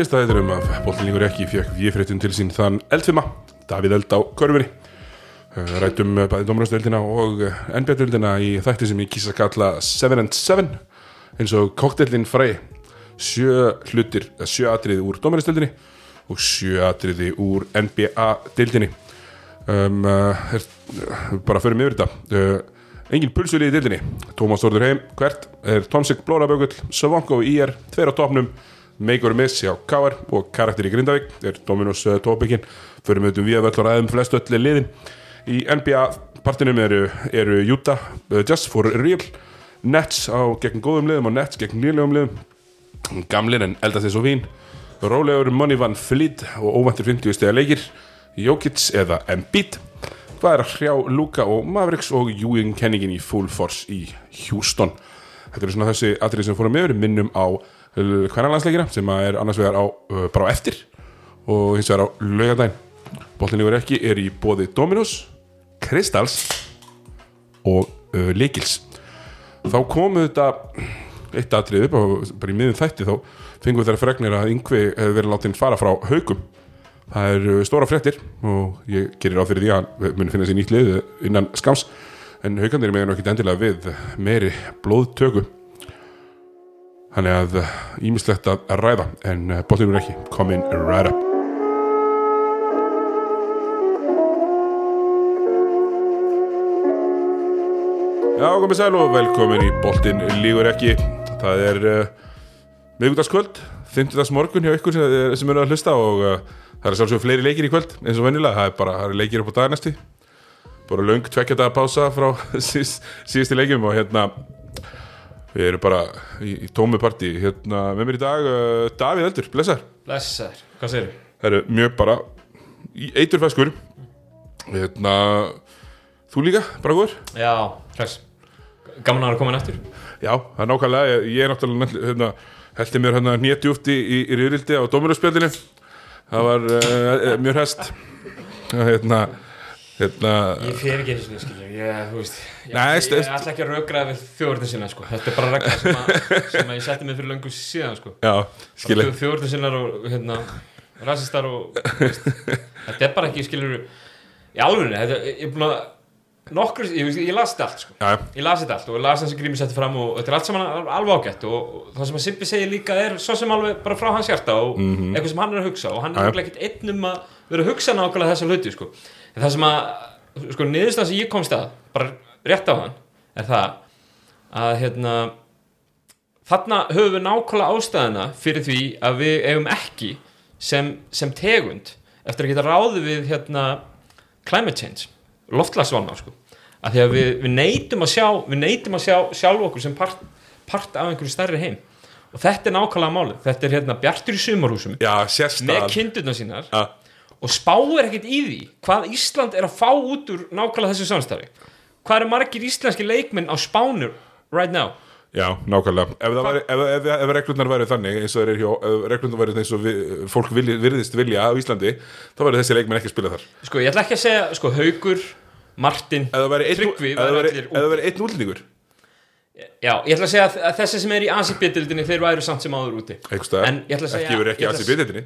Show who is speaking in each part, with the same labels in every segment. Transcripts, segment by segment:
Speaker 1: nýjasta þetta um að bóllinningur ekki fekk viðfréttin til sín þann eldfima Davíð Eld á körfunni. Uh, rættum uh, bæði dómarastöldina og NBA-döldina í þætti sem ég kýsa að kalla 7 and 7 eins og koktellin fræ sjö hlutir, eða sjö atriði úr dómarastöldinni og sjö atriði úr NBA-döldinni um, er, bara mig yfir þetta. Uh, engin pulsuli í döldinni Tómas Þórður heim, hvert er Tomsik Blórabögull, Savonko í IR tveir á topnum, Meikur Miss hjá Káar og karakter í Grindavík. Er Dominos uh, tópikinn, fyrir með um við að völlur aðeim flest öllu liðin. Í NBA partinum eru, eru Utah uh, Just for Real Nets á gegn góðum liðum og Nets gegn nýlegum liðum. Gamlir en eldast þess og vín. Rólegur Money Van Fleet og óvæntir 50 stega leikir. Jokic eða Embiid. Hvað er að hrjá Luka og Mavericks og Ewing kenningin í Full Force í Houston? Þetta eru svona þessi atrið sem fórum með minnum á hvernig landsleikina sem að er annars vegar á bara á eftir og hins vegar á laugardaginn Bóttinni verið ekki er í bóði Dominos, Kristals og uh, Likils. Þá komu þetta eitt atrið upp bara í miðum þætti þá fengum við þeirra fregnir að yngvi hefur verið látið fara frá haugum. Það er stóra fréttir og ég gerir á fyrir því að muni finna sér nýtt lið innan skams en haugandir meðan ekki endilega við meiri blóðtöku. Þannig að ímislegt að ræða en bóttinni verið ekki komin ræða. Já, komið sæl og velkomin í Boltin lígur ekki Það er uh, miðgutaskvöld, 50. morgun hjá ykkur sem, eru að hlusta og uh, það er sjálfsögur fleiri leikir í kvöld eins og venjulega, það er bara það er leikir upp á dagarnæsti bara löng tveggjadaga pása frá síðust, síðusti leikjum og hérna við erum bara í, í tómi partí hérna með mér í dag uh, Davíð Eldur, blessar
Speaker 2: Blessar, hvað segir þú?
Speaker 1: Það eru mjög bara í eiturfæskur hérna þú líka, bara góður?
Speaker 2: Já, hress Gaman að vera komin eftir
Speaker 1: Já, það er nákvæmlega, ég, ég er náttúrulega hérna, heldur mér hérna nýjadjúft í, í, í riðrildi á Dóminarspjöldinu það var uh, mjög hest. Hérna, hérna
Speaker 2: Ég fer ekki einu sinni, skilja Ég, þú veist Ég, ég,
Speaker 1: st-
Speaker 2: ég ætla ekki að raukraða við þjóðurðin sinna, sko. Þetta er bara regla sem, að, sem að ég setti mig fyrir löngu síðan, sko. Þjóðurðin sinnar og, hérna Rasistar og, veist Þetta er bara ekki, skiljur Í þetta, ég er búin að Nokkur, ég, ég, las þetta allt, sko. Allt og ég las það sem Grími setti fram og þetta er allt saman al- alveg ágætt og, og það sem að Sippi segir líka er svo sem alveg bara frá hans hjarta og eitthvað sem hann er að hugsa og hann er örugglega ekkert einn um að vera að hugsa nákvæmlega þessa hluti sko. en það sem að sko, niðurstað sem ég komst að bara rétt á hann er það að hérna þarna höfum við nákvæmlega ástæðina fyrir því að við eigum ekki sem, sem tegund eftir að geta ráði við hérna climate change, loftlagsvána sko. að því að við, við neytum að sjá við neytum að sjá sjálf okkur sem part, part af einhverju stærri heim. Og þetta er nákvæmlega málið, þetta er hérna bjartur í sumarhúsum með kindurna sínar
Speaker 1: Já,
Speaker 2: og spáir ekkert í því hvað Ísland er að fá út úr nákvæmlega þessu samstarfi hvað eru margir íslenski leikmenn á spánur right now?
Speaker 1: Já, nákvæmlega. Ef, væri, ef, ef, ef reglurnar væri þannig eins og hjá, væri eins og við, fólk vilji, virðist vilja á Íslandi þá væri þessi leikmenn ekki að spila þar.
Speaker 2: Sko ég ætla ekki að segja sko Haugur, Martin
Speaker 1: væri
Speaker 2: Tryggvi
Speaker 1: ef það
Speaker 2: væri
Speaker 1: væri- væri einn útlendingur.
Speaker 2: Já ég ætla að segja að, þessi sem er í Asibitildinni þeir væru samt sem áður úti.
Speaker 1: Einhverstaðar,
Speaker 2: En ég ætla að segja-
Speaker 1: ekki verið ekki í byrðinni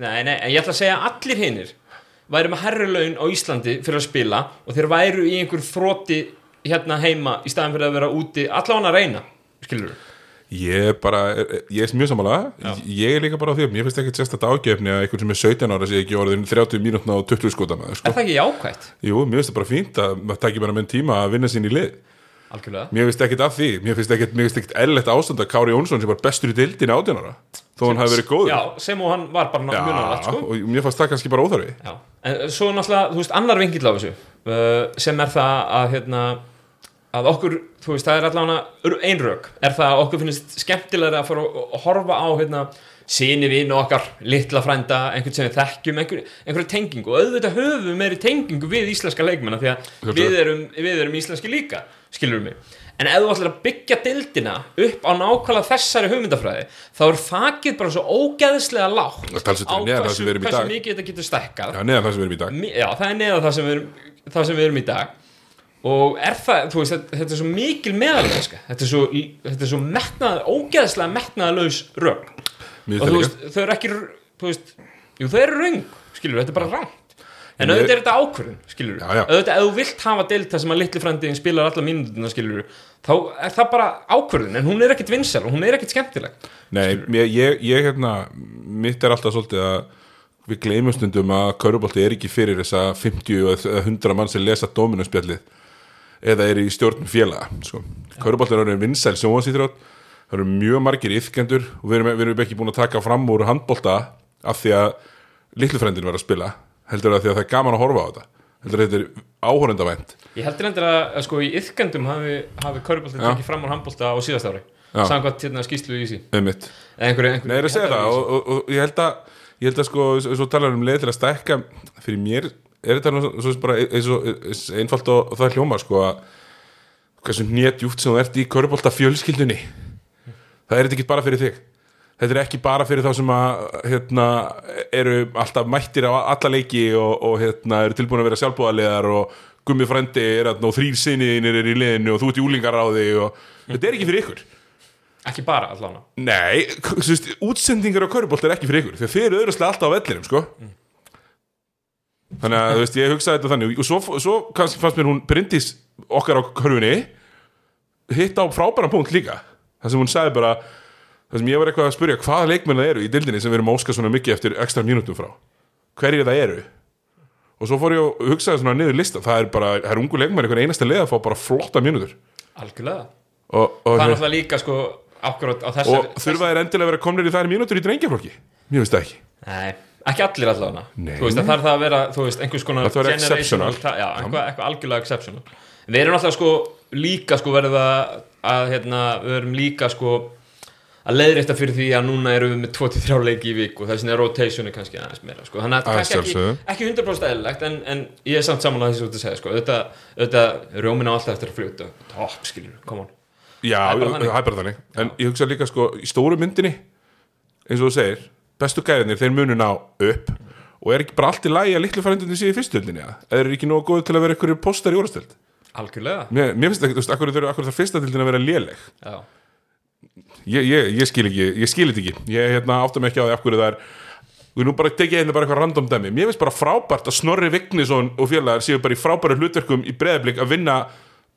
Speaker 2: nei, nei, en ég ætla að segja að allir hinnir væru með herri laun á Íslandi fyrir að spila og þeir væru í einhver þrótti hérna heima í staðan fyrir að vera úti allan að reyna skilur
Speaker 1: Ég er bara, ég er mjög samanlega ég er líka bara á því, mér finnst ekki sérstætt ágefni að einhvern sem er 17 ára sé ekki orðin 30 mínútna og 20 skotana
Speaker 2: er
Speaker 1: sko.
Speaker 2: það ekki jákvætt?
Speaker 1: Jú, mér finnst það bara fínt að maður takir bara minn tíma að vinna sín í lið
Speaker 2: algjörlega.
Speaker 1: Mér finnst ekkit af því, mér finnst ekkit eðlilegt ástand að Kári Jónsson sem var bestur í dildin 18 ára þó hann hafi verið góður.
Speaker 2: Já, sem og hann var bara mjög nálægt sko.
Speaker 1: og mér fannst það kannski bara óþarfi.
Speaker 2: Já, en svo náttúrulega, þú veist, annar vingill á þessu uh, sem er það að hérna, að okkur, þú veist, það er allavega einrök, er það að okkur finnst skemmtilega að fara að horfa á hérna, síni vinn okkar litla frænda, einhvern sem við þekkjum einhver, einhverju tengingu. Og auðvitað höfum meiri tengingu við íslenska leikmenna því að við erum, við erum íslenski líka skilur mig, en ef þú ætlar að byggja dildina upp á nákvæmlega þessari hugmyndafræði, þá er þakið bara svo ógeðslega lágt
Speaker 1: í
Speaker 2: hversu
Speaker 1: dag.
Speaker 2: mikið þetta getur stækkað.
Speaker 1: Já, neðan það sem við erum í dag.
Speaker 2: Já, það er neða það sem við erum, það sem við erum í dag. Og er það, þú veist, þetta, er svo mikil meðalmennska þetta er svo, svo metnað, ógeðslega metnaðalaus rögn og þú veist, þau eru ekki veist, jú þau eru röng skilur, þetta er bara rangt. En auðvitað er þetta ákvörðun, skilur auðvitað, ef þú vilt hafa deild þar sem að litli frændin spilar alla mínútuna, skilur þá er það bara ákvörðun, en hún er ekkit vinsæl og hún er ekkit skemmtileg
Speaker 1: Nei, ég, ég, ég hérna mitt er alltaf svolítið að við gleymum stundum að Körubolti er ekki fyrir þessa 50 eða 100 mann sem lesa Dominus-spjallið eða er í stjórn félaga sko. Körubolti er orðin vinsæl sjónvansýþrótt það eru mjög margir yfkendur og við erum, við erum ekki búin að taka fram úr handbolta af því að litlufrændin var að spila heldur að því að það er gaman að horfa á þetta. Heldur að þetta er áhorundavænt
Speaker 2: ég heldur endur að, sko í yðkendum hafi, hafi
Speaker 1: Já.
Speaker 2: tekið fram úr handbólta á síðast ári samkvæmt hérna skýslu í sí
Speaker 1: með mitt
Speaker 2: eða einhverju, einhverju
Speaker 1: Nei, ég er að segja það og, og, og ég held að ég held að sko, svo talar um leið til að stækka fyrir mér er þetta nú svo sem bara eins einfalt og, það hljóma sko að hversu nétjúft sem þú ert í körubólta fjölskyldunni það er þetta ekki bara fyrir þig. Þetta er ekki bara fyrir þá sem að hérna, eru alltaf mættir á alla leiki og, og hérna, eru tilbúin að vera sjálfbúðarlegar og gummi frændi er að og þrýr sinniðinir er í liðinu og þú ert í úlingaráði og þetta er ekki fyrir ykkur.
Speaker 2: Ekki bara allavega.
Speaker 1: Nei, veist, útsendingar á körubolt er ekki fyrir ykkur Þegar þeir eru öðruslega alltaf á vellinum, sko. Þannig að, veist, ég hugsaði þetta þannig. Og svo, svo fannst mér hún Bryndís okkar á körfunni Hitt á frábæran punkt líka Það sem hún sagði bara Það sem ég var eitthvað að spyrja Hvaða leikmenn það eru í dildinni sem við erum að óska svona mikið eftir ekstra mínútum frá? Hverjir það eru? Og svo fór ég að hugsaði svona niður lista Það er bara, það er ungu leikmenn einhvern einasta leið að fá bara flotta mínútur.
Speaker 2: Algjörlega.
Speaker 1: Og, og,
Speaker 2: það er náttúrulega líka sko akkurat á þessar
Speaker 1: og þurfa þeir endilega að vera komnir í þær mínútur í drengjaflokki Mér finnst það ekki.
Speaker 2: Nei, ekki allir allavega. Þú veist að þarf það að vera, þú veist, einhvers konar
Speaker 1: Það
Speaker 2: generational Já, eitthvað, eitthvað algjörlega exceptional. Við erum alltaf sko líka sko verið að, að hérna, við erum líka sko að leiðrétta fyrir því að núna erum við með 23 leiki í viku þess vegna er rotationi kannski aðeins meira sko. þannig að
Speaker 1: Að
Speaker 2: kannski ekki, ekki 100% eðlilegt en, en ég er samt saman að þessu út að segja sko. auðvitað, auðvitað rjómin á alltaf eftir að fljóta. Topp skilur, come on.
Speaker 1: Já,
Speaker 2: Það er bara þannig.
Speaker 1: er En ég hugsa líka sko, í stóru myndinni eins og þú segir, bestu gæðinir þeir munu ná upp. Og er ekki bara allt í lagi að litlu færendunni sé í fyrstöldinni eða? Er ekki nógu góð til að vera einhverjir postar í orðstöld
Speaker 2: algjörlega.
Speaker 1: Mér, mér finnst ekki, þú veist, akkur akkur þarf fyrstadildin að vera léleg?
Speaker 2: Já.
Speaker 1: ég, ég, ég skil ekki, ég skil þetta ekki. Ég hérna, áttum ekki á því hverju það er og nú bara tekið hérna bara eitthvað random dæmi. Mér finnst bara frábært að Snorri Vignisson og félagar séu bara í frábæru hlutverkum í breðablík að vinna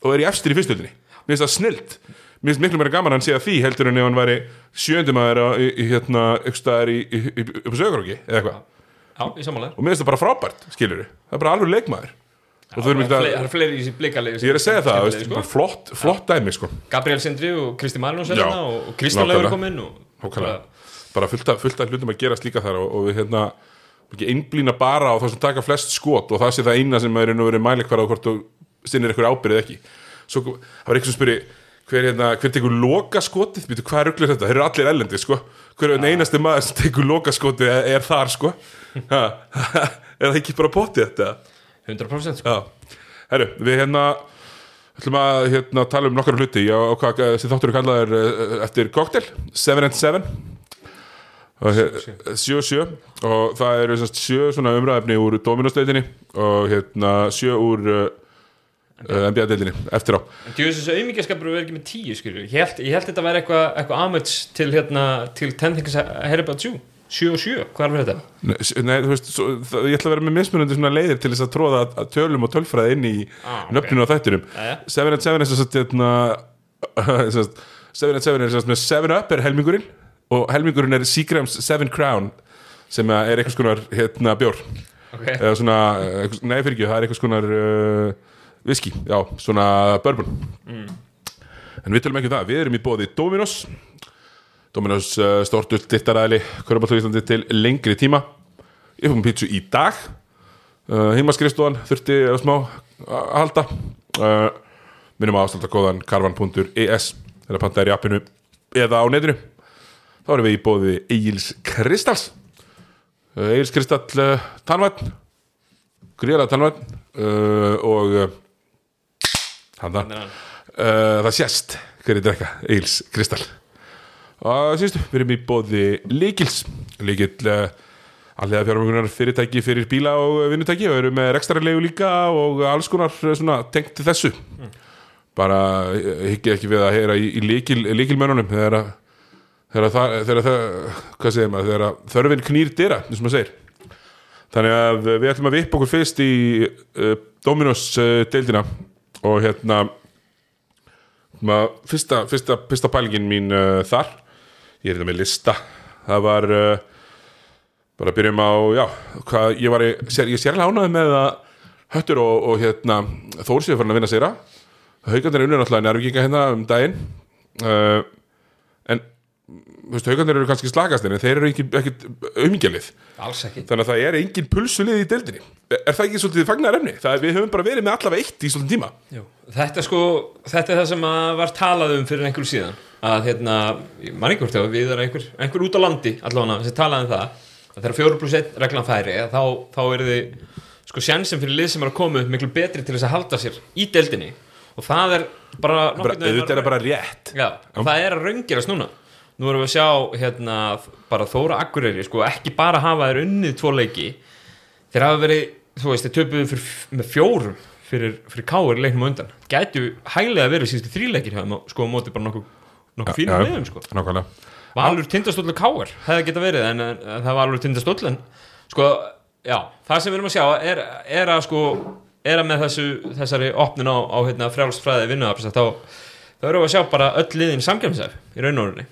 Speaker 1: og er í efstir í fyrstöldinni mér finnst það snilt. Mér finnst miklu meira gaman að hann að því heldur en ef hann væri sjöndumæður hérna upp á söguróki eða eitthvað. Og mér finnst það bara frábært, skilur það er bara alveg leikmaður og þú erum
Speaker 2: Það
Speaker 1: ekki
Speaker 2: er fleiri í þessi blikalegi
Speaker 1: ég er að segja það,
Speaker 2: sko.
Speaker 1: bara flott, flott dæmi sko
Speaker 2: Gabriel Sindri og Kristi Marinós
Speaker 1: Já,
Speaker 2: og, og Kristján
Speaker 1: nákvæmlega.
Speaker 2: kom inn og,
Speaker 1: Nákvæmlega. bara fullt af, hlutum að gerast líka þar og, og við hérna ekki einblýna bara á það sem taka flest skot og það sé það eina sem er nú verið mælikvarð á hvort þú sinnir eitthvað ábyrðið ekki svo það var eitthvað sem spyrir hver, hérna, hver tekur loka skotið Býtu, hvað rugglir þetta, þeir eru allir ellendi sko. hver er ja. einasti maður sem tekur loka skotið er, er þar sko ha, er það ekki bara potið þetta
Speaker 2: 100% sko.
Speaker 1: Herru, við hérna ætlum að hérna, tala um nokkar hluti. Og hvað sem þáttur er kallaður uh, eftir cocktail, 7 and 7 og 7-7 og það eru semst sjö svona umræðefni úr Dominostleitinni og hérna sjö úr uh, uh, NBA-deildinni eftir á.
Speaker 2: En djúðis þessu auðmíkjaskapur verður ekki með 10 skilju Ég held, ég held þetta væri eitthvað eitthva amöts til hérna til 10 things I heard about you 7 og 7, hvað er þetta?
Speaker 1: Nei, þú veist, svo, það, ég ætla að vera með mismunandi svona leiðir til þess að tróða að- að tölum og tölfræði inn í
Speaker 2: Ah, ok.
Speaker 1: nöfninu á þættinum
Speaker 2: Jæja.
Speaker 1: 7 and 7 er sem sagt hérna, sem sagt, 7 and 7 er sem sagt með 7 up er helmingurinn og helmingurinn er Seagrams 7 Crown sem er einhvers konar hérna bjór
Speaker 2: Ok,
Speaker 1: eða svona, eh, nei fyrir ekki, það er einhvers konar uh, whisky, já, svona bourbon en við tölum ekki um það, við erum í bóði Dominos Dominos uh, stort ull dittaræðli, Körbáltu Íslandi til lengri tíma. Ég fórum pítsu í dag. Uh, heimaskrifstofan þurfti að smá að halda. Uh, minnum að ástælda kóðan karvan.es þegar panta er í appinu eða á netinu. Þá erum við í bóði Egil's Kristals uh, Egil's Kristall tannvætt gríðlega tannvætt uh, og hann það
Speaker 2: þannig að
Speaker 1: uh, það sést hverju drekka Egil's Kristall og síðustu, við erum í bóði Líkils Líkil uh, allega fjármögnunar fyrirtæki fyrir bíla og vinnutæki. Og eru með rekstrarlegu líka og alls konar uh, svona tengt til þessu. Bara uh, hyggi ekki við að heyra í, í líkil, líkilmönnunum þegar að þegar það, þegar það hvað segir maður, þegar þörfin knýr dyra eins og maður segir. Þannig að við ætlum að vippa okkur fyrst í uh, Dominos uh, deildina. Og hérna maður, fyrsta, fyrsta, fyrsta pælingin mín þar ég er þetta með lista. Það var uh, bara að byrjum á, já, hvað ég var í, sér, ég sérlega ánæði með að Höttur og, og hérna Þór séu farin að vinna séra Haugandir er unnur náttúrulega nærvíkinga hérna um daginn. Uh, en Haugandir eru kannski slagast en þeir eru ekki, ekki. Þannig að það er engin pulsulið í deildinni. Er það ekki svolítið fagnar efni? Það er, við höfum bara verið með allavega eitt í svolítið tíma.
Speaker 2: Jú. Þetta, sko, þetta er það sem að var talað um fyrir einhverju síðan að hérna, ég man ekki hvort þegar við einhver, einhver út á landi allavega sem talaði um það að þegar 4 plus 1 reglan færi þá, þá er þið sko sjansin fyrir lið sem er að koma upp miklu betri til þess að halda sér í deildinni. Og það er bara,
Speaker 1: bara, auðvitað er bara rétt.
Speaker 2: Já, og það er að raungerast núna. Nú erum við að sjá hérna, bara Þóra Akureyri, sko, ekki bara hafa þeir unnið tvo leiki. Þeir hafa verið, þú veist, þeir töpuðu með fjórum fyrir, fyrir káir leiknum undan, gætu hæglega verið síðustu þríleikir hjá þeim og sko á móti bara nokkuð nokkuð fínum
Speaker 1: Já,
Speaker 2: liðum, sko.
Speaker 1: nákvæmlega.
Speaker 2: Valur tindastóllur káir, hefði geta verið en, en það var alveg tindastóll en sko, já, það sem við erum að sjá er, er að sko, er að með þessu þessari opnun á, á hérna, frjálsfræði vinnuðafs þá, þá erum við að sjá bara öll liðin samkjömsæf í raun og orðinni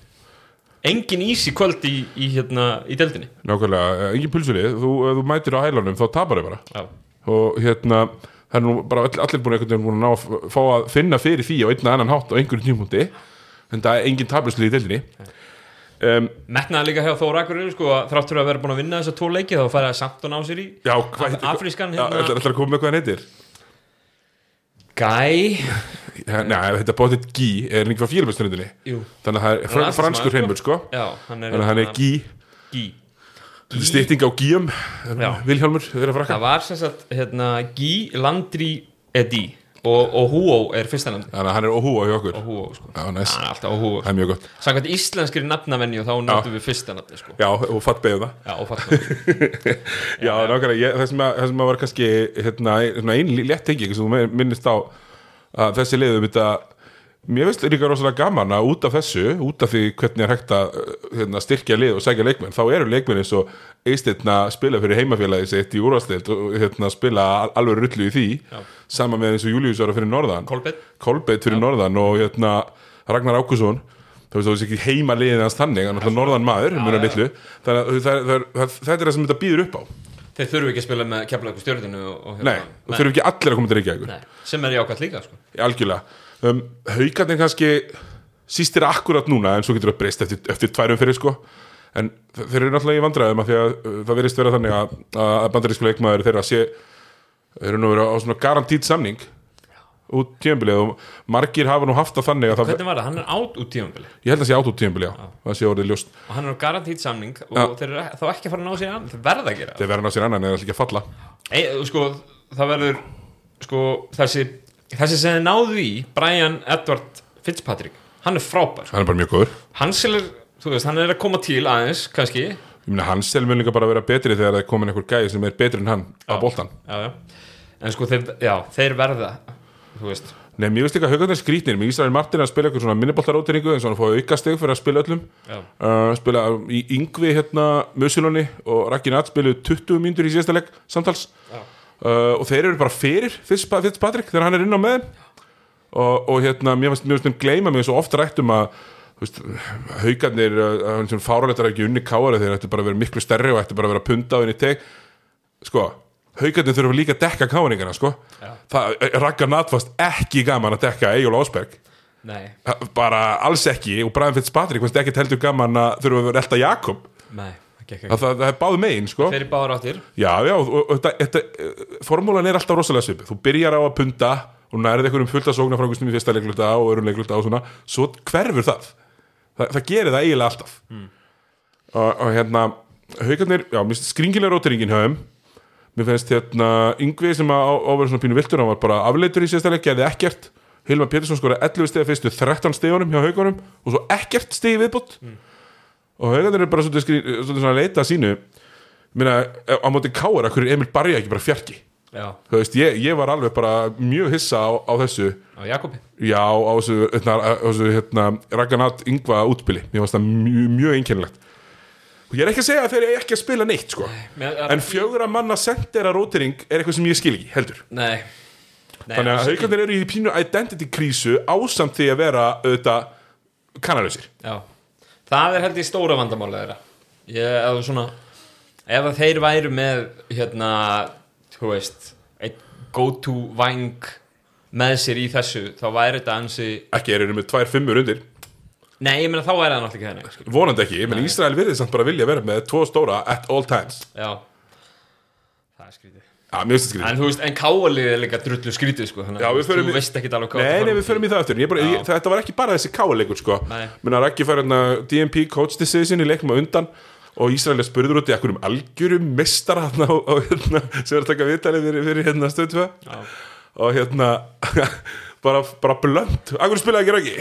Speaker 2: engin ísi kvöld í, í, hérna, í deldinni
Speaker 1: nákvæmlega, eh, engin pulsulið þú, ef þú mætir á hælunum þá tapar þau bara.
Speaker 2: Já,
Speaker 1: og hérna það er nú bara all, allir búin að ná að fá að finna fyrir því á einn eða annan hátt á einhverjum tímpunkti en það er engin tabluslið í deildinni. Um,
Speaker 2: metnaði líka hjá Þóra Akureyri sko, að þrátt fyrir að vera búin að vinna þessa tvo leiki þá fæði að samt og ná sér í.
Speaker 1: Já, hvað
Speaker 2: afrískan, hérna-
Speaker 1: ætlar ætlar að koma með hvað hann heitir?
Speaker 2: Gæ.
Speaker 1: Nei, þetta bótið Gí er líka frá félagmesturindinni
Speaker 2: Jú,
Speaker 1: þannig að það er
Speaker 2: Hann
Speaker 1: fr
Speaker 2: alþingismaður,
Speaker 1: franskur heimur sko.
Speaker 2: Hann er
Speaker 1: þannig að hann er Gí
Speaker 2: Gí
Speaker 1: stytting á Gíum
Speaker 2: Já.
Speaker 1: Vilhjálmur, að
Speaker 2: Það var sem sagt hérna, Gí Landri Edi og, og Húó er fyrsta nafni
Speaker 1: Þannig að hann er óhúa hjá okkur.
Speaker 2: Og Húó sko.
Speaker 1: Já, næs,
Speaker 2: hann er alltaf Húó
Speaker 1: það er mjög gott.
Speaker 2: Samkvæmt íslenskri nafnavenju þá notum við fyrsta nafni sko.
Speaker 1: Já, og fatt beðið það.
Speaker 2: Já, og fattum
Speaker 1: Já, nákvæmlega, ég, það, sem að, það sem að var kannski hérna, ein, ein létt tengi sem þú minnist á að þessi liðum þetta mér finnst líka rosalega gaman að út af þessu út af því hvernig er hægt að uh, hérna, styrkja lið og sækja leikmenn, þá eru leikmenn eins og eistirna spila fyrir heimafélagi sitt í úrvastild og hérna, spila al- alveg rullu í því,
Speaker 2: Já.
Speaker 1: sama með eins og Július ára fyrir norðan,
Speaker 2: Kolbett
Speaker 1: fyrir norðan og hérna, Ragnar Ákusson þú veist, þú veist ekki heima liðin hans þannig, hann er alltaf norðan maður, mjög
Speaker 2: já.
Speaker 1: litlu. Þannig að þetta er það sem þetta býður upp á.
Speaker 2: Þeir þurfu ekki að spila með keflaðu stjórninu og, og
Speaker 1: Nei, þú þurfum ekki allir að koma til Reykjavíkur.
Speaker 2: Nei, sem er jákvæmt líka sko.
Speaker 1: Algjörlega um, Haukarnir kannski sístir akkurat núna en svo getur það breyst eftir, eftir tværum fyrir sko. En þe- þeir eru náttúrulega í vandræðum af því að uh, það verðist vera þannig að, að bandarísku leikmaður þeirra sé eru nú verið á svona garantít samning út tímabilið og margir hafa nú haft það þannig að það,
Speaker 2: Hvernig var það? Hann er átt út tímabili
Speaker 1: ég held að sé át út tímabilið já, það sé orðið ljóst.
Speaker 2: Og hann er á garantít samning og
Speaker 1: Já.
Speaker 2: þeir eru þá ekki að fara að ná sér annan. Þeir verða að gera það.
Speaker 1: þeir verða ná sér annan eða ekki að falla.
Speaker 2: Ei, sko, það verður sko, þessi, þessi sem þið náðu í Brian Edward Fitzpatrick hann er frábær.
Speaker 1: Hann er bara mjög góður.
Speaker 2: Hansel er, þú veist, hann er að koma til aðeins kannski. Já,
Speaker 1: ég meina hans selv mun líka bara vera betri þegar það er komin einhver gæði sem er betri en hann á boltan
Speaker 2: já. en sko, þeir, já, þeir verða þú veist.
Speaker 1: Nei, mér veist ekki að haugarnir skrýtnir. Mér Ísrael Martin að spila eitthvað svona minniboltaróteringu eins og hann fóði auka steg fyrir að spila öllum. Uh, spila í Yngvi hérna Musilóni og Raggi Natt spiluðu 20 mínútur í síðasta leik samtals.
Speaker 2: Já.
Speaker 1: Uh, og þeir eru bara fyrir Fitz- Fitzpatrick þegar hann er inn á með og, og hérna, mér finnst finnst þeim gleyma mér svo oft rætt um að haugarnir uh, hann sem fáralegt er ekki unni káari þeir ættu bara að vera miklu stærri og ættu bara að vera punda á henni teg. Sko, haugarnir þurfa líka að dekka káringana sko.
Speaker 2: Já.
Speaker 1: það, Raggar Natt fannst ekki gaman að dekka Egil Ásberg.
Speaker 2: Nei,
Speaker 1: bara alls ekki. Og Brian Fitzpatrick fannst ekki heldur gaman að þurfa að vera elda Jakob.
Speaker 2: Nei það gekk
Speaker 1: það,
Speaker 2: ekki
Speaker 1: það, er báðu megin sko.
Speaker 2: Þeir eru báður áttir.
Speaker 1: Já já og, og, þetta, þetta, formúlan er alltaf rosalega svipið þú byrjar á að punta og nærið einhverjum fullt að sókna frá einhverstum í fyrsta leikluta og öðrum leikluta og svona. Svo hverfur það. Það, það gerir það eiginlega alltaf. Og, og hérna haugarnir, já, mér finnst skringilega rótiringin þeim. Mér finnst hérna Yngvi sem að á- á verið svona pínu viltur hann var bara afleitur í síðasta leik, gerði ekkert. Hilmar Pétursson skora 11 stegi fyrstu 13 stegunum hjá haugunum og svo ekkert stegi viðbútt og haugarnir er bara svolítið, skrí, svolítið svona að leita að sínu. Minna, á móti kára, hverju er Emil Barja ekki bara fjarki? Þú veist, ég, ég var alveg bara mjög hissa á, á þessu.
Speaker 2: Á Jakobi?
Speaker 1: Já, á þessu, hérna, þessu hérna, Ragnar Yngva útspili. Mér varst það mjög, mjög einkennilegt. Og ég er ekki að segja að þeir eru ekki að spila neitt sko.
Speaker 2: Men,
Speaker 1: en fjögur að manna sendera rótering er eitthvað sem ég skil ekki, heldur.
Speaker 2: Nei, Nei
Speaker 1: þannig að haugarnir eru í pínu identity krísu ásamt því að vera auðvitað kannalausir
Speaker 2: Já, það er held ég stóra vandamála þeirra. Ég, eða svona ef þeir væru með hérna, þú veist einn go-to væng með sér í þessu þá væri þetta ansi
Speaker 1: ekki eru með tvær fimmur undir.
Speaker 2: Nei, ég meina þá væri það náttúrulega ekki þannig skilur.
Speaker 1: vonandi ekki, menn Ísrael virðið samt bara vilja vera með tvo stóra at all times.
Speaker 2: Já, það er skrítið
Speaker 1: Já, mér þetta skrítið.
Speaker 2: En þú veist, en káalið er líka drullu skrítið sko, þannig
Speaker 1: Já,
Speaker 2: að þú
Speaker 1: í-
Speaker 2: veist ekki alveg hvað
Speaker 1: Nei,
Speaker 2: það
Speaker 1: nei, við förum í það ég bara, ég, Þetta var ekki bara þessi káleikur sko.
Speaker 2: Nei.
Speaker 1: Menna Raggi fær hérna DMP coach decision í leikma undan og Ísraelir spurður út í ekkur um algjörum mistara hérna, sem er að taka viðtalið fyrir, fyrir hérna, stöðtvö
Speaker 2: Já.
Speaker 1: og hérna bara, bara blönd, akkur spilaði ekki Raggi?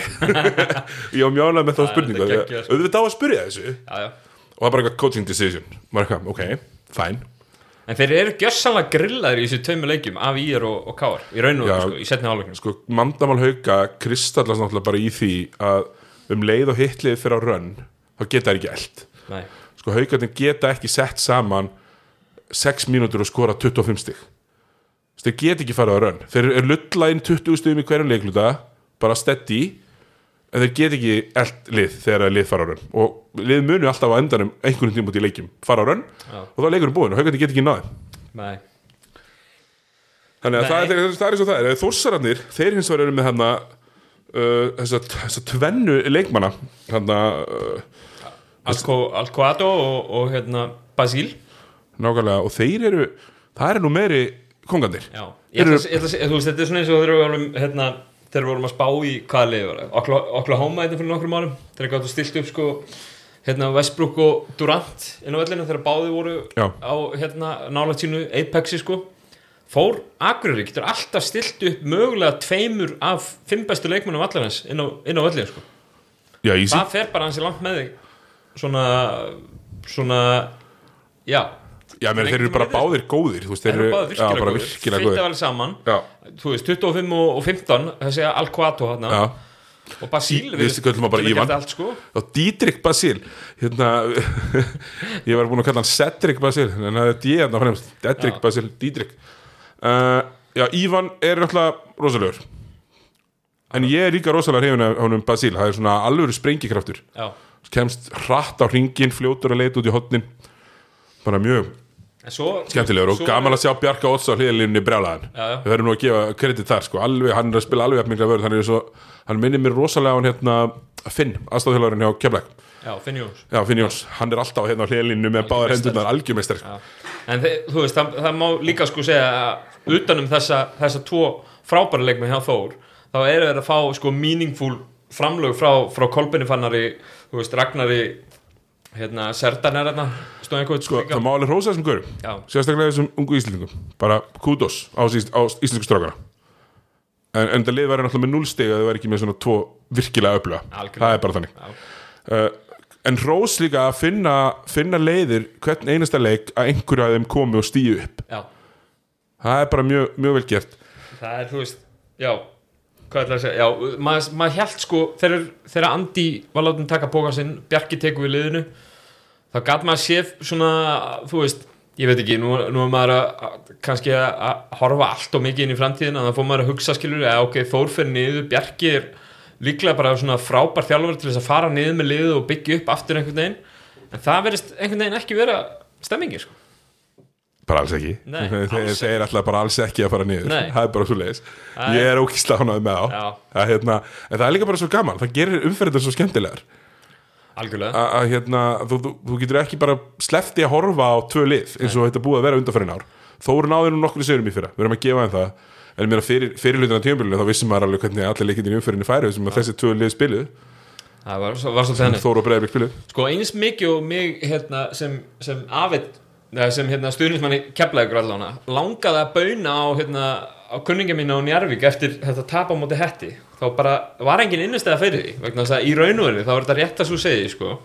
Speaker 1: Ég var mjánað með þá
Speaker 2: er
Speaker 1: að
Speaker 2: geggjað, sko.
Speaker 1: auðvitað á að spyrja þessu. Og það var bara eitthvað coaching decision. Eitthvað, ok, fine
Speaker 2: en þeir eru gjörsanlega grillaðir í þessu tveimur leikjum af IR og, og KR í raun og sko, í setni hálfleiknum.
Speaker 1: sko, mandamál hauka kristallast náttúrulega bara í því að um leið og hitlið fyrir á rönn þá geta þær ekki eld
Speaker 2: Nei.
Speaker 1: sko haukarnir geta ekki sett saman 6 mínútur og skora 25 stig. Þess, þeir geta ekki farið á rönn. Þeir eru lulla inn 20 stigum í hverjum leikluta bara steady en þeir geta ekki eld lið þegar að lið fara á rönn og lið munu alltaf á endanum einhvern tíma út í leikjum fara á rönn
Speaker 2: Já.
Speaker 1: og þá er leikurinn búinn og haukarnir geta ekki náðið
Speaker 2: Nei.
Speaker 1: Þannig að það er, það er eins og það er. Þórsararnir, þeir hins vegar eru með hann uh, þessa, þessa tvennu leikmanna. Hann uh,
Speaker 2: Alco, Alcoato og, og hérna Basíl
Speaker 1: nákvæmlega. Og þeir eru það eru nú meiri kongandir
Speaker 2: Já, ég ætla, að- að segja- þú veist, þetta er svona eins og þegar við vorum hérna, þegar vorum að spá í hvaða lið var Okla- Oklahoma þetta fyrir nokkrum árum þegar gáttu stilt upp sko hérna Westbrook og Durant inn á vellinu þegar báði voru
Speaker 1: Já.
Speaker 2: á hérna nálægt sínu Apexi sko. Fór Akureyri getur alltaf stilt upp mögulega tveimur af fimm bestu leikmennum allarins inn á, á vellinu sko.
Speaker 1: Já,
Speaker 2: það fer bara hansi langt með þig. Svona svona já,
Speaker 1: Já, menn, þeir eru bara báðir góðir veist,
Speaker 2: þeir eru bara virkilega góðir
Speaker 1: góðir.
Speaker 2: vel saman. Veist, 25 og, og 15 þessi Alquato hérna
Speaker 1: já.
Speaker 2: Og Basíl
Speaker 1: Við köllum hann bara Ívan.
Speaker 2: sko.
Speaker 1: og Didrik Basil. Hérna ég var búin að kalla hann Cedric Basil en það er D hérna fremst. Dedrick
Speaker 2: Já.
Speaker 1: Basil, Didrik uh, Já, Ívan er náttúrulega rosalegur. En ég er líka rosalega hrifin af honum Basil. Það er svona alvöru sprengikraftur.
Speaker 2: Já,
Speaker 1: kemst hratt á ringin, fljótur að leita út í hotnin bara mjög
Speaker 2: svo
Speaker 1: skemmtilegur og gaman að sjá Bjarka Odds á hliðlinni brjálaðan.
Speaker 2: Já, já.
Speaker 1: við verðum nú að gefa kredit þar sko, alveg, hann er að spila alveg mikla vörð, hann er svo, hann minnir mér rosalega hann hérna, Finn, aðstofþjólarinn hjá Keflæk
Speaker 2: já, Finn Jóns.
Speaker 1: Já, Finn Jóns, hann er alltaf hérna á hliðlinnu með báðar
Speaker 2: Algjör
Speaker 1: hendurnar algjörmeistar
Speaker 2: já. en þe- þú veist, það, það má líka sko segja að utanum þessa, þessa tvo frábæra leikmenn hjá Þór þá eru þeir að fá sko meaningful framlög frá, frá Kolbini Fannari þú veist, Ragnari hérna, Serdan er hérna stóð einhvern
Speaker 1: sko, það má alveg hrósa þessum görum sérstaklega þessum ungu íslendingum. Bara kudos á, ís, á íslensku strákana. En, en það lið væri náttúrulega með núlsteg að það væri ekki með svona tvo virkilega
Speaker 2: Algjörlega.
Speaker 1: það er bara þannig. Uh, en hrós líka að finna, finna leiðir hvern einasta leik að einhverju að þeim komi og stíu upp.
Speaker 2: Já.
Speaker 1: Það er bara mjög, mjög vel gert.
Speaker 2: Það er, þú veist, já hvað ætla að segja, já, maður, maður held sko þegar, þegar Andi var látið taka póka sinn, Bjarki tekur við liðinu þá gat maður séð svona þú veist, ég veit ekki, nú, nú er maður að, að, kannski að, að horfa allt og mikið inn í framtíðin, að það fór maður að hugsa skilur, eða ok, Þór fyrir niður, Bjarki er líklega bara svona frábær þjálfur til þess að fara niður með liðu og byggja upp aftur einhvern veginn, en það verðist einhvern veginn ekki vera stemmingi, sko
Speaker 1: bara alls ekki.
Speaker 2: Nei,
Speaker 1: þeir, þeir ætla bara alls ekki að fara niður.
Speaker 2: Nei.
Speaker 1: það er bara svo leiðis. Ég er ókísla ánægð með þá. Að, hérna, en það er líka bara svo gaman, það gerir umferðin svo skemmtilegar.
Speaker 2: Algjörlega,
Speaker 1: að hérna, þú, þú, þú getur ekki bara slefti að horfa á tvö lið eins og þetta búið að vera undanfærin ár. Þóru náður nú nokkru sigurum í fyrra, við erum að gefa þeim það. En mér að fyrir, fyrirlutina tíumbilinu þá vissum maður alveg hvernig allir leikindin í umferðinni færi sem að þessi tvö lið spiluð,
Speaker 2: það var, var svolítið henni
Speaker 1: Þóru og Breiðblik spiluð
Speaker 2: sko eins mikið og mig hérna, sem, sem afið sem hérna, stuðnismanni keflaðið allána langaði að bauna á, hérna, á kunningin mín á Njarvík eftir þetta tap á móti hetti. Þá bara var engin innistæða fyrir því vegna þess að í raun og veru þá er þetta rétt að svo segi sko.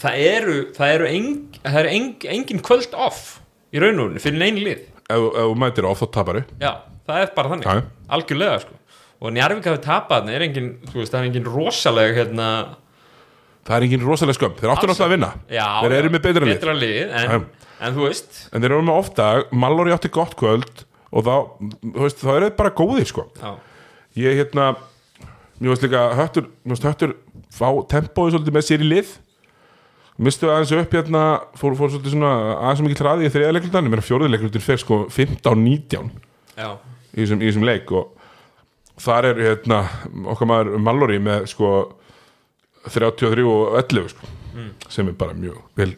Speaker 2: það eru, það eru, eng, það eru eng, engin kvöld off í raun og veru fyrir neini lið.
Speaker 1: Ef, þú mætir of þá taparu
Speaker 2: já, það er bara þannig.
Speaker 1: Já.
Speaker 2: algjörlega sko. Og Njarvík hafi tapað þarna er engin, veist, það er engin rosaleg hérna,
Speaker 1: það er engin rosalega skömm, þeir áttu
Speaker 2: Alls
Speaker 1: náttúrulega að vinna.
Speaker 2: Já,
Speaker 1: þeir eru með betra lið.
Speaker 2: Betra lið en. En þú veist?
Speaker 1: En þeir eru með ofta, Mallory átti gott kvöld og þá, þú veist, þá eru þeir bara góðir sko.
Speaker 2: Já,
Speaker 1: ég hérna mér veist líka höttur, mér veist höttur fá tempóið svolítið með sér í lið. Mistu aðeins upp hérna fór, fór svolítið svona aðeins sem ekki træði í þriðaleglutan, ég meina fjóriðaleglutin fer sko 15-19
Speaker 2: já,
Speaker 1: í þessum, leik og þar er hérna okkar maður Mallory með sko 33 og 11 sko, sem er bara mjög vel,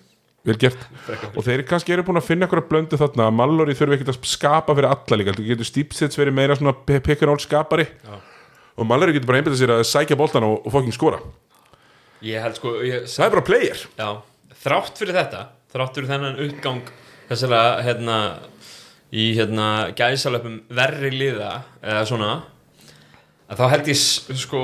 Speaker 1: vel gert. Og þeir kannski eru búin að finna eitthvað blöndu þarna. Að Mallory þurfi ekkert að skapa fyrir alla líka. Þú getur Stipsits verið meira svona pick and roll skapari.
Speaker 2: Já.
Speaker 1: og Mallory getur bara einbæðið sér að sækja boltan og, og fokking skora.
Speaker 2: Ég held sko ég,
Speaker 1: það er bara player.
Speaker 2: Já, þrátt fyrir þetta þrátt fyrir þennan uppgang þessara hérna í hérna gæsalöpum verri liða eða svona að þá held ég sko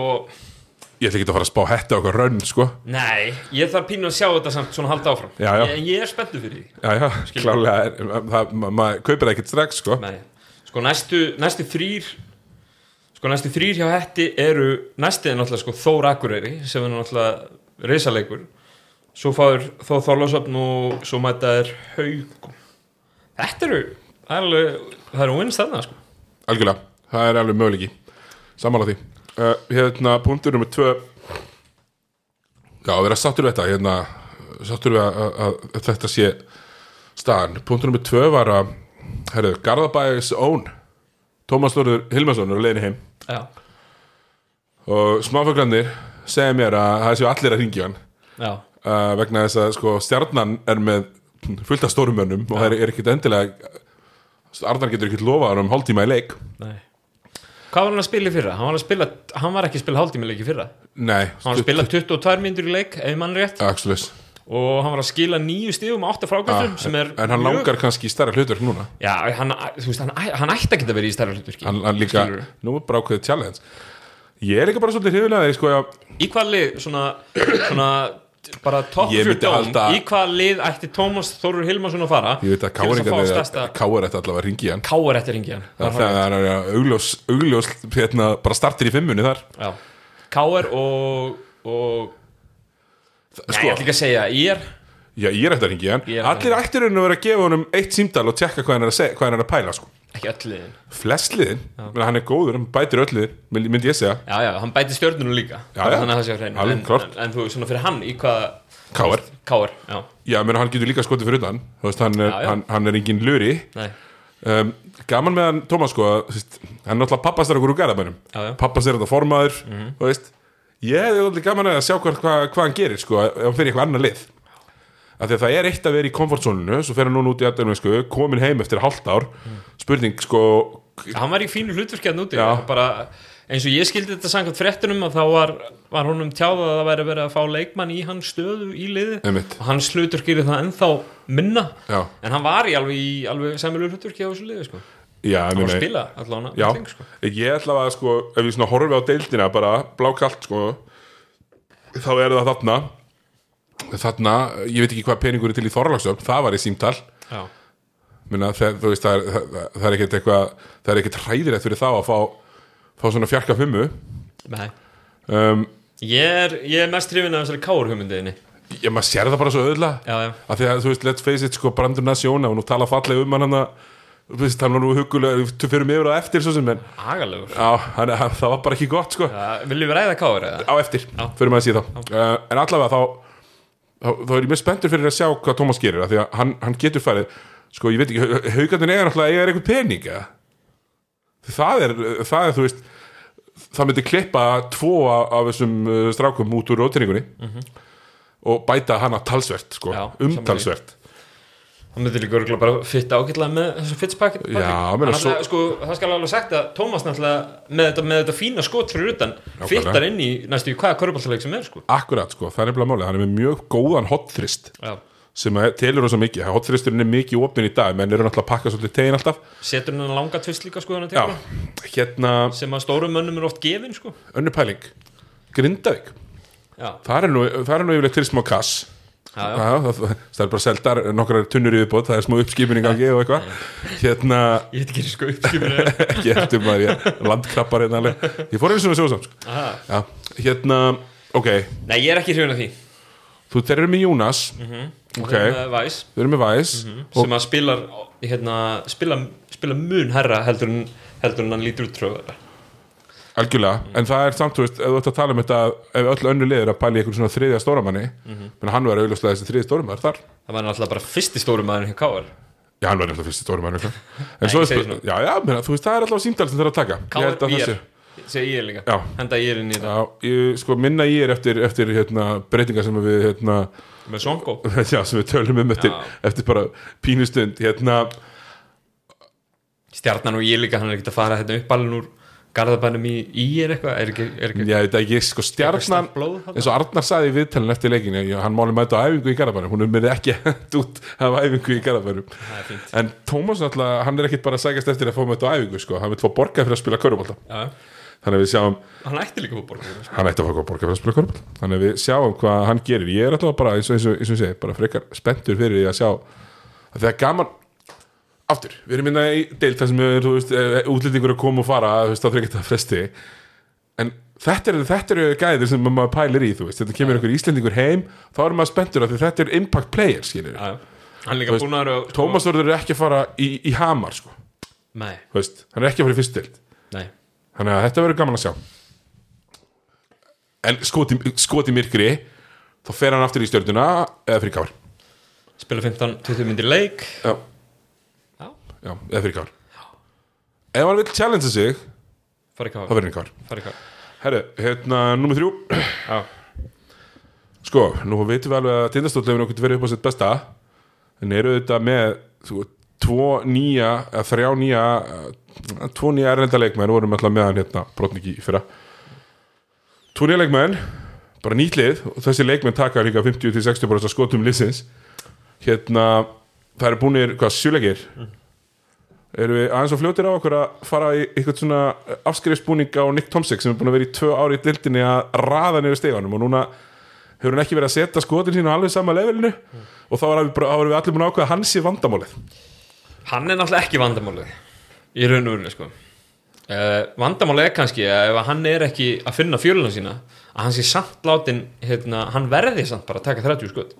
Speaker 1: ég ætla ekki að fara að spá hætti á okkur raun sko.
Speaker 2: Nei, ég þarf pínu að sjá þetta samt svona halda áfram.
Speaker 1: Já, já.
Speaker 2: Ég, ég er spenntu fyrir því.
Speaker 1: Já já, klálega það, ma- maður kaupir ekkert strax sko.
Speaker 2: Nei. sko næstu, næstu þrýr sko næstu þrýr hjá Hetti eru næstu er náttúrulega sko Þór Akureyri sem er náttúrulega reysaleikur svo fáður Þór Þorlásöfn og svo mæta er Haugum þetta eru það er alveg, það eru wins þarna sko.
Speaker 1: Algjörlega, það er alveg möguleiki. Sammála því uh, hérna punktur nummer tvö. Já, að vera sattur við þetta hérna, sattur við að, að, að þetta sé staðan, punktur nummer tvö var að herrðu, Garðabæs own Tómas Lórður Hilmarsson er á leiðinni heim.
Speaker 2: Já,
Speaker 1: og smáfuglandir segja mér að það séu allir að ringja hann. Uh, vegna þess að sko stjarnan er með fullt af stórum mönnum og það er, er ekkit endilega Arnar getur ekkit lofað um hálftíma í leik.
Speaker 2: Nei hvað var hann að spila í fyrra? hann var, spila, hann var ekki að spila hálftími leik í fyrra.
Speaker 1: Nei,
Speaker 2: hann var að spila 22 mínútur í leik ef mann rétt.
Speaker 1: Axelis
Speaker 2: og hann var að skila nýju stífum átta frákvæmstum sem er
Speaker 1: en hann
Speaker 2: mjög-
Speaker 1: langar kannski í stærra hlutverk núna.
Speaker 2: Já, hann, þú veist, hann, hann ætti ekki að vera í stærra hlutverki
Speaker 1: hann, hann líka,
Speaker 2: Skilurðu?
Speaker 1: nú er bara ákveðið challenge. Ég er líka bara svolítið því sko,
Speaker 2: Í hvað lið, svona, svona bara top
Speaker 1: Ég
Speaker 2: of your
Speaker 1: myndi
Speaker 2: dome
Speaker 1: halda-
Speaker 2: Í hvað lið ætti Tómas Þórur Hilmarsson að fara
Speaker 1: ég veit að
Speaker 2: til þess að fá
Speaker 1: káringar
Speaker 2: stærsta
Speaker 1: káar ætti allavega að ringi hann.
Speaker 2: Ringi hann.
Speaker 1: Það er hann augljós, augljós hérna, bara startir í fimmunni þar.
Speaker 2: Já, Káar og, og Nei,
Speaker 1: Sko.
Speaker 2: ég ætla ekki að segja er,
Speaker 1: já, er eftir að ringi hann.
Speaker 2: Að
Speaker 1: allir ættir hann að vera að gefa honum eitt símdal og tjekka hvað hann er að, segja, hvað hann er að pæla sko.
Speaker 2: Ekki öll liðin.
Speaker 1: Flest liðin, menn hann er góður hann bætir öll liðin, myndi ég segja.
Speaker 2: Já, já, hann bæti stjörnunum líka.
Speaker 1: Já, já.
Speaker 2: En, en, en þú, svona fyrir hann, í hvað
Speaker 1: Káar,
Speaker 2: Káar, já,
Speaker 1: já, menn hann getur líka skotið fyrir utan. Veist, hann er,
Speaker 2: Já.
Speaker 1: Hann, hann er engin luri. Um, gaman með hann Tómas sko veist, hann er náttúrulega pappastar okkur úr garabænum pappas er þetta formaður þú veist, ég er alveg gaman að sjá hvað, hvað, hvað hann gerir sko, ef hann fyrir eitthvað annar lið af því að það er eitt að vera í komfortzónunu svo fer hann núna út í aðdæmum sko, komin heim eftir hálft ár spurning sko
Speaker 2: hann var í fínu núti
Speaker 1: Já.
Speaker 2: bara eins og ég skildi þetta samkvæmt fréttunum að þá var, var honum tjáð að það væri verið að fá leikmann í hans stöðu í liði
Speaker 1: Einmitt.
Speaker 2: og hans hlutverki er það ennþá minna
Speaker 1: já,
Speaker 2: en hann var í alveg alveg sæmilu hlutverki á þessu liði sko.
Speaker 1: já,
Speaker 2: hann var að spila allavega sko.
Speaker 1: ég ætla að sko ef svona horfi á deildina bara blákalt sko þá er það þarna þarna, ég veit ekki hvað peningur er til í Þorlagsöfn, það var í símtal.
Speaker 2: Já,
Speaker 1: Minna, það, veist, það, er, það, er ekkert eitthvað það er ekkert hræðilegt fyrir þá að fá, fá svona fjarka fimmu. Um,
Speaker 2: ég er, ég er mest hrifin af þessari káur hugmyndiðinni
Speaker 1: ég maður sér það bara svo öðla
Speaker 2: já, já,
Speaker 1: af því að þú veist, let's face it, sko, Brandur Nasjóna og nú tala fallega um hann veist, hann var nú hugulega, þú fyrir mig yfir á eftir svo sem, en
Speaker 2: agalegur.
Speaker 1: Á, hann, hann, það var bara ekki gott, sko.
Speaker 2: Ja, viljum við ræða eða?
Speaker 1: á eftir, fyrir maður að þá. Uh, en allavega þá, þá er ég mjög spenntur fyrir að sjá hvað Tómas gerir af því að hann, hann getur farið sko ég veit ekki, haugandinn eiga náttúrulega eiga eitthvað pening eða? það er, það er þú veist það myndi klippa tvo af, þessum uh, strákum út úr rótringunni og bæta hana talsvert sko, umtalsvert
Speaker 2: hann myndi líka örugglega bara fitta ágætlega með þessu fittspakket
Speaker 1: Já, meina, svo-
Speaker 2: svo... sko, það skal alveg sagt að Tómas náttúrulega með þetta, með þetta fína skot fyrir utan fittar inn í næstu í hvaða körubaltaleik sem er sko.
Speaker 1: akkurat sko, það er nefnilega málið, hann er með mjög góðan hotþrist sem að telur rosa mikið, hotþristurinn er mikið opinn í dag, menn eru náttúrulega að pakka svolítið tegin alltaf.
Speaker 2: Setur hann langa tvist líka sko,
Speaker 1: Já, hérna
Speaker 2: sem að stórum mönnum er oft gefin sko.
Speaker 1: önnur pæling. Grindavík,
Speaker 2: Já.
Speaker 1: það er nú, það er nú það, það er bara seldar nokkrar tunnur í viðbót, það er smá uppskipin í gangi og eitthvað. Hérna,
Speaker 2: Ég veit ekki sko
Speaker 1: ég, landkrabbar hérna ég fór einu svona sjóðsamt sko.
Speaker 2: Aha.
Speaker 1: Já, hérna, ok.
Speaker 2: Nei, ég er ekki hrifin af því.
Speaker 1: Þú þeir eru með Jónas. Ok,
Speaker 2: Það er með Væs
Speaker 1: þeir eru með Væs og
Speaker 2: sem að spilar hérna, spila, spila mun herra heldur en, heldur en hann lítur út tröðara
Speaker 1: algjörlega, en það er samt, þú veist, ef þú ætti að tala um þetta ef öll önnu liður að í einhvern svona þriðja stóramanni menn hann var auðvitað þessi þriðja stóramann þar.
Speaker 2: Það var náttúrulega bara fyrsti stóri maður hjá Káar
Speaker 1: Já, hann var alltaf fyrsti stóramann en svo er
Speaker 2: segi
Speaker 1: spil, já, já, menna, þú veist, það er alltaf símdal sem það er að taka.
Speaker 2: Káar
Speaker 1: það sé-
Speaker 2: Segir ég líka.
Speaker 1: Já.
Speaker 2: Henda ég inn í þetta.
Speaker 1: Já, ég, sko, minna ég er eftir, eftir hérna, breytingar sem við hérna,
Speaker 2: Með Sonko?
Speaker 1: Sem við tölum um eftir, eftir bara pínustund hérna,
Speaker 2: Stjarnan og ég líka Hann er ekkert að fara hérna upp alveg úr Garðabænum í í er eitthvað? Er ekki, er ekki
Speaker 1: já, þetta ekki, sko, stjarnan eins og Arnar saði í viðtalin eftir leikinu já, hann máli mæta á æfingu í Garabænum hún er með ekki hent út af æfingu í
Speaker 2: er fínt.
Speaker 1: En Tómas náttúrulega, hann er ekkit bara að sækast eftir að fá mæta á æfingu, sko, hann vil fá borgað fyrir að spila körubólta,
Speaker 2: Já,
Speaker 1: þannig að við sjáum
Speaker 2: hann ætti líka fór borgar
Speaker 1: hann ætti að fá borgað fyrir að spila körubólta þannig að við sjáum hvað hann gerir, ég er alltaf bara eins og, eins og, eins og ég segi, aftur, við erum minna í deilt þar sem við, þú veist, eh, útlendingur er að koma og fara þú veist, þá þreikist það fresti. En þetta eru þetta eru gæðir sem maður pælir í, þú veist, þetta kemur einhver íslendingur heim, þá erum maður spenntur af því þetta er impact player, skilur
Speaker 2: er að sko,
Speaker 1: Tómas Þorður er ekki að fara í, í hamar, sko, veist hann er ekki að fara í fyrst deild,
Speaker 2: nei.
Speaker 1: Þannig að þetta verður gaman að sjá. En skoti, skoti myrkri þá fer hann aftur í stjörnuna eða fyrir kár,
Speaker 2: Spila 15-20 myndir leik.
Speaker 1: Já,
Speaker 2: Já,
Speaker 1: eða fyrir kár. Ef hann vil challenge sig,
Speaker 2: fara í
Speaker 1: þá
Speaker 2: Káar
Speaker 1: verður hann
Speaker 2: Fara í Káar
Speaker 1: Herru, hérna, númer þrjú.
Speaker 2: Já,
Speaker 1: Sko, nú veitum við alveg að tindastóll hefur nokkuð verið upp á sitt besta en eru þetta með þú, tvo nýja, eða þrjá nýja eh, tvo nýja erlenda leikmenn. Vorum alltaf með hann hérna, brotningi í fyrra. Tvo nýja leikmenn bara nýtt lið og þessi leikmenn taka líka 50-60% skotum liðsins. Hérna, það eru búinir hvað, sjuleikir Erum við aðeins og fljótir á okkur að fara í eitthvað svona afskrifsbúning á Nick Tomsik sem er búin að vera í tvö ári í dildinni að raða niður steganum og núna hefur hann ekki verið að setja skotin sín á alveg sama levelinu og þá erum við, við allir búin að ákveða að hann sé vandamálið.
Speaker 2: Hann er náttúrulega ekki vandamálið Í raun og veru sko. Uh, Vandamálið er kannski að ef hann er ekki að finna fjöluna sína að hann sé samt látin hérna, hann verði samt bara að taka 30 skot.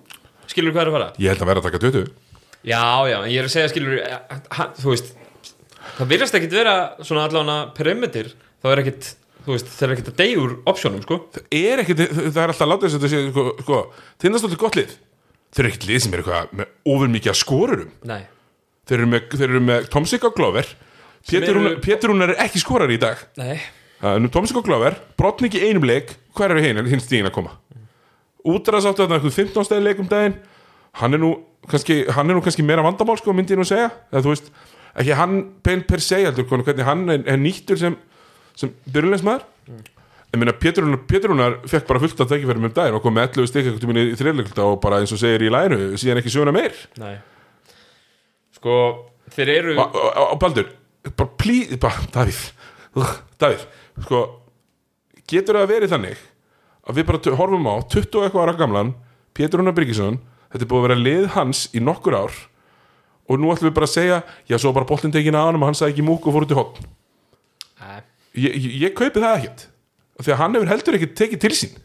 Speaker 2: Skilur hvað er að fara?
Speaker 1: Ég held að vera að taka 20
Speaker 2: Já, já, ég er að segja skilur hann, þú veist það virðast ekkit vera svona allavega perimeter þá er ekkit, veist, þeir eru ekkit að deyja úr optionum, sko.
Speaker 1: Það er ekkit, það er alltaf látið þess að þetta sé sko, sko, tindastóldi gott lið. Þeir eru ekkit lið sem er eitthvað með ofur mikið að skorurum.
Speaker 2: Nei,
Speaker 1: þeir eru með, þeir eru með Tomsik og Glover. Pétur
Speaker 2: eru-
Speaker 1: Rúnar er ekki skorar í dag.
Speaker 2: Nei,
Speaker 1: Það er nú Tomsik og Glover, brotning í einum leik. Hver eru hinn, hinn stíðin að koma? Útræðs áttu þarna eitthvað 15 stæði leik um daginn. Hann er nú kannski, hann er nú kannski meira vandamál sko myndi ég nú segja. Eða þú veist, ekki hann pen per se heldur hvernig hann er, er nýttur sem, sem byrjulegsmaður ég meina Pétur Rúnar- Pétur Rúnar fekk bara fullt að tækifærum um daginn og kom með 11 stik eitthvað minni í þriðleikulta og bara eins og segir í lænu síðan ekki sjöuna meir.
Speaker 2: Nei. Sko, þeir eru
Speaker 1: og, og, og Baldur, bara plí bara, Davíð, Davíð sko, getur það verið þannig að við bara horfum á 20 og eitthvað ára gamlan, Pétur Rúnar Byrgisson þetta er búið að vera lið hans í nokkur ár og nú ætlum við bara að segja já, svo bara boltin tekin að hann og hann sagði ekki múk og fór út í hotn ég, ég, ég kaupi það ekkert. Því að hann hefur heldur ekkert tekið til sín.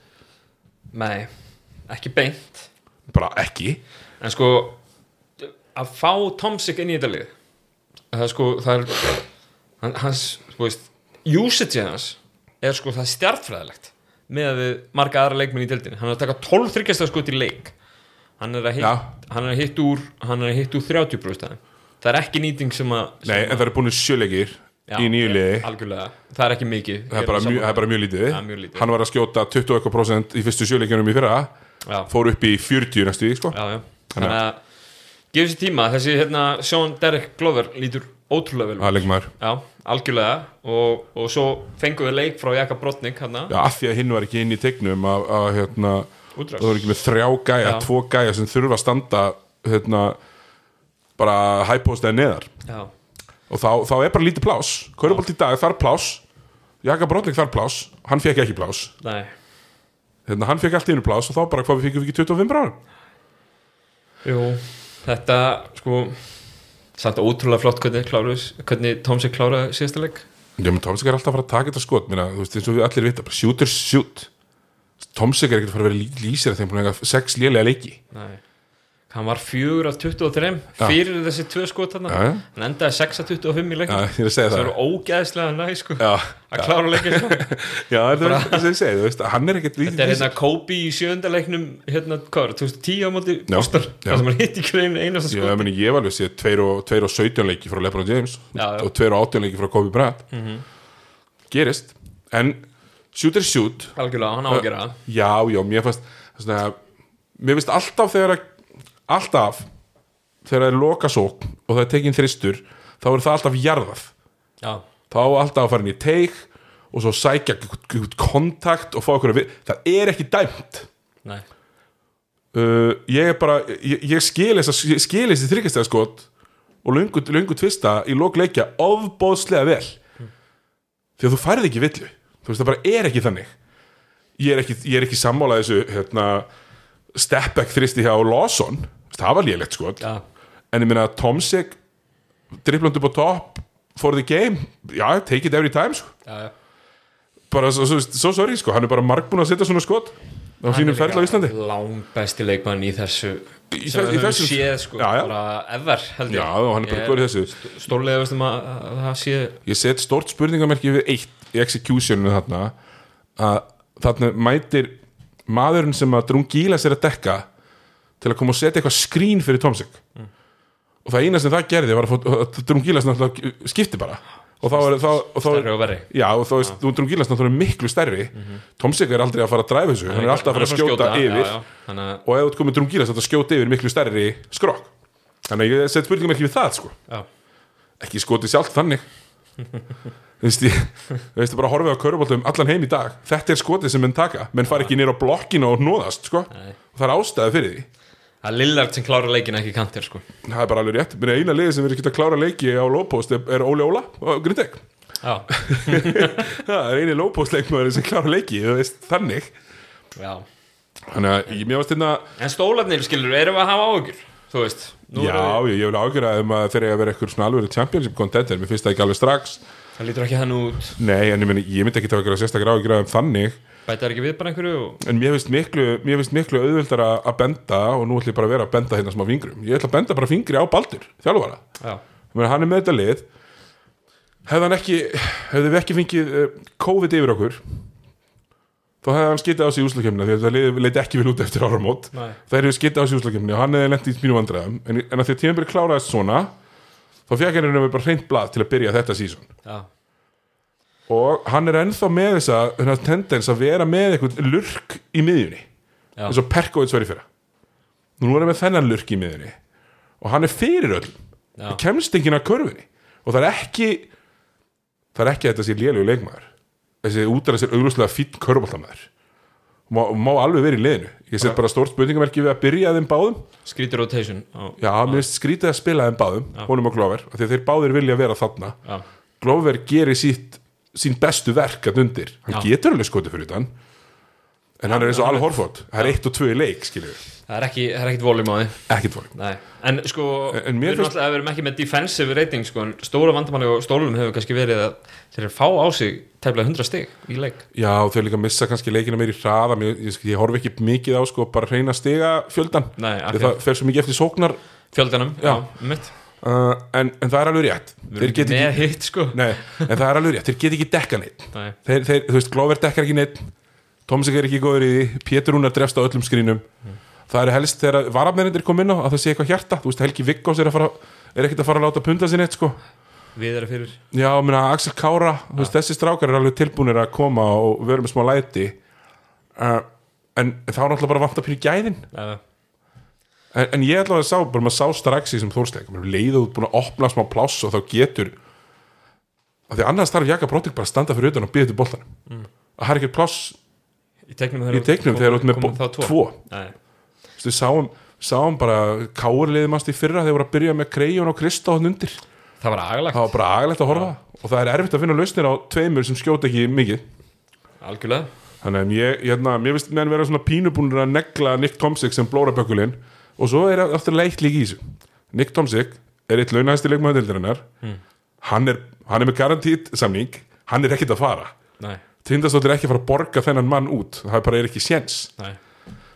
Speaker 2: Nei, ekki beint.
Speaker 1: Bara ekki.
Speaker 2: En sko, að fá Tomsik inn í þetta lið það er sko, það er hann, hans, þú veist usage hans er sko það stjartfræðilegt með að við marga aðra leikmenn í deildinni. Hann er að taka 12 þryggjastar skot í leik. Hann er að
Speaker 1: Já.
Speaker 2: Hann er hitt úr er úr 30 brústæðin það er ekki nýting sem að sem
Speaker 1: Nei, en það eru búin sjöleikir í nýju liði.
Speaker 2: algjörlega, það er ekki mikið.
Speaker 1: Það er bara, mjög, það er bara mjög lítið.
Speaker 2: Er mjög lítið.
Speaker 1: hann var að skjóta 21% í fyrstu sjöleikjunum í fyrra.
Speaker 2: Já,
Speaker 1: fór upp í 40 næstu sko.
Speaker 2: já, já. þannig að gefið sér tíma, þessi hérna Sean Derek Glover lítur ótrúlega vel út.
Speaker 1: er
Speaker 2: Já, algjörlega. Og, og svo fengum við leik frá Jaka Brotnik hérna,
Speaker 1: Já, af því að hinn var ekki inn í tegnum að, að hérna, það
Speaker 2: útrás
Speaker 1: var ekki með þrjá gæja,
Speaker 2: Já.
Speaker 1: tvo gæja sem þurfa að standa hérna, bara hæpóstaði neðar.
Speaker 2: Já,
Speaker 1: og þá, þá er bara lítið plás Körubolt í dag þarf plás Jaka Brotlik þarf plás, hann fekk ekki plás
Speaker 2: nei.
Speaker 1: Hérna, hann fekk allt í einu plás og þá bara hvað við fekkum við ekki 25 bráðum
Speaker 2: Jú, þetta sko samt ótrúlega flott hvernig, kláruð, hvernig Tómsik kláraði síðasta leik.
Speaker 1: Já, menn Tomsik er alltaf að fara að taka þetta skot. Meina, þú veist, eins og við allir vita, bara shoot er shoot Tomsik er ekkert að fara að vera lí- lýsir að þeim búin að eiga sex lélega leiki.
Speaker 2: Nei. hann var fjögur af 23
Speaker 1: Já.
Speaker 2: fyrir þessi tvö skot
Speaker 1: Já, já.
Speaker 2: hann endaði 6 af 25 í leikin
Speaker 1: er að segja
Speaker 2: það
Speaker 1: það.
Speaker 2: eru ógeðslega næ sko að klára leikin sko.
Speaker 1: það er það hann er ekkert
Speaker 2: þetta er hérna Kobe í sjönda leiknum hérna, hvað var, 2010 á móti það sem hann hitt í kreinu einasta
Speaker 1: Já,
Speaker 2: skot
Speaker 1: ég var alveg séð 2 og, 2 og 17 leiki frá LeBron James og 2 og 18 leiki frá Kobe Bryant.
Speaker 2: Mhm.
Speaker 1: gerist. En shoot er shoot.
Speaker 2: Algjörlega, hann á að gera það.
Speaker 1: já, já, mér fannst svona, mér finnst alltaf þegar alltaf þegar það er loka sók og það er tekin þristur þá er það alltaf jarðað.
Speaker 2: Já,
Speaker 1: þá á alltaf að fara inn í teik og svo sækja kontakt og fá okkur að við það er ekki dæmt.
Speaker 2: Nei,
Speaker 1: uh, ég er bara ég, ég skil þessi þryggjastega skot og lungu, tvista í lókleikja ofbóðslega vel. Því að þú færði ekki villu þú veist það bara er ekki þannig. Ég er ekki, ég er ekki sammálað þessu hérna, step back þristi hjá Lawson. Það var lélegt skot
Speaker 2: já,
Speaker 1: en ég meina Tomsik driblandi upp á topp for the game, já, take it every time sko.
Speaker 2: já, já.
Speaker 1: Bara svo, svo, svo sorry, sko, hann er bara margbúin að setja svona skot á sínum ferð á Íslandi.
Speaker 2: lang besti leikmann í þessu
Speaker 1: Í
Speaker 2: sem
Speaker 1: í
Speaker 2: við höfum séð sko,
Speaker 1: Já, já.
Speaker 2: bara ever held ég.
Speaker 1: Já, hann er bara góður í þessu.
Speaker 2: stórlega veistum að, að það sé
Speaker 1: ég set stort spurningamerki við eitt í executioninu þarna að þarna mætir maðurinn sem að Drungíla sér að dekka til að koma og setja eitthvað skrín fyrir Tomsik. Og það eina sem það gerði var að, náttúrulega skipti bara. Og þá er þá, þá þá er Drungílas náttúrulega miklu stærri. Tomsik er aldrei að fara að dræfa þessu hann er alltaf að fara að skjóta yfir.
Speaker 2: Já, já. Þannig að,
Speaker 1: og ef þú ert komið Drungílas þetta skjóta yfir miklu stærri skrokk. Þannig að ég set spurningamerki við það sko. Ekki skotið sjálft þannig þú veist bara horfa á köruboltum allan heim í dag. Þetta er skotið sem menn taka. Menn fara ekki nýra á blokkinu og nóðast sko. Og það er ástæði fyrir því.
Speaker 2: Það er Lillard sem klára leikin ekki kantir sko.
Speaker 1: Það er bara alveg rétt. Mér eina liði sem verður að klára leiki á lowpost er, er Óli Óla og Grindek
Speaker 2: já,
Speaker 1: það er eini lowpost leikmaður sem klára leiki þú veist þannig.
Speaker 2: Já.
Speaker 1: Þannig að ég mér varst hérna
Speaker 2: en stólarnir skilur, erum við að hafa áhugjur þú veist,
Speaker 1: já ég, vil um að þegar ég að vera eitthvað svona alveg championship contender. Mér finnst það ekki alveg strax
Speaker 2: það lítur ekki hann út.
Speaker 1: Nei en ég, meni, ég myndi ekki taka sérstaklega ágjöra um þannig.
Speaker 2: Bæta ekki við bara einhverju og...
Speaker 1: En mér finnst miklu, mér finnst miklu auðvöldar að að benda og nú ætlum ég bara að vera að benda hérna smá fingrum. Ég ætla að benda bara fingri á Baldur,
Speaker 2: já,
Speaker 1: Ég meina, hann er með þetta lið. Hefði hann ekki hefði við ekki fengið uh, COVID yfir okkur þá hefði hann skitið á sig í úslakefna því að það leiti ekki vel út eftir áramót. Það hefði skitið á sig í úslakefni og hann hefði lent í mínu vandræðum. En, en að því að tímabili kláraðist svona þá fekk hann einhvern veginn bara hreint blað til að byrja þetta sísón
Speaker 2: já,
Speaker 1: og hann er ennþá með þessa, þessa tendens að vera með eitthvað lurk í miðjunni
Speaker 2: já,
Speaker 1: eins og Perkovits var í fyrra. Nú er hann með þennan lurk í miðunni og hann er fyrir öll
Speaker 2: já,
Speaker 1: kemst enginn að körfunni. Og það er ekki það er ekki að þetta sé lélegu leikmaður. Þessi útæra sér auglúslega fýtt körfaldamaður má, má alveg verið í liðinu. Ég set bara stórt spurningamerki við að byrja þeim báðum.
Speaker 2: Skrítur rotation á,
Speaker 1: já, mér finnst skrítið að spila þeim báðum honum og Glover, af því að þeir báðir vilja vera þarna. Glover gerir sítt sín bestu verk að undir. Hann getur alveg skotið fyrir þann en hann er eins og Al Horford. Það er eitt og tvö í leik, skiljum við
Speaker 2: það er ekki, það er ekkit voljum á því.
Speaker 1: Fólk
Speaker 2: Nei. en sko,
Speaker 1: En-
Speaker 2: við erum
Speaker 1: finnst-
Speaker 2: alltaf við erum ekki með defensive rating sko, en stóra vandamanni og stólum hefur kannski verið að þeir eru fá á sig tæflega 100 stig í leik.
Speaker 1: Já, þau líka missa kannski leikina meir í hraða Mér, ég, ég horfi ekki mikið á sko bara reyna stiga fjöldan
Speaker 2: Nei,
Speaker 1: það fer svo mikið eftir sóknar
Speaker 2: fjöldanum,
Speaker 1: Já.
Speaker 2: já, mitt
Speaker 1: uh, en, en það er alveg rétt. Þeir
Speaker 2: erum
Speaker 1: get
Speaker 2: með
Speaker 1: ekki,
Speaker 2: hitt sko.
Speaker 1: Nei, En það er alveg rétt, þeir get ekki dekka neitt
Speaker 2: Nei.
Speaker 1: þeir, þeir, Þú veist, Glover dekkar ekki neitt Tomsik er ekki góður í því. Pétur Rúnar drefst á öllum skrínum Það er helst þegar varafnerindir kom inn á að það sé eitthvað hjarta. Þú veist, Helgi Viggós er, er ekkert að fara að láta punda sér neitt sko.
Speaker 2: Við erum fyrir.
Speaker 1: Já, minna, Axel Kára, þú veist, þessi strákar er alveg tilbúinir að koma og vera með smá læti. Uh, en þá er náttúrulega bara vant að pýra gæðin.
Speaker 2: Uh,
Speaker 1: en, en ég ætla að sá, bara maður sá strax í þessum þórsleik, leiðu út búin að opna smá pláss og þá getur af því annars þarf Jaka Bróttik bara að standa fyrir utan og býða til boltanum. Mm. að það er ekki pláss
Speaker 2: í teiknum
Speaker 1: þegar þú ert með
Speaker 2: tvo,
Speaker 1: við sáum, sáum bara káurliðið mannst í fyrra þegar voru að byrja með Krejón og Krista og undir.
Speaker 2: Það var agalagt,
Speaker 1: það var bara agalegt að horfa. Og það er erfitt að finna lausnir á tveimur sem skjóta ekki mikið.
Speaker 2: Algjörlega.
Speaker 1: Þannig að ég, hérna, mér finnst menn vera svona pínubúnir að negla Nick Tomsik sem blórabökulinn og svo er aftur leitt líka í þessu. Nick Tomsik er eitt launahæsti leikmaður deildarinnar. Hann, er, hann er með garantít samning. Hann er ekkert að fara.
Speaker 2: Nei,
Speaker 1: Tindastótt er ekki að fara að borga þennan mann út. Það bara er ekki séns.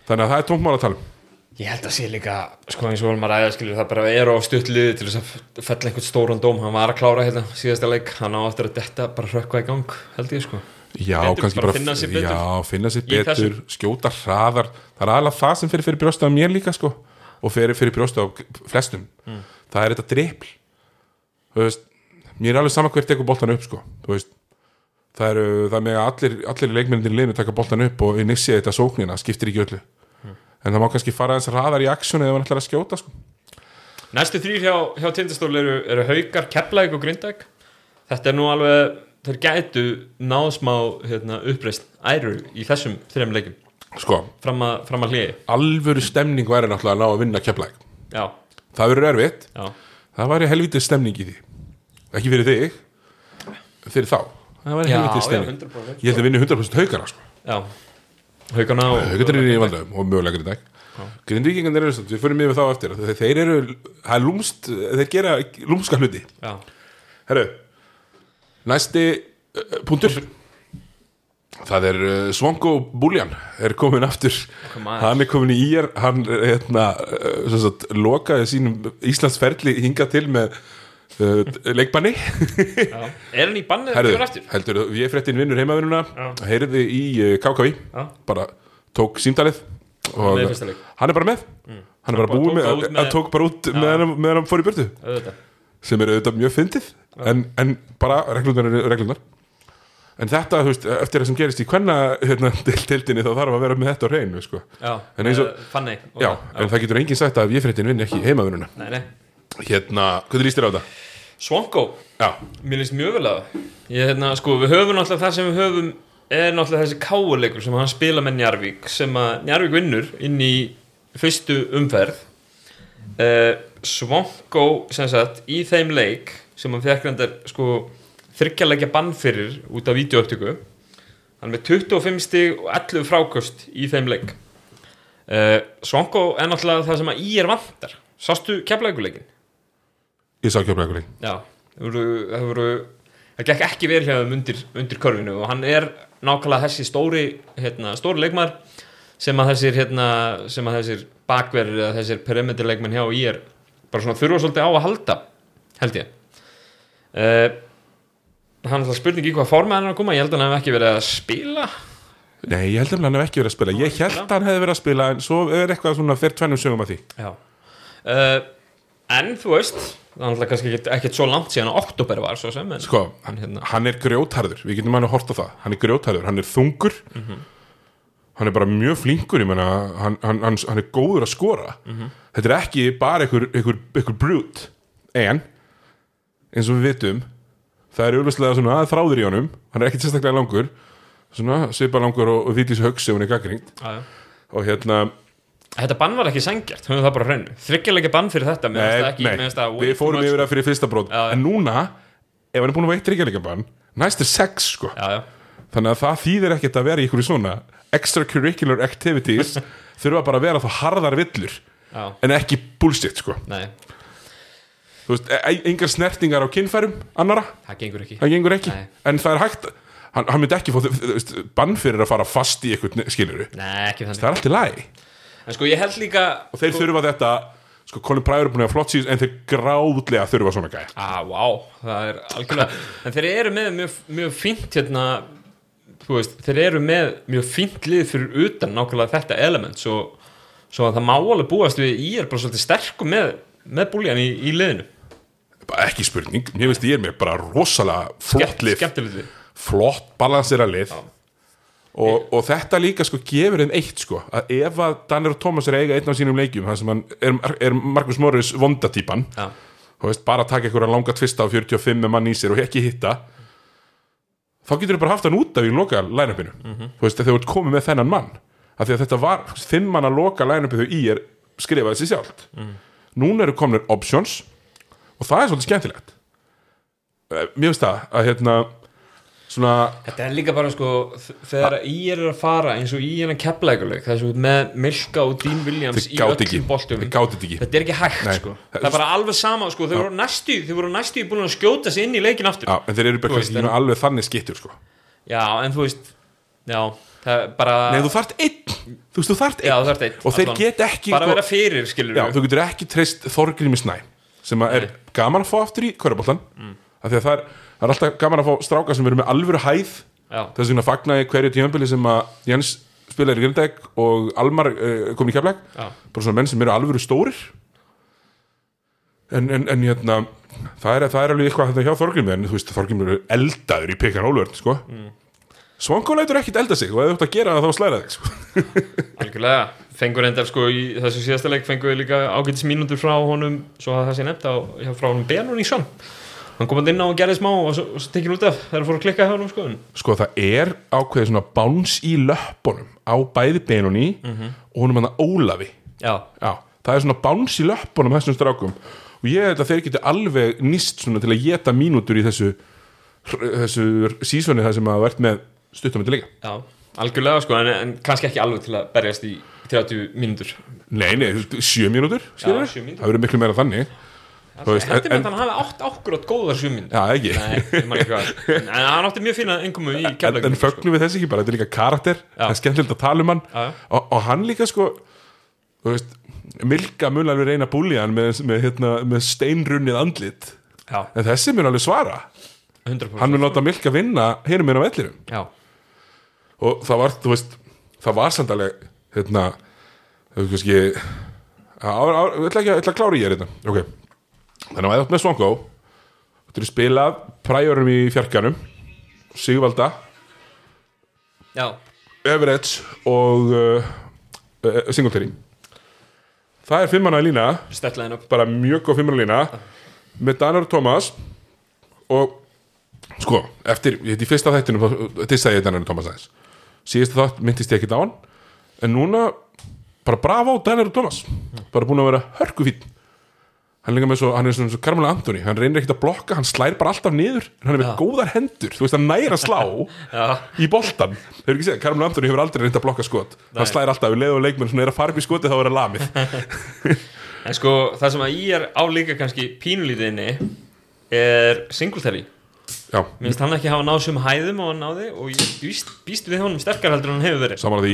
Speaker 1: Þannig að það er tómmál að tala um
Speaker 2: Ég held að sé líka, sko eins og vorum að ræða skilur, það bara er á stuttliði til þess að fella einhvern stóran dóm, hann var að klára hérna síðasta leik, hann á eftir að detta bara rökkva í gang, held ég sko.
Speaker 1: Já,
Speaker 2: Betur
Speaker 1: kannski
Speaker 2: bara
Speaker 1: bara
Speaker 2: finna sig betur.
Speaker 1: Já, finna sér betur, skjóta hraðar. Það er alveg það sem fyrir fyrir brjósta á mér líka sko og fyrir fyrir brjósta á flestum.
Speaker 2: Mm.
Speaker 1: það er þetta veist, mér er alveg sama hvert tekur boltan upp sko, þú veist. Það eru, það er með að allir, allir leikmennir en það má kannski fara eins hraðar í aksjónu eða hann ætlar að skjóta sko.
Speaker 2: Næstu þrýr hjá, hjá tindastól eru, eru haukar, keflæk og grindæk Þetta er nú alveg, þeir gætu náð smá hérna, uppreist æru í þessum þreim leikum
Speaker 1: Sko,
Speaker 2: fram að, fram að hliði.
Speaker 1: Alvöru stemning væri náttúrulega að ná að vinna keflæk
Speaker 2: Já,
Speaker 1: það verður erfitt,
Speaker 2: já,
Speaker 1: það væri helvítið stemning í því. Ekki fyrir þig. Fyrir þá, það væri helvítið
Speaker 2: já,
Speaker 1: stemning.
Speaker 2: 100%
Speaker 1: ég held að vinna 100% haugana sko.
Speaker 2: Og
Speaker 1: haugatir eru í vandræðum og mögulega grindag grindvíkingan eru, við fyrir mig við þá eftir. Þeir, eru, það er lúmst þeir gera lúmska hluti.
Speaker 2: Já,
Speaker 1: herru, næsti uh, punktur. Það er uh, Svongo Búljan er komin aftur. Hann er komin í ír hann hérna, uh, lokaði sínum Íslandsferli hinga til með leikbanni.
Speaker 2: Já. Er hann í eftir?
Speaker 1: heldur, ég fréttin vinnur heimavinnuna
Speaker 2: Já.
Speaker 1: heyrði í uh, KKV
Speaker 2: Já,
Speaker 1: bara tók símtalið og
Speaker 2: Með
Speaker 1: hann er bara með. Hann er bara búið með,
Speaker 2: það með-
Speaker 1: tók bara út meðan hann- meðan hann fór í burtu.
Speaker 2: Auðvitað.
Speaker 1: Sem er auðvitað mjög fyndið. En, en bara reglunar en þetta, þú veist, eftir það sem gerist í hvenna hérna, deildinni þá þarf að vera með þetta á reynu sko.
Speaker 2: Já,
Speaker 1: En eins og-
Speaker 2: eh, Fanney og
Speaker 1: já,
Speaker 2: það,
Speaker 1: en það getur enginn sagt að ég fréttin vinni ekki heimavinnuna.
Speaker 2: Nei, nei.
Speaker 1: Hérna, hvað líst þér á þetta?
Speaker 2: Swanko,
Speaker 1: Já,
Speaker 2: mér líst mjög vel að ég, hérna, sko, við höfum náttúrulega það sem við höfum er náttúrulega þessi káuleikur sem hann spila með Njarvík sem að Njarvík vinnur inn í fyrstu umferð. Uh, Swanko sem sagt, í þeim leik sem hann fekk reyndar sko þryggjalegja bann fyrir út af vídeoöptöku hann með 25 stig og 11 frákost í þeim leik. Uh, Swanko er náttúrulega það sem að í er vantar. Sástu keflækuleikin?
Speaker 1: Ég sá bregja
Speaker 2: Já, það voru, það gekk ekki vel hjá þeim undir, undir körfinu og hann er nákvæmlega þessi stóri hérna, stóri leikmar sem að þessir hérna, sem að þessir bakverðir eða þessir perimeter leikmenn hjá í er bara svona þurfa svolítið á að halda held ég. Uh, hann er alltaf spurning í hvað forma hann er að koma, ég held að hann hef ekki verið að spila.
Speaker 1: Nei, ég held að hann hef ekki verið að spila. Ég held að hann hefði verið að spila En svo er eitthvað svona fyrir tvennum sögum að því.
Speaker 2: Já. Uh, En þú veist það er alltaf kannski ekkert, svo langt síðan að oktober var svo sem en,
Speaker 1: Sko,
Speaker 2: en hérna,
Speaker 1: hann er grjótharður Við getum hann að horta það. Hann er grjótharður, hann er þungur. Hann er bara mjög flinkur Ég meina, hann, hann, hann, hann er góður að skora. Þetta er ekki bara einhver, einhver, einhver brút En eins og við vitum Það er auðvitað svona að þráður í honum. Hann er ekkit sérstaklega langur. Svona svipa langur og, og vítlis höggs ef hún er gaggringt. Og hérna
Speaker 2: Þetta bann var ekki sangjart, höfum það bara hreinu. Þryggjalega bann fyrir þetta það ekki, það
Speaker 1: við fórum yfir það fyrir fyrsta
Speaker 2: já.
Speaker 1: En núna, ef hann er búin að veitt ríkjarleikabann Næst er sex sko.
Speaker 2: Já, já,
Speaker 1: Þannig að það þýðir ekkert að vera í ykkur svona Extracurricular activities Þurfa bara að vera þá harðar villur
Speaker 2: já,
Speaker 1: En ekki bullshit sko.
Speaker 2: Nei,
Speaker 1: Þú veist, e engar snertingar á kynfærum Annara,
Speaker 2: það gengur ekki.
Speaker 1: Það gengur ekki.
Speaker 2: Nei.
Speaker 1: En það er hægt Hann, hann myndi ekki veist, bann fyrir að fara fast í ykkur skiluru
Speaker 2: Nei, ekki
Speaker 1: Það
Speaker 2: þannig
Speaker 1: er allt í lagi
Speaker 2: En sko, ég held líka
Speaker 1: Og þeir þurfa þetta Sko, Colin Pryor er búin að flott síðan En þeir gráðlega þurfa svona gæja.
Speaker 2: Á, vá, það er algjörlega En þeir eru með mjög, mjög fínt hérna veist, þeir eru með mjög fínt lið fyrir utan nákvæmlega þetta element Svo, svo að það má alveg búast við Í er bara svolítið sterkum með, með búljan í, í liðinu.
Speaker 1: Bara ekki spurning, mér finnst ég er með bara rosalega flott lið. flott balansera lið og, og þetta líka sko gefur þeim eitt sko að ef að Danir og Thomas er að eiga einn af sínum leikjum þar sem hann er, er Markus Morris vondatýpan veist, bara taka einhverja langa tvista á 45 með mann í sér og ekki hitta þá getur þau bara haft hann út af í loka line-upinu. Þú veist, þegar þú ert komið með þennan mann af því að þetta var þinn mann að loka line-upinu í er skrifaði sér sjálft. Núna eru komnir options og það er svolítið skemmtilegt. Eh, mér finnst það að hérna svona,
Speaker 2: Þetta er líka bara sko þegar í er að fara eins og í hennan keppleikuleik það er svo með Milka og Dean Williams í öllum
Speaker 1: ekki.
Speaker 2: Þetta er ekki hægt
Speaker 1: Nei.
Speaker 2: sko. Það er bara alveg sama sko þau voru næstu þau voru næstu búin að skjóta sig inn í leikin aftur.
Speaker 1: Já, en þeir eru bara
Speaker 2: veist, en-
Speaker 1: alveg þannig skittur sko.
Speaker 2: Já, en þú veist já það er bara
Speaker 1: Nei, þú þarft einn. Þú veist, þú þarft
Speaker 2: já
Speaker 1: einn
Speaker 2: þú ert einn
Speaker 1: Og þeir get ekki
Speaker 2: bara
Speaker 1: sko-
Speaker 2: vera fyrir skilur
Speaker 1: Já, þú getur ekki treyst Þorgrími Snæ sem að er gaman að fá aftur í Köruboltan mm. af því að það er, það er alltaf gaman að fá stráka sem eru með alvöru hæð. Þess vegna fagnaði hverju tímabili sem að Jens spilaði í Grindæk og Almar uh, kom í keflæk bara svona menn sem eru alvöru stórir. En, en, en hérna það er, það er alveg eitthvað þetta hjá Þorgrími en þú veist Þorgrími eru eldaður í pikkan ólvörn sko. mm. Svanko lætur ekkit elda sig og ef þú ætti að gera það þá slæra þig sko.
Speaker 2: algjörlega. Fengur enda sko í þessu síðasta leik fengur við líka ágætis mínútur frá honum svo að það sé nefnt á, frá honum Benun í Sjón hann kom að inn á og gerði smá og svo, svo tekið út af þegar fór að klikka hjá honum sko.
Speaker 1: Sko það er ákveðið svona báns í löppunum á bæði Benoni og honum hann Ólafi.
Speaker 2: Já,
Speaker 1: Já, það er svona báns í löppunum þessum strákum. Og ég held að þeir geti alveg nýst svona til að geta mínútur í þessu þessu sísoni það sem að verðt með stuttum til leika.
Speaker 2: Já, algjörlega sko en, en kannski ekki alveg til að berjast í 30 mínútur.
Speaker 1: Nei, nei, þú veist, sjö mínútur. Skilur það verður miklu meira þannig
Speaker 2: Heldur
Speaker 1: en-
Speaker 2: með að hann hafi átt ákkurat góðar 7 mínútur
Speaker 1: Já, ekki.
Speaker 2: Nei, ekki hvað En hann átti mjög fína einkomu í
Speaker 1: En,
Speaker 2: keflæk
Speaker 1: en fögnum við þess ekki bara, þetta er líka karakter það er skemmtilegt að tala um hann. Og, og hann líka sko veist, Milka mun alveg reyna hann með, með, hérna, með steinrunnið andlit.
Speaker 2: Já,
Speaker 1: en þessi mun alveg svara.
Speaker 2: 100%
Speaker 1: hann mun láta Milka vinna hérna með á vellirum
Speaker 2: Já,
Speaker 1: og það var, þú veist, það var samt alveg hérna þú veist á, ég ætla ekki að, ég ætla að klára ég hérna. Ok, þannig að ef þú ert með Svango þú ert spilað præjurum í fjarkanum Sigvalda,
Speaker 2: já,
Speaker 1: Everett og uh, uh, Singletary. Það er fimmana í lína.
Speaker 2: Stertlegin upp
Speaker 1: bara mjög góð fimmana lína. Með Danar Thomas og sko, eftir, ég heit í fyrsta þættinum þá dissaði ég Danar Thomas aðeins. Síðast þátt myndist ég ekki hann. En núna, bara bravo Danar Thomas, bara búin að vera hörkufín hann er hann er svona svo Carmela Anthony, hann reynir ekkert að blokka hann slær bara alltaf niður, en hann er með
Speaker 2: Já.
Speaker 1: góðar hendur. Þú veist, hann næra slá
Speaker 2: Já,
Speaker 1: í boltan eru ekki segja, Carmel Anthony hefur aldrei reynd að blokka skot.
Speaker 2: Nei.
Speaker 1: hann slæðir alltaf, við leiðum leikmenn svona er að fara upp í skoti þá er að lamið.
Speaker 2: En sko það sem að ég er á líka kannski pínulítinni er Singletary. Finnst hann ekki hafa náð sem hæðum og hann náði og ég býst, býst við honum sterkar heldur en hann hefur verið.
Speaker 1: Samanlega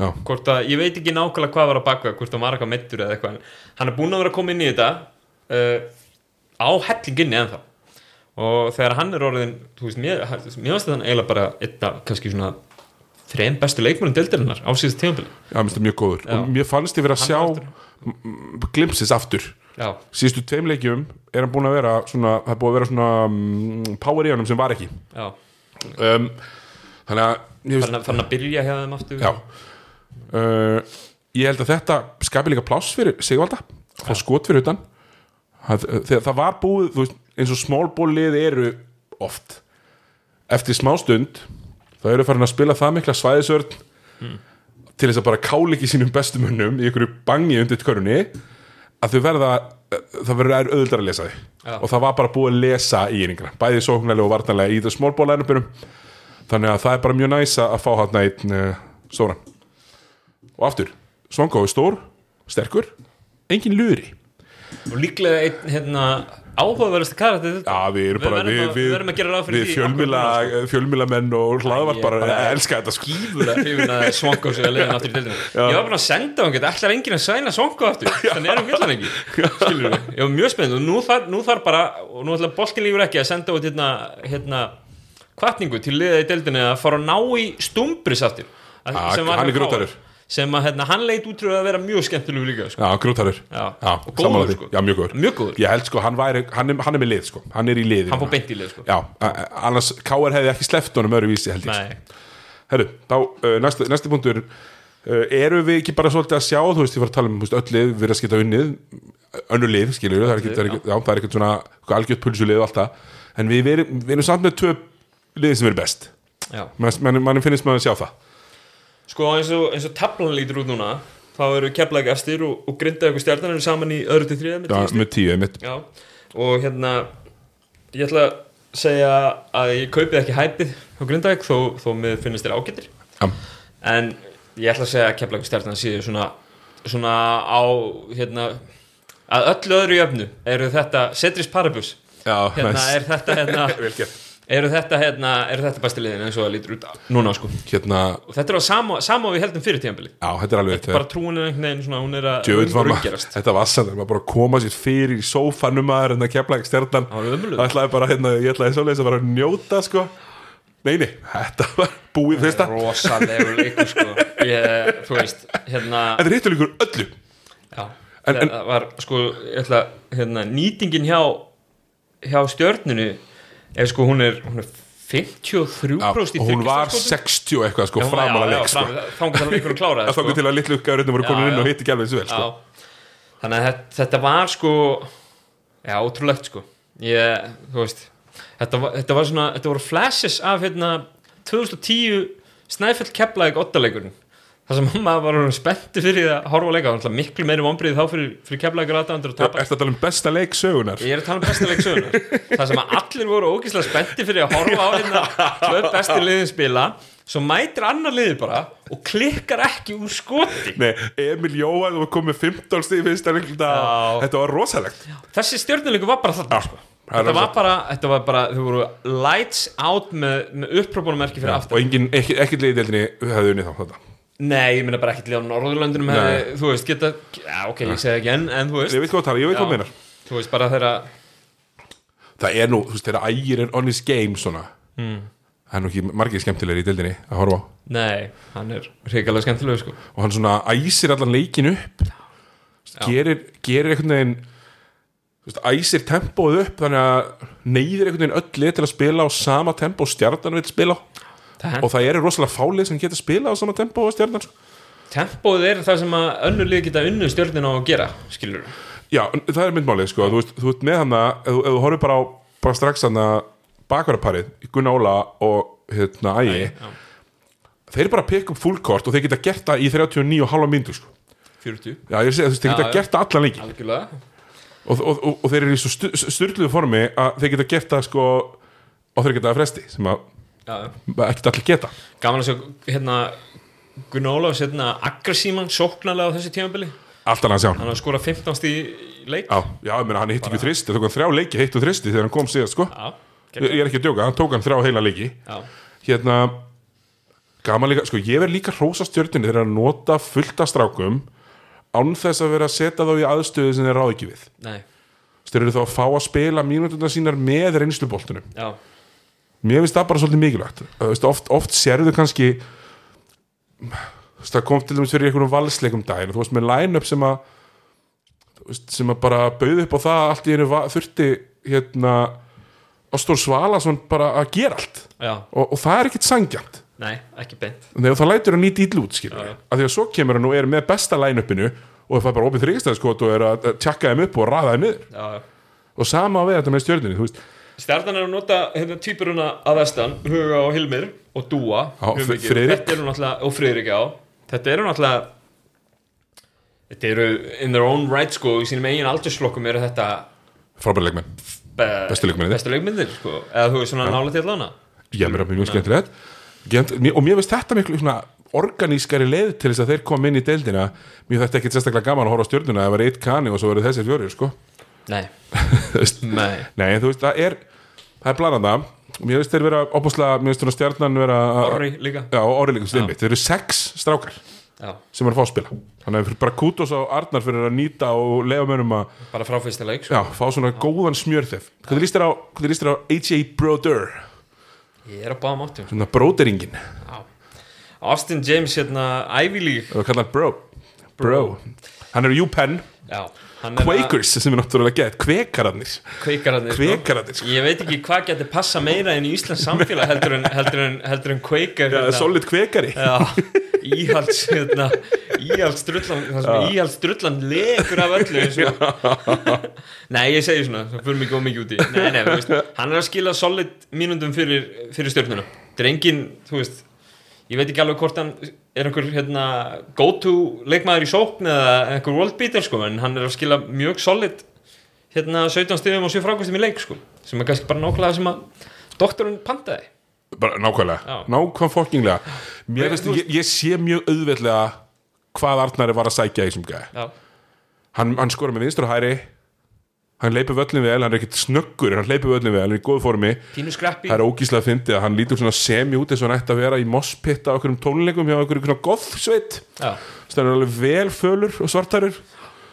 Speaker 1: hann
Speaker 2: hvort að, ég veit ekki nákvæmlega hvað var að baka hvort það var eitthvað meittur eða eitthvað en hann er búinn að vera að koma inn í þetta uh, á hellinginni ennþá. Og þegar hann er orðin veist, mér, mér finnst þetta eiginlega bara einna, kannski svona þreim bestu leikmörnum deildarinnar á síðast tímabili.
Speaker 1: Já, minnst það mjög góður.
Speaker 2: Já.
Speaker 1: og mér fannst ég verið að
Speaker 2: Hann
Speaker 1: sjá m- glimpsis aftur.
Speaker 2: Já,
Speaker 1: síðustu tveim leikjum er hann búin að vera svona, það er búin að vera svona um, power í honum sem var ekki. Um, þannig að
Speaker 2: fann að, að byrja þeim aftur.
Speaker 1: Já uh, ég held að þetta skapi líka pláss fyrir Sigvalda fá skot fyrir utan. Það, þegar það var búið veist, eins og small ball lið eru oft. Eftir smá stund það eru farin að spila það mikla svæðisörn til þess að bara kála ekki sínum bestu munnum í einhverju bangi undir körunni að þau verða það verður er auðvitað að lesa því
Speaker 2: Já.
Speaker 1: og það var bara búið að lesa í eininguna bæði sóknarlega og vartanlega í það line þannig að það er bara mjög næsa að fá hann einn uh, stóran og aftur, Svangó er stór sterkur, engin luri.
Speaker 2: Og líklega einn hérna, áhugaverðasti karakter
Speaker 1: Já, við erum
Speaker 2: Við
Speaker 1: bara við,
Speaker 2: við verðum að gera ráð fyrir
Speaker 1: við
Speaker 2: því
Speaker 1: fjölmilamenn og hlaðvar
Speaker 2: Ég
Speaker 1: bara,
Speaker 2: bara-
Speaker 1: bara elska þetta sko.
Speaker 2: að Svonko sig að leiðin aftur í deildina ég var bara að senda á hann ætlar enginn að sæna Svonko aftur? Þannig erum villan ekki skilur við, ég var mjög spennt og nú þarf, nú þarf bara og nú ætla boltin lífur ekki að senda út hérna, hérna kvartningu til liða í deildinni að fara að ná í stumbris aftur Að-
Speaker 1: Ah,
Speaker 2: sem var
Speaker 1: hann er.
Speaker 2: KR. Sem að hérna, hann leit út fyrir að vera mjög skemmtilegu líka sko.
Speaker 1: Já, grútarur
Speaker 2: Já.
Speaker 1: Já,
Speaker 2: Og góður, sko.
Speaker 1: Já, mjög góður.
Speaker 2: Mjög góður,
Speaker 1: Ég held sko, hann, væri, hann, er, hann er með lið sko. Hann er í liði
Speaker 2: hann fór beint í lið sko.
Speaker 1: Já, annars K.R. hefði ekki sleppt honum öðru vísi held ég.
Speaker 2: Nei,
Speaker 1: Herru, þá, uh, næsti, næsti punktur. Uh, Eru við ekki bara svolítið að sjá Þú veist, ég var að tala um, veist, öll lið Við erum að skita unnið. Önnur lið, skilur það er ekki, það er er ekki svona algjört pulsulið og allt það. En við, við, erum, við erum samt með tvö lið sem eru best.
Speaker 2: Já.
Speaker 1: Mann man, man finnst maður að sjá það
Speaker 2: Sko eins og, eins og tablan lítur út núna þá eru keflæk efstir og, og grinda ykkur stjarnan eru saman í öðru til þriða með tíu
Speaker 1: með tíu, með
Speaker 2: Já, og hérna ég ætla að segja að ég kaupið ekki hæpið á Grindavík þó, þó mér finnst þér ágættir
Speaker 1: Já.
Speaker 2: en ég ætla að segja að Keflavík stjarnan síðu svona, svona á hérna, að öllu öðru jöfnu eru þetta Cedric Paribus
Speaker 1: Já,
Speaker 2: hérna
Speaker 1: næs.
Speaker 2: er þetta hérna. eru þetta hérna, eru þetta besti liðin eins og það lítur út núna sko.
Speaker 1: Hérna,
Speaker 2: og þetta er á sama, sama við heldum fyrir tíðanbili
Speaker 1: já, þetta er alveg eitt
Speaker 2: bara trúin er einhvern veginn svona, hún er að
Speaker 1: var
Speaker 2: raungerast.
Speaker 1: þetta var sann maður bara að koma sér fyrir í sófanum að kepla ekki stjarnan.
Speaker 2: Það var.
Speaker 1: Það ætlaði bara, hérna, ég ætlaði svoleiðis að bara njóta sko. Nei, nei, þetta var búið fyrsta.
Speaker 2: rosalegur leikur sko. Ég, þú veist, hérna
Speaker 1: Þetta er hittu líkur öllu.
Speaker 2: Já,
Speaker 1: En- en-
Speaker 2: það var sko ég ætla, hérna, nýtingin hjá hjá stjörnunu er sko, hún er, hún er 53%
Speaker 1: Já,
Speaker 2: í
Speaker 1: hún var
Speaker 2: þriggja
Speaker 1: 60 og eitthvað sko framalega leik sko.
Speaker 2: að leikur að klára
Speaker 1: Það tóku til að litlu uppgæðurinn voru komin inn og hitti ekki alveg þessu vel sko.
Speaker 2: Þannig að þetta, þetta var sko já, ótrúlegt sko. Ég, þú veist þetta var, þetta var svona, þetta voru flashes af hérna 2010 Snæfell Keflavík ottaleikurinn þar sem maður var spenntur fyrir að horfa á leika, það miklu meiri vonbrið þá fyrir, fyrir Keflavík aðdæmandur að
Speaker 1: Er þetta að tala um besta leik sögunar?
Speaker 2: Ég er að tala um besta leik sögunar Það sem að allir voru ógíslega spenntir fyrir að horfa á hérna tvö bestu liðin spila svo mætir annar liði bara og klikkar ekki úr skoti.
Speaker 1: Nei, Emil Jóhann var komið 15 stíð að
Speaker 2: Já.
Speaker 1: Þetta var rosalegt.
Speaker 2: Þessi stjórnuleiku var bara þarna sko.
Speaker 1: það
Speaker 2: Þetta var bara, þetta var bara þau voru lights out með, með upprópunarmerki fyrir
Speaker 1: Og
Speaker 2: aftan.
Speaker 1: engin, ekki, ekki liðið hefði unnið þá þetta
Speaker 2: Nei, ég minna bara ekkert liða á Norðurlöndunum hefði, þú veist, geta, já ok, ég segi ekki enn en þú veist,
Speaker 1: Ég veit hvað það tala, ég veit hvað
Speaker 2: Já.
Speaker 1: meinar.
Speaker 2: Þú veist bara þeirra
Speaker 1: Það er nú, þú veist, þegar ægir er on his game svona.
Speaker 2: Hmm.
Speaker 1: Það er nú ekki margir skemmtilegir í deildinni að horfa á.
Speaker 2: Nei, hann er hrikalega skemmtilegur sko.
Speaker 1: Og hann svona æsir allan leikin upp. Gerir, gerir einhvern veginn þú veist, Æsir tempóið upp Þannig að neyðir einhvern veginn öll lið til að spila á sama tempó stjarnan vil spila á
Speaker 2: Það-
Speaker 1: Og það eru rosalega fálið sem geta spila á sama tempó og stjarnan sko.
Speaker 2: Tempóið er það sem að önnur lið geta unnu stjórnina á að gera, skilur
Speaker 1: Já, það er myndmálið sko. þú, veist, þú veist með hann að ef, þú- horfir bara á bara strax hann að bakvaraparið Gunnar Óla og hérna Ægi þeir bara að pikka upp fullkort og þeir geta gert það í 39 og halva myndu sko.
Speaker 2: 40
Speaker 1: Já, ég segi þú veist, þeir geta gert það allan leiki
Speaker 2: Algjörlega
Speaker 1: og, og, og, og þeir eru í svo styrluðu formi að þeir geta gert það sko og þeir geta að fresti sem að. Ekkert allir geta.
Speaker 2: Gaman að sjá, hérna Gunnar Ólafs, hérna, aggressíman sóknarlega á þessu tímabili.
Speaker 1: Allt annað að sjá. Hann
Speaker 2: Hann skorað 15 stíð í leik.
Speaker 1: Já, já, ég meina hann hitt ekki þristi, það tók hann þrjá leiki hitt og þristi þegar hann kom síðast sko.
Speaker 2: Já,
Speaker 1: ég, er ekki að djóka, hann tók hann þrjá heila leiki.
Speaker 2: Já,
Speaker 1: hérna gaman líka, sko ég verð líka hrósa stjörnunni þegar að nota fullt af strákum án þess að vera að setja þá í aðstöðu sem þeir ráð ekki við.
Speaker 2: Nei,
Speaker 1: þeir eru þá að fá að spila mínútuna sínar með reynsluboltunum.
Speaker 2: Já
Speaker 1: mér finnst það bara svolítið mikilvægt. Veist, oft, oft sérðu kannski það kom til dæmis fyrir einhverjum valsleikum daginn og þú veist með line-up sem að sem að bara bauð upp á það að allt í einu þurfti hérna Ástór Svalason bara að gera allt. Og, og það er ekkit sangjant
Speaker 2: nei, ekki beint.
Speaker 1: Nei, og það lætur hann nýtt ítl út skilur
Speaker 2: Já, já.
Speaker 1: af því að svo kemur hann og er með besta line-upinu og það er bara opið þrýstæðskot og er að að tjakka þeim upp og raða þeim niður.
Speaker 2: Já.
Speaker 1: Og sama á við þetta með stjörnunni þú veist,
Speaker 2: Stjarnan er að nota hérna týpuruna að vestan, Huga og Hilmir og Dúa.
Speaker 1: Friðrik.
Speaker 2: Þetta eru náttúrulega, og Friðrik já. Þetta eru náttúrulega Þetta eru in their own right sko. Í sínum eigin aldursflokkum eru þetta
Speaker 1: frábæri leikmenn.
Speaker 2: Be
Speaker 1: Bestu leikmennirnir.
Speaker 2: bestu leikmyndir sko. Eða þú veist svona nála til lána
Speaker 1: ég mér að mjög skemmtilegt. Og mér finnst þetta miklu svona organískari leið til þess að þeir koma inn í deildina. Mér þetta ekki sérstaklega gaman að horfa á stjörnuna ef það er eitt kani og svo verður þessir fjórir sko.
Speaker 2: Nei, nei.
Speaker 1: Nei, þú veist, það er það er blananda og mér finnst þeir vera opaslega, mér finnst svona stjarnan vera
Speaker 2: Orri líka.
Speaker 1: Já, og orri líka, þeir eru sex strákar
Speaker 2: Já,
Speaker 1: sem er að fá að spila. Þannig að bara kútos á Arnar fyrir að nýta og lefa mönnum að
Speaker 2: bara frá fyrsta leik sko.
Speaker 1: já, fá svona góðan smjörþef hvernig líst þér á, AJ Broder
Speaker 2: Ég er að báða máttum
Speaker 1: svona broderingin,
Speaker 2: Austin James hérna Ivy League.
Speaker 1: Og hann bro. Bro, hann er UPenn
Speaker 2: Já,
Speaker 1: Quakers sem er náttúrulega gett, kvekararnir.
Speaker 2: Kveikararnir sko.
Speaker 1: kvekararnir, sko.
Speaker 2: Ég veit ekki hvað getur passa meira inn í Íslands samfélag heldur en, heldur en, heldur en Quaker
Speaker 1: ja, solid kvekari
Speaker 2: íhalds hérna, íhalds drullan íhalds drullan lekur af öllu Nei, ég segi svona, það fyrir mig góð mikið úti Nei, nei, veist, hann er að skila solid mínundum fyrir, fyrir stjórnuna Þetta er engin, þú veist ég veit ekki alveg hvort hann er einhver hérna, go to leikmaður í sókn eða einhver world beater sko, en hann er að skila mjög solid hérna 17 stigum og 7 frákvæstum í leik sko. sem er kannski bara nákvæmlega sem að doktorinn pantaði.
Speaker 1: Bara nákvæmlega, nákvæm fokkinglega mér finnst, ég, ég sé mjög auðveldlega hvað Arnari var að sækja í þessum gæði hann, hann skora með vinstur og hæri hann leipur völlin vel, hann er ekkit snöggur hann leipur völlin vel, hann er í góð formi. Það er ógíslega fyndið að hann lítur svona semi út eins og hann ætti að vera í mosspitta á okkur tónleikum hjá okkur svona gothsveit.
Speaker 2: Já,
Speaker 1: það er alveg vel fölur og svartærur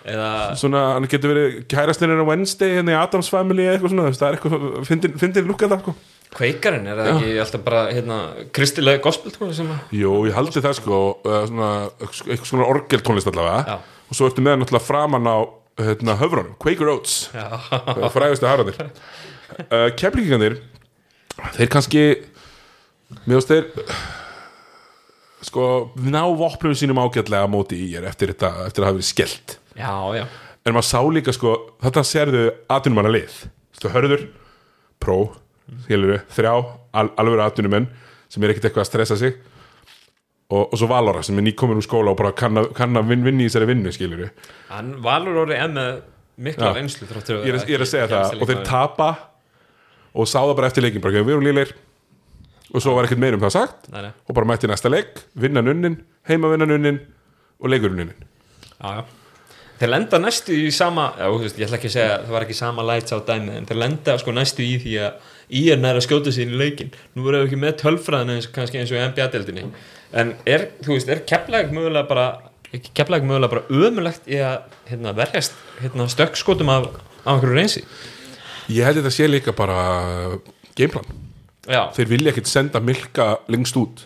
Speaker 2: eða
Speaker 1: svona, hann getur verið kærastinir á Wednesday hérna í Adams Family eða eitthvað svona, það er eitthvað fyndin, fyndin lukkað það sko.
Speaker 2: kveikarinn, er það ekki alltaf bara hérna, kristilega gospel tónlist sem að
Speaker 1: Jú, ég haldi það sko svona, hérna, höfrunum, Quaker Oats.
Speaker 2: Já,
Speaker 1: frægustu harðanir uh, Keflingingarnir þeir kannski finnst þeir sko ná vopnum sínum ágætlega móti í er eftir, þetta, eftir að hafa verið skellt.
Speaker 2: Já, já.
Speaker 1: En maður sá líka sko þetta sérðu atvinnumanna lið Stu, hörður, pró skilur þrjá, al, alveg atvinnumenn sem er ekkert eitthvað að stressa sig og, og svo Valora sem er nýkomin úr skóla og bara kann að, kann að vin, vinni í þessari vinnu skilur
Speaker 2: Hann valur orðið enn með mikla reynslu
Speaker 1: ég, er- ég er að segja það og þeir tapa og sá það bara eftir leikin bara, "Ok, við erum líleir og svo var ekkert meir um það sagt
Speaker 2: Nei, nei,
Speaker 1: og bara mætti næsta leik, vinna nunnin heima vinna nunnin og leikur nunnin.
Speaker 2: Já, já. Þeir lenda næstu í sama já, veist, ég ætla ekki að segja að það var ekki sama lights á dæmi en þeir lenda sko næstu í því að í er næra skjóta sér í leikin nú voru við ekki með tölfræðin eins, eins og NBA-deldinni en er, veist, er keflæg mögulega bara keflæg mögulega bara ömulegt í að hérna, verjast hérna, stökkskotum af, af einhverju reynsi
Speaker 1: ég held þetta sé líka bara gameplan,
Speaker 2: Já,
Speaker 1: þeir vilja ekkert senda Milka lengst út.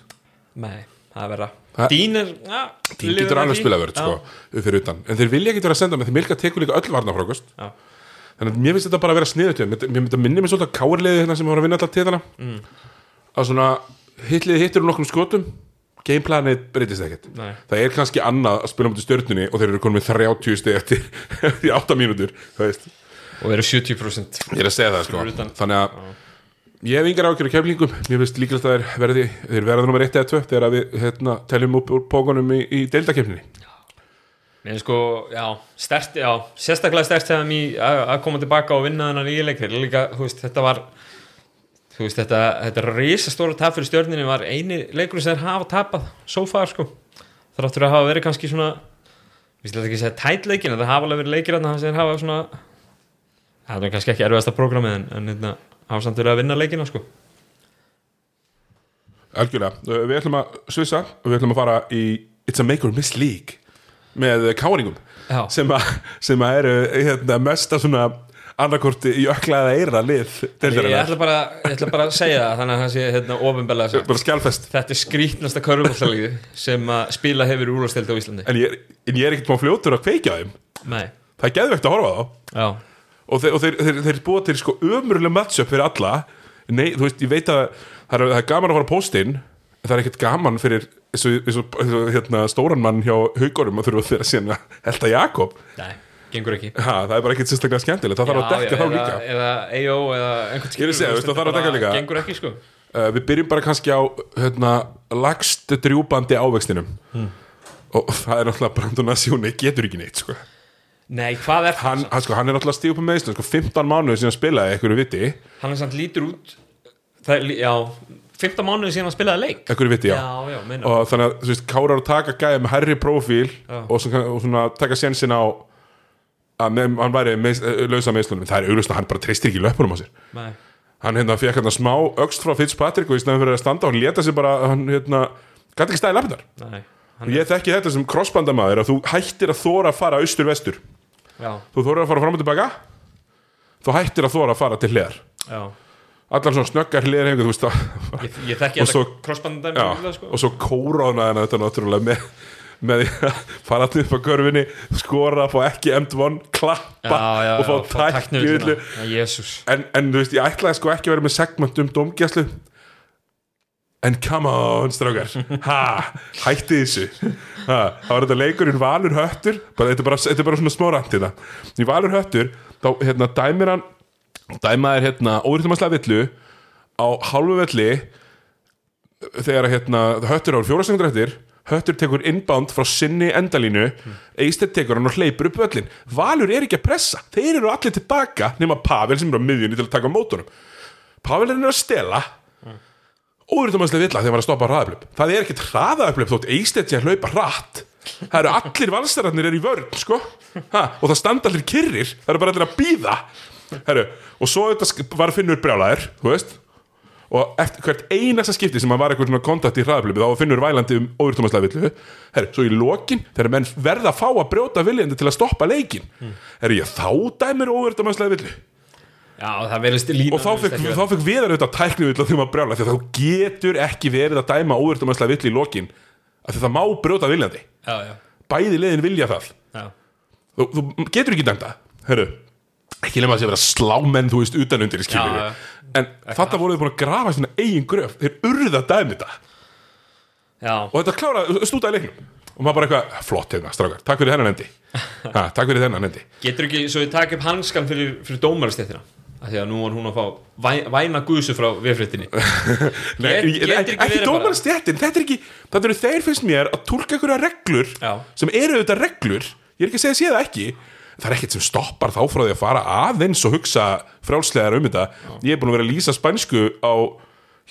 Speaker 2: Nei, það er verða
Speaker 1: Það-
Speaker 2: Dín er, já
Speaker 1: Tín getur alveg spilað verið sko, upp fyrir utan. En þeir vilja ekkert vera að senda með því Milka tekur líka öll varnafrákust
Speaker 2: Já.
Speaker 1: Þannig að mér finnst þetta bara að vera sniðut mér. Myndi að minni mig svolítið að káarliði hérna sem var að vinna alltaf tíðana mm. að svona hitliði hittir um nokkrum skotum gameplanið breytist ekkert.
Speaker 2: Nei.
Speaker 1: það er kannski annað að spila um til stjörnunni og þeir eru konum með 30 stið eftir í 8 mínútur
Speaker 2: og eru 70%
Speaker 1: ég er að segja það sko.
Speaker 2: Fyrir utan.
Speaker 1: þannig að ég hef yngar ákjör á keflingum. Mér finnst líkilegt að þeir verði þeir verða nummer 1 eða 2 þegar við hérna, teljum upp úr pókunum í, í deildakefninni
Speaker 2: Mér finnst sko, já, stert, já, sérstaklega stert þegar mér að að koma tilbaka og vinna þennan nýja leik þeir líka, þú veist, þetta var þú veist, þetta, þetta risastóra tap fyrir stjórninni var eini leikur sem þeir hafa tapað so far, sko. Þráttur að hafa verið kannski svona við slett ekki að segja tætleikin, það hafa alveg verið leikir þarna sem þeir hafa svona það er kannski ekki erfiðasta prógramið en, en hérna, hafa samt verið að vinna leikina, sko.
Speaker 1: Algjörlega, við ætlum að svissa við ætlum að fara í It's a Make or Miss League með káringum
Speaker 2: Já,
Speaker 1: sem, að, sem að eru hérna, mesta svona annarkorti í öklaða eira lið
Speaker 2: ég ætla bara, ég ætla bara að segja það þannig að það sé hérna ofinbellega Þetta er skrítnasta körfumállalíði sem að spila hefur úrvarsteldi á Íslandi.
Speaker 1: En ég, en ég er ekkert má fljótur að kveikja á þeim.
Speaker 2: Nei,
Speaker 1: það er geðvegt að horfa á þá.
Speaker 2: Já,
Speaker 1: og þeir, þeir, þeir, þeir búa til sko ömurlega matchup fyrir alla. Nei, þú veist, ég veit að það er, það er gaman að fara postinn en það er ekkert gaman fyrir eins og, eins og, eins og hérna, stóran mann hjá haugorum að þurfa þeirra síðan að elda Jakob.
Speaker 2: Nei, gengur ekki.
Speaker 1: Ha, það er bara ekkert sérstaklega skemmtilegt það þarf að dekka þá líka.
Speaker 2: eða EO eða einhvern
Speaker 1: Ég er að segja, veist, það þarf að dekka líka.
Speaker 2: Gengur ekki sko.
Speaker 1: Uh, við byrjum bara kannski á hérna, lagst drjúbandi ávextinum og það er náttúrulega Brandon Asjúni getur ekki neitt sko.
Speaker 2: Nei, hvað er
Speaker 1: hann, hann, sko, hann er náttúrulega stíð upp með meðslun sko, 15 mánuði síðan spilaði einhverju viti.
Speaker 2: Hann er samt lítur út það, Já, 15 mánuði síðan hann spilaði leik.
Speaker 1: Einhverju viti, já,
Speaker 2: já, já
Speaker 1: og þannig að þú veist, Kára að taka gæja með herri prófíl
Speaker 2: Já.
Speaker 1: og, svona, og svona taka sjensin á að með, hann væri með, lausa meðslunum það er auglust að hann bara treystir ekki löpunum á sér.
Speaker 2: Nei,
Speaker 1: hann hérna fekk hérna smá öxt frá Fitzpatrick og í snæðum fyrir að standa og hann leta sig bara hann hérna, gæti ekki stæði
Speaker 2: nei
Speaker 1: og ég þekki þetta sem crossbandamaður að þú hættir að þóra að fara austur-vestur.
Speaker 2: Já,
Speaker 1: þú þóra að fara fram og tilbaka þú hættir að þóra að fara til hliðar.
Speaker 2: Já
Speaker 1: allar svona snöggar að
Speaker 2: Ég, ég þekki þetta crossbandar
Speaker 1: já,
Speaker 2: sko.
Speaker 1: og svo kóránaði hann þetta náttúrulega með, með því að fara allir upp á görfinni skora, fá ekki M1 klappa og fá tækni
Speaker 2: Já,
Speaker 1: en, en þú veist, ég ætlaði sko ekki að vera með segment um domgæslu en come on, strákar. Ha, hætti þessu. Ha, það var þetta leikurinn Valur Höttur bara, þetta, er bara, þetta er bara svona smá rant hérna. Í Valur Höttur, þá hérna dæmir hann dæmaðir hérna óriðtumarslega villu á hálfu velli þegar hérna Höttur áður fjóra sekundur eftir Höttur tekur inbound frá sinni endalínu Eisted tekur hann og hleypur upp völlin Valur er ekki að pressa, þeir eru allir tilbaka nema Pavel sem er á miðjunni til að taka á mótunum. Pavel er að stela óryttumanslega villa þegar hann var að stoppa hraðaplöp það er ekkert hraðaplöp þótt Eisted sé að hlaupa hratt. Það eru allir valstararnir er í vörn sko. ha, og það standa allir kyrrir það eru bara allir að býða Heru, og svo var Finnur brjálæðir þú veist. Og eftir hvert einasta skipti sem hann var eitthvað svona kontakt í hraðaplöpu þá Finnur vælandi um óryttumanslega villu Heru, svo í lokin þegar menn verða að fá að brjóta viljandi til að stoppa leikin mm. er ég þá dæmir óryttumanslega villu
Speaker 2: Já, það verðist lína
Speaker 1: og þá fekk, viðar auðvitað og þeim að brjála því að þá getur ekki verið að dæma óvertumæslega vill í lokin af því það má brjóta viljandi.
Speaker 2: Já, já,
Speaker 1: bæði liðin vilja það. Þú, þú getur ekki dæmta Heru, ekki nema að sé að slá menn þú veist utanundir skilur
Speaker 2: Já,
Speaker 1: en þetta voruð búin að grafa svona eigin gröf. Þeir urðu að dæma þetta.
Speaker 2: Já,
Speaker 1: og þetta klára stútaði leiknum. Og maður bara eitthvað, flott hérna, strákar, takk fyrir þennan endi. Ha, takk fyrir þennan endi.
Speaker 2: Getur ekki svo ég taka upp hanskan fyrir, fyrir dómarastéttina? Af því að nú var hún að fá væ, væna gusu frá viðfréttinni Get-
Speaker 1: ekki,
Speaker 2: ekki
Speaker 1: ekki
Speaker 2: verið
Speaker 1: dómar
Speaker 2: bara-
Speaker 1: þetta er ekki þetta eru þeir finnst mér að tólka einhverja reglur
Speaker 2: Já.
Speaker 1: sem eru auðvitað reglur. Ég er ekki að segja að sé það ekki það er ekkert sem stoppar þá frá því að fara aðeins og hugsa frjálslegar um þetta. Ég er búin að vera að lýsa spænsku á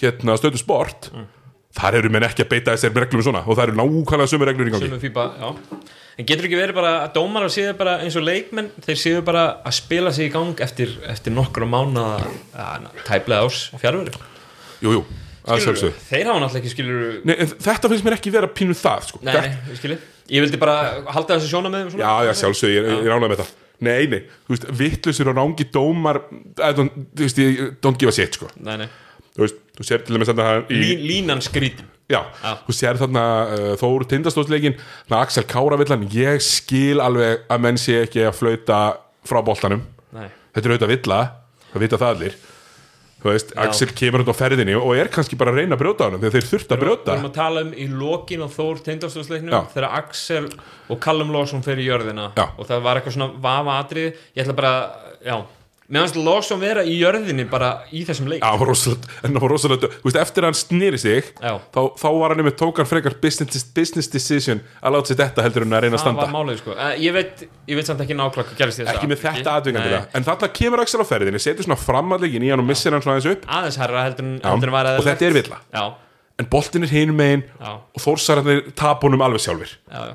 Speaker 1: hérna stöðu sport. Þar eru menn ekki að beita þessar reglum svona og það eru nákvæmlega sömu reglur í gangi.
Speaker 2: Já. En getur ekki verið bara að dómarar séu bara eins og leikmenn þeir séu bara að spila sig í gang eftir, eftir nokkru mánu tæplega árs fjárveru
Speaker 1: jú, jú, að sjálfsög
Speaker 2: Þeir hafa náttúrulega ekki skilur
Speaker 1: Nei, þetta finnst mér ekki vera pínu það sko.
Speaker 2: Nei, nei, ég vildi bara halda þessu sjóna með þeim
Speaker 1: Já, já, sjálfsög, ég, ég ránaði með það. Nei, nei, þú veist, vittlusir og rángi dómar don't, þú veist, ég don't give a shit, sko.
Speaker 2: Nei, nei.
Speaker 1: Þú veist, þú sér til dæmis þarna í
Speaker 2: Lín, Línan skrítin.
Speaker 1: Já,
Speaker 2: Já.
Speaker 1: þú sér þarna uh, Þór tindastóðsleikin, þarna Axel Káravillan. Ég skil alveg að menn sé ekki að flauta frá boltanum.
Speaker 2: Nei.
Speaker 1: Þetta er auðvitað villa, það vita það allir Þú veist, Axel kemur út á ferðinni og er kannski bara að reyna að brjóta á hann þegar þeir þurft að
Speaker 2: Við
Speaker 1: brjóta.
Speaker 2: erum að tala um í lokin og Þór tindastofsleiknum
Speaker 1: Já.
Speaker 2: þegar Axel og Callum Lawson fyrir jörðina.
Speaker 1: Já.
Speaker 2: og það var eitthvað svona vafa atrið ég ætla bara, já fannst Lawson vera í jörðinni bara í þessum leik.
Speaker 1: Já, hann var rosalega, en hann var rosalega Þú veist, eftir að hann snýri sig þá, þá var hann einmitt, tók hann frekar business, business decision að láta sér þetta heldur en að reyna að
Speaker 2: það
Speaker 1: standa.
Speaker 2: var málið sko. Eh, ég veit, ég veit samt ekki nákvæmlega hvað gerist í þessu
Speaker 1: ekki með þetta aðvingandi
Speaker 2: Nei.
Speaker 1: en þarna kemur Axel á ferðinni, setur svona framallegin í hann og missir hann svona aðeins upp.
Speaker 2: Aðeins herra heldur en var
Speaker 1: og þetta er villa.
Speaker 2: Já,
Speaker 1: en boltin er hinum megin og þórsararnir tap honum alveg sjálfur
Speaker 2: já, já.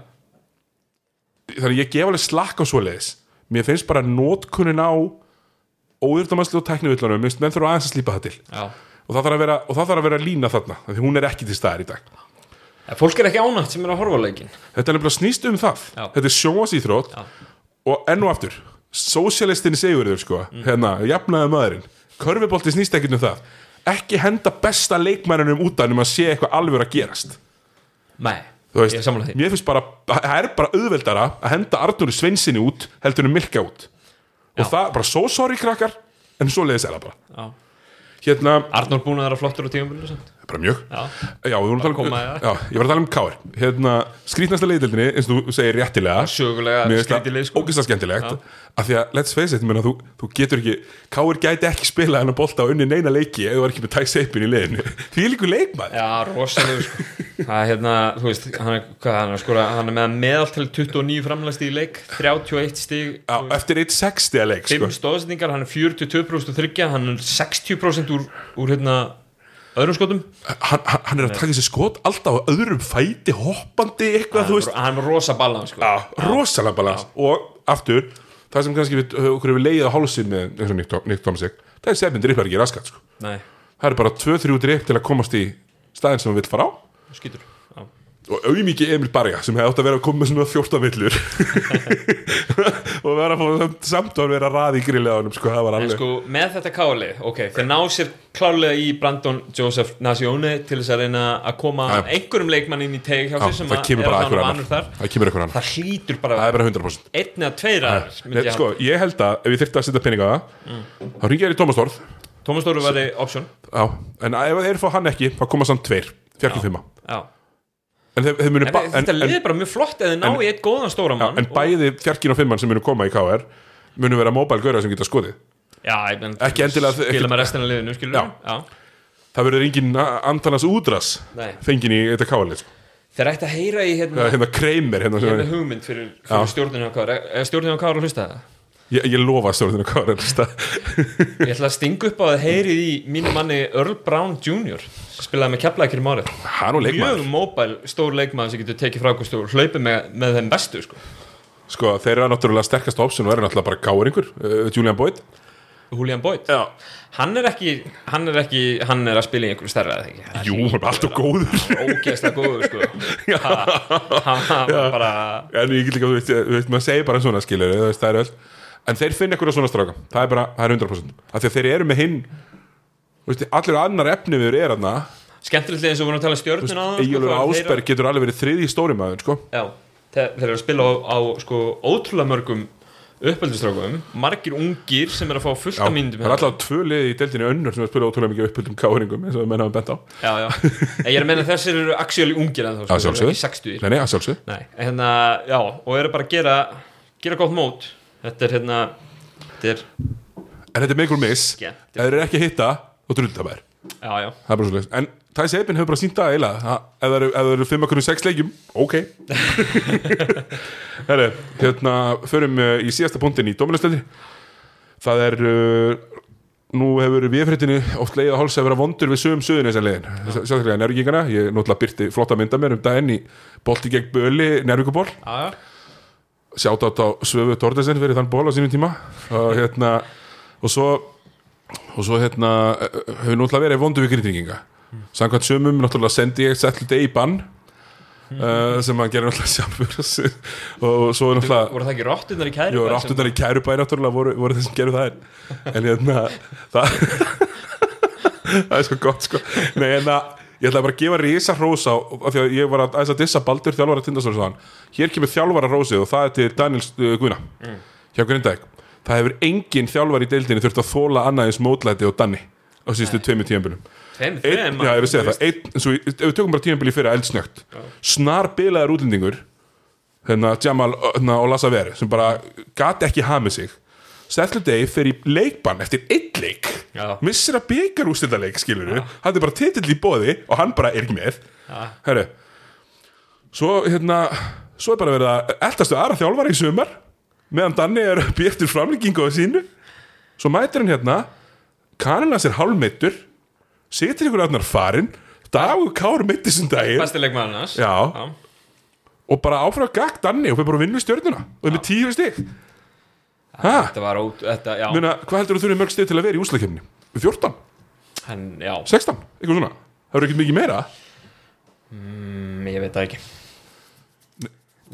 Speaker 1: þannig að ég gef alveg slakk á svoleiðis. Mér finnst bara nótkunnin á óyrðamanslu og teknivillunum minnst menn þurfa aðeins að slípa það til.
Speaker 2: Já.
Speaker 1: og það þarf að vera, þarf að vera lína þarna því hún er ekki til staðar í dag.
Speaker 2: Ja, fólk er ekki ánægt sem er að horfa leikin
Speaker 1: þetta er nefnilega snýst um það.
Speaker 2: Já.
Speaker 1: þetta er sjónvasýþrótt
Speaker 2: Já.
Speaker 1: og enn og aftur sósialistin segurður sko
Speaker 2: Mm.
Speaker 1: hérna, jafnaði maðurinn. Körfubolti snýst ekkert um það. Ekki henda besta leikmærinum út af nema að sé eitthvað alveg að gerast.
Speaker 2: Nei,
Speaker 1: veist, mér finnst bara, það er bara auðveldara að henda Arnúri Sveinsinni út heldur en Milka út og það, bara so sorry krakkar en svo leiðis er það bara. Hérna,
Speaker 2: Arnór búin að vera flottur á tíumbilinu
Speaker 1: bara mjög.
Speaker 2: Já,
Speaker 1: já, að um, já, ég var að tala um Káir hérna, skrítnasta leiðildinni, eins og þú segir réttilega. Það
Speaker 2: lið sko.
Speaker 1: ógeðslega skemmtilegt af því að, let's face it, menna, þú, þú getur ekki Káir gæti ekki spila hennar bolta á unni neina leiki þú var ekki með tækseipin í liðinu. Því líku leikmaður.
Speaker 2: Já, rosalega sko. Það er hérna, þú veist, hann er, hvað, hann er, skora, hann er með meðaltal 29 framlæst í leik 31 stig
Speaker 1: Já, eftir 1.60 að leik
Speaker 2: 5
Speaker 1: sko.
Speaker 2: stóðsendingar, hann er 42% og þryggja, hann er 60% úr, úr hérna, öðrum skotum.
Speaker 1: Hann, hann hann er að taka sér skot alltaf á öðrum fæti, hoppandi eitthvað, þú veist.
Speaker 2: hann er rosa ballan sko.
Speaker 1: Rosalega balans og aftur, það sem kannski við, okkur hefur leiðið á hálsinn með eins og Nick, Tom- Nick Tomasek það er sefnir drippar ekki raskat sko.
Speaker 2: Nei,
Speaker 1: það er bara 2-3 dripp til að komast í staðin sem hann vill fara á.
Speaker 2: Skýtur
Speaker 1: og auðmikið Emil Barja sem hefði átt að vera að koma með svona 14 villur og vera að fá samt að vera að raði í hann sko,
Speaker 2: En sko, með þetta káli, ok, þeir ná sér klárlega í Brandon Joseph Nazione til þess að reyna að koma
Speaker 1: Já.
Speaker 2: einhverjum leikmann inn í teg hjá
Speaker 1: það
Speaker 2: að
Speaker 1: kemur
Speaker 2: er
Speaker 1: bara
Speaker 2: að hann
Speaker 1: annar.
Speaker 2: vanur þar.
Speaker 1: Það kemur einhver annar,
Speaker 2: Það hlýtur bara
Speaker 1: það er bara 100%
Speaker 2: einn eða tveir aðeins myndi
Speaker 1: Nei,
Speaker 2: ég
Speaker 1: sko, ég held að ef ég þyrfti að setja peninga það þá ringið ég í Tómas Þórð
Speaker 2: Tómas Dóru var þið option
Speaker 1: en ef þeir fá hann ekki þá koma samt tveir, fjarki fimma
Speaker 2: Já.
Speaker 1: En þeir, þeir
Speaker 2: En, en,
Speaker 1: en,
Speaker 2: þetta
Speaker 1: en,
Speaker 2: liði bara mjög flott eða ná
Speaker 1: en-
Speaker 2: í eitt góðan stóra mann
Speaker 1: en bæði fjarkin og fimman sem munu koma í KR munu vera mobile gauðra sem geta skoðið
Speaker 2: Já, ég menn
Speaker 1: Ekki endilega-
Speaker 2: Skilja með restina liðinu,
Speaker 1: Já.
Speaker 2: Já.
Speaker 1: það verður engin Antanas Údras
Speaker 2: Nei.
Speaker 1: fengin í þetta KR sko.
Speaker 2: þeir ætti að heyra í hérna,
Speaker 1: hérna Kramer hérna
Speaker 2: með hugmynd fyrir, fyrir er stjórninu á kára að hlusta það?
Speaker 1: Ég, ég lofa stjórnina hvað er þetta
Speaker 2: Ég ætla að stinga upp á að heyrið í mínu manni Earl Brown Jr. spilaði með keflækir í márið. Mjög móbæl, stór leikmaður sem getur tekið frákvæmst og hlaupið með, með þeim bestu sko.
Speaker 1: Sko, þeir eru náttúrulega sterkast option og eru náttúrulega bara gáringur uh, Julian Boyd.
Speaker 2: Julian Boyd?
Speaker 1: Já.
Speaker 2: Hann er ekki, hann er ekki hann er að spila í einhverju stærra
Speaker 1: Jú, hann er alltaf góður.
Speaker 2: Ógeðslega góður sko. Ha- hann var bara
Speaker 1: En ég get líka, þú veist, maður segir bara svona skilur það er öll En þeir finna eitthvað svona stráka. Það er bara, það er 100% Af því að þeir eru með hinn veist, Allir annar efni við er hann
Speaker 2: skemmtilegt eins og við vorum að tala um sko,
Speaker 1: Egilur
Speaker 2: er þeir-
Speaker 1: Ásberg getur alveg verið þriði stóri maður sko.
Speaker 2: Já, þeir, eru að spila á, á sko, ótrúlega mörgum uppeldistrákum, margir ungir sem er að fá fullt
Speaker 1: Já,
Speaker 2: af myndum
Speaker 1: Það er alltaf tvö liði í deildinni önnur sem er að spila ótrúlega mikið uppbyldum káringum eins og við menn hafa bent á.
Speaker 2: Já, já, ég er að menna þessir eru actually ungir en þá, sko, eru
Speaker 1: sjálfsögðu.
Speaker 2: ekki 60
Speaker 1: Nei, Nei,
Speaker 2: hérna, já, og eru bara að gera gera gott mót Þetta er hérna þetta er,
Speaker 1: En þetta er miss.
Speaker 2: Já,
Speaker 1: Ef þeir eru ekki að hitta, þá drullu það
Speaker 2: já
Speaker 1: Það er bara svo En Thais Eibin hefur bara sínt eiginlega. Ha, Ef það eru, ef það eru 5 okkur 6 leikjum Ok. Herri, hérna Förum uh, í síðasta punktin í Dóminastöldri Það er uh, Nú hefur viðfréttinni oft leið að hálsa að vera vondur við sögum söðun þessar leiðin Sérstaklega nærvíkingana. Ég náttúrulega byrti flotta mynda mér um daginn í bolti gegn böli nærvíkuból
Speaker 2: Já, já,
Speaker 1: sjátt á Svöfu Tordesen fyrir þann ból á sínum tíma. Og hérna og svo, og svo hérna hefur náttúrulega verið vondu við grindringinga samkvæmt sömum náttúrulega sendi ég settlið day í bann uh, sem hann gerir náttúrulega sjálfur. Og svo er náttúrulega
Speaker 2: voru það ekki rottunar í kæri
Speaker 1: Jú, ráttunar í kærubæði náttúrulega voru, voru þeir sem gerðu það en, hérna það, það er sko gott sko. Nei, en að ég ætla bara að gefa rísa hrósa af því að ég var að, að dissa Baldur þjálfara tindastóri sann hér kemur þjálfara rósið og það er til Daniel uh, Guðna hjá Grindæk það hefur engin þjálfari í deildinni þurft að þóla annað eins mótlæti og Danni á síðustu tveimur tíðanbyrjum
Speaker 2: Tveim,
Speaker 1: Einn,
Speaker 2: þreim
Speaker 1: já, ég er að segja það. eins og, ef við tökum bara tímanbili fyrir eldsnögt. Snar bilaður útlendingur hérna Jamal hérna, og Lassa Veri sem bara gati ekki hamið sig Settle Day fer í leikbann eftir einn leik.
Speaker 2: Já.
Speaker 1: missir að byggar úrstildaleik skilur við, hann er bara titill í bóði og hann bara er ekki með. Herru svo hérna svo er bara verið að eldastu aðra þjálfara í sumar meðan Danni er byrktur framlengingu á sínu. Svo mætir hann hérna kanina sér hálfmeittur situr ykkur aðnar farin dagur kár mitt þessum daginn.
Speaker 2: Besti leikmaður hans.
Speaker 1: Já. og bara áfram gagd Danni og fyrir bara að vinna stjörnuna. Og er með tíu hæ,
Speaker 2: Þetta var ót, þetta, já.
Speaker 1: Muna, hvað heldur þú þurfið mörg stig til að vera í úslakefni 14,
Speaker 2: Hann, já,
Speaker 1: 16, eitthvað svona? Það eru ekki mikið meira?
Speaker 2: Mm, ég veit það ekki.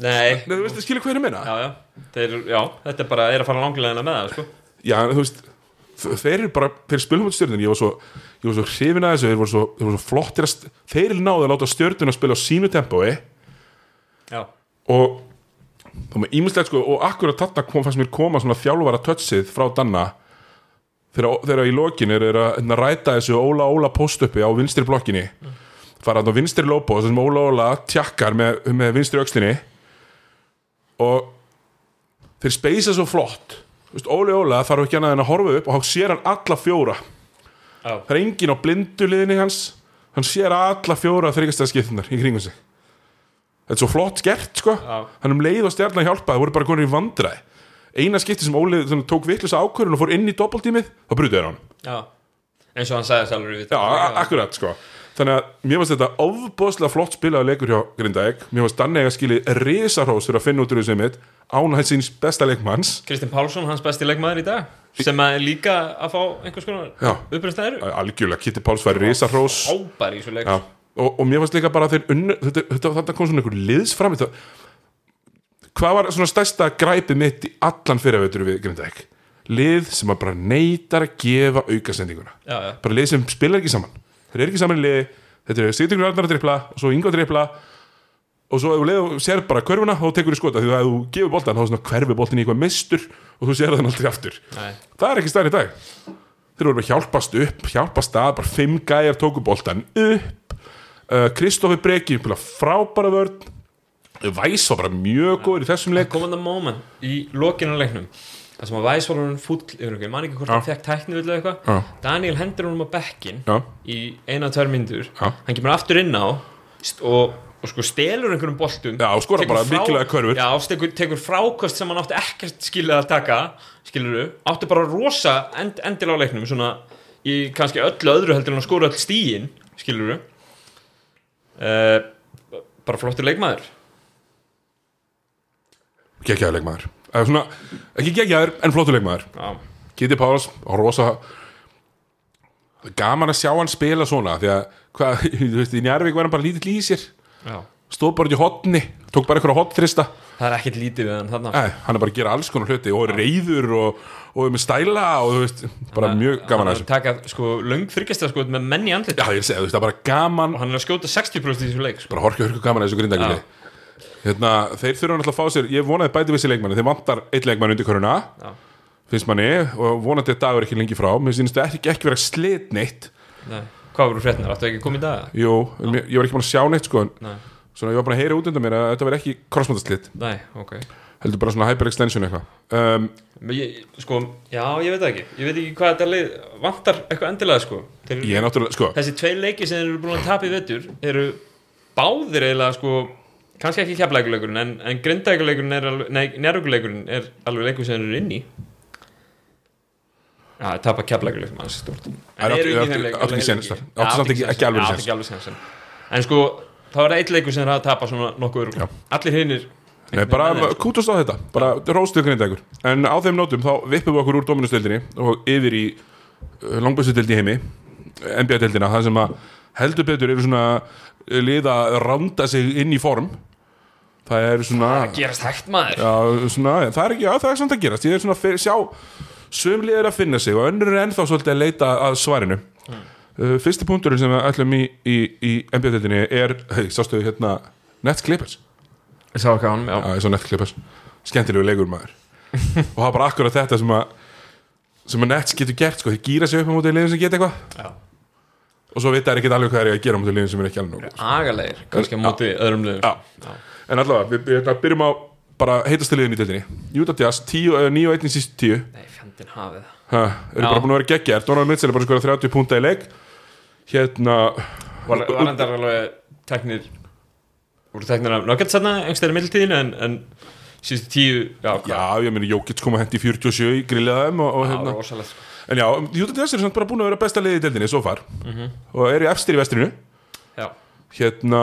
Speaker 2: Nei,
Speaker 1: Nei, þú veist, skilja hvað er að meina?
Speaker 2: Já, já. Þeir, já, þetta er bara, er að fara langlega með það, sko.
Speaker 1: Já, en þú veist þeir eru bara, þeir spilum út stjörnun ég var svo, ég var svo hrifin að þessu. Þeir voru svo, þeir voru svo flottir að, þeir náðu að láta stjörnun að spila á sínu tempói.
Speaker 2: Já,
Speaker 1: og þá með ímislegt sko og akkurat þarna kom, fannst mér koma svona þjálfara tötsið frá Danna. Þegar, í lokin er að hérna, ræta þessu Óla Óla postuppi á vinstri blokkinni. Fara hann á vinstri lópo þessum Óla Óla tjakkar með, með vinstri öxlinni. Og þeir speysa svo flott. Þú veist, Óli Óla þarf ekki annað en að horfa upp og hann sér hann alla fjóra.
Speaker 2: Já,
Speaker 1: það er engin á blinduliðinni hans. Hann sér alla fjóra þryggjastæðskiptunar í kringum sig þetta er svo flott gert sko.
Speaker 2: Já.
Speaker 1: hann um leið og stjarnar hjálpa það voru bara konur í vandræði. Eina skipti sem Óli þannig, tók vitlis ákvörðun og fór inn í doppeltímið þá brutið hann.
Speaker 2: Já. Eins og hann sagði sjálfur
Speaker 1: já, akkurat sko. Þannig að mér fannst þetta ofbóðslega flott spilaðu leikur hjá Grindavík. Mér fannst Danni að skili risarhós fyrir að finna út úr þessu mitt án hans síns besta leikmanns.
Speaker 2: Kristinn Pálsson, hans besti leikmaður í dag sem er líka að fá einhvers konar uppröðstæður
Speaker 1: algjörlega, Kitty Páls var risarhós
Speaker 2: Ábær í svo leik.
Speaker 1: Já, og, og mér fannst líka bara þeir unnu, þetta, þetta, þetta kom svona einhver liðs fram þetta, hvað var svona stærsta græpið mitt í allan fyrirveitur við Grindavík? Lið sem að bara neytar að gefa aukasendinguna.
Speaker 2: Já, já,
Speaker 1: bara lið sem spilar ekki saman. Þeir eru ekki saman í liði þetta er Sýtingur Arnar að dripla og svo Ingo að dripla og svo ef þú leið og sér bara körfuna þá tekur þú skota því að þú gefur boltan þá er svona hverfi boltin í eitthvað mistur og þú sér þann aldrei aftur.
Speaker 2: Nei,
Speaker 1: það er ekki stærri í dag. Þeir voru bara hjálpast upp, hjálpast að bara fimm gæjar tóku boltan upp uh, Kristoffer Breki bara frábæra vörn. Væs var bara mjög góður í þessum leik.
Speaker 2: Kom hann moment í lokinu leiknum það sem að Væs var hann fúll yfir einhverju, ég man ekki hvort hann fekk tækni eða eitthvað.
Speaker 1: Já.
Speaker 2: Daniel hendur honum á bekkin
Speaker 1: Já,
Speaker 2: í eina, tvær myndur
Speaker 1: Já.
Speaker 2: hann kemur aftur inn á og, og sko stelur einhverjum boltum
Speaker 1: Já,
Speaker 2: tekur
Speaker 1: bara mikilvægar körfur.
Speaker 2: já, tekur, tekur frákost sem hann átti ekkert skilið að taka skilur átti bara rosa end, endil á leiknum svona í kannski öllu öðru heldur en að skora öll stíin skilur uh, bara flottur leikmaður.
Speaker 1: Geggjaður leikmaður. Eða svona, ekki geggjaður, en flottur leikmaður.
Speaker 2: Já,
Speaker 1: Kitty Páls rosa. Gaman að sjá hann spila svona því að, hvað, þú veist, í Njarvík var hann bara lítill í sér.
Speaker 2: Já.
Speaker 1: Stóð bara í hotni, tók bara eitthvað hotþrista
Speaker 2: það er ekkert lítið við hann þarna
Speaker 1: Nei, hann er bara að gera alls konar hluti og er reyður og, og er með stæla og þú veist, bara mjög gaman að
Speaker 2: að
Speaker 1: þessu.
Speaker 2: taka sko löng þryggjasta sko með menn í andlit
Speaker 1: Já, ég segi, þú veist, það er bara gaman.
Speaker 2: Og hann er að skjóta 60% í þessu leik sko.
Speaker 1: bara horka hörku gaman að þessu grindækili hérna, þeir þurfa náttúrulega að fá sér ég vonaði bæti vissi leikmanni, þeir vantar eitt leikmann undir köruna,
Speaker 2: Já.
Speaker 1: finnst manni og vonandi að dagur ekki lengi frá, mér finnst það ekki, ekki vera slit neitt,
Speaker 2: Nei. hvað voru frétnar, áttu ekki að koma í dag?
Speaker 1: jú ég var ekki búin að sjá neitt sko,
Speaker 2: Nei,
Speaker 1: svona ég var bara að heyra út undan mér að þetta veri ekki crossmótaslit,
Speaker 2: Nei ok.
Speaker 1: Heldur bara svona hyperextension eitthvað. Um,
Speaker 2: sko, já, ég veit það ekki. Ég veit ekki hvað þetta lið vantar eitthvað endilega sko. Þeir,
Speaker 1: ég er náttúrulega, sko.
Speaker 2: Þessi tvei leiki sem eru búin að tapa í vettur eru báðir eiginlega sko kannski ekki kjapleikuleikurinn en, en grindækuleikurinn er alveg, nei, njárvíkuleikurinn er alveg leikur sem eru inn í. Já, það tapa kjapleikuleikurinn það er
Speaker 1: ekki séns þar? Áttu samt ekki- alveg
Speaker 2: alveg séns en sko, það var eitt leikur sem hafa tapað svona nokkuð allir hinnir
Speaker 1: Nei, bara kútast á þetta, bara róstuð grindækur en á þeim nótum þá vippum við okkur úr dominustildinni og yfir í langbæstudild í heimi NBA-dildina, það sem að heldur betur eru svona lið að randa sig inn í form. Það er svona
Speaker 2: það gerast hægt maður.
Speaker 1: Já, svona, það er ekki, já, það er samt að gerast. Ég er svona að sjá sömlið er að finna sig og önnur er ennþá svolítið að leita að svarinu. Uh, fyrsti punkturinn sem við ætlum í, í, í NBA-dildinni er, hei, sástu hérna Nets Clippers?
Speaker 2: Ég sá ekki á hann, já.
Speaker 1: Já, ég svo Nets Clippers. Skemmtilegu leikur maður. Og það er bara akkurat þetta sem að sem að Nets getur gert, sko, þeir gýra sig upp á móti liðin sem geta eitthvað. Og svo vita þær ekkert alveg hvað er að gera á móti liðin sem er ekki alveg nóg
Speaker 2: agalegir, kannski á móti öðrum liðum
Speaker 1: Já. En allavega, við, við við byrjum á bara heitast liðin í deildinni. Utah Jazz, 10, uh, 9 og 1 í síst 10
Speaker 2: nei, fjandinn hafið
Speaker 1: ha, eru bara búin að vera geggjar Donald Mitchell er bara skora 30 púnta í leik Hérna
Speaker 2: var, var endar alveg teknir voru teknir af Nuggets þarna einhverstæðir mildtíðinu en, en síðustu tíu já?
Speaker 1: Já, ég meni Jókits kom að hendi 47 í grillaðum og, og
Speaker 2: Já,
Speaker 1: hérna.
Speaker 2: rosalegt sko.
Speaker 1: En já, Utah Jazz er samt bara búin að vera besta liðið í deildinni svo far. Og eru efstir í vestrinu.
Speaker 2: Já,
Speaker 1: hérna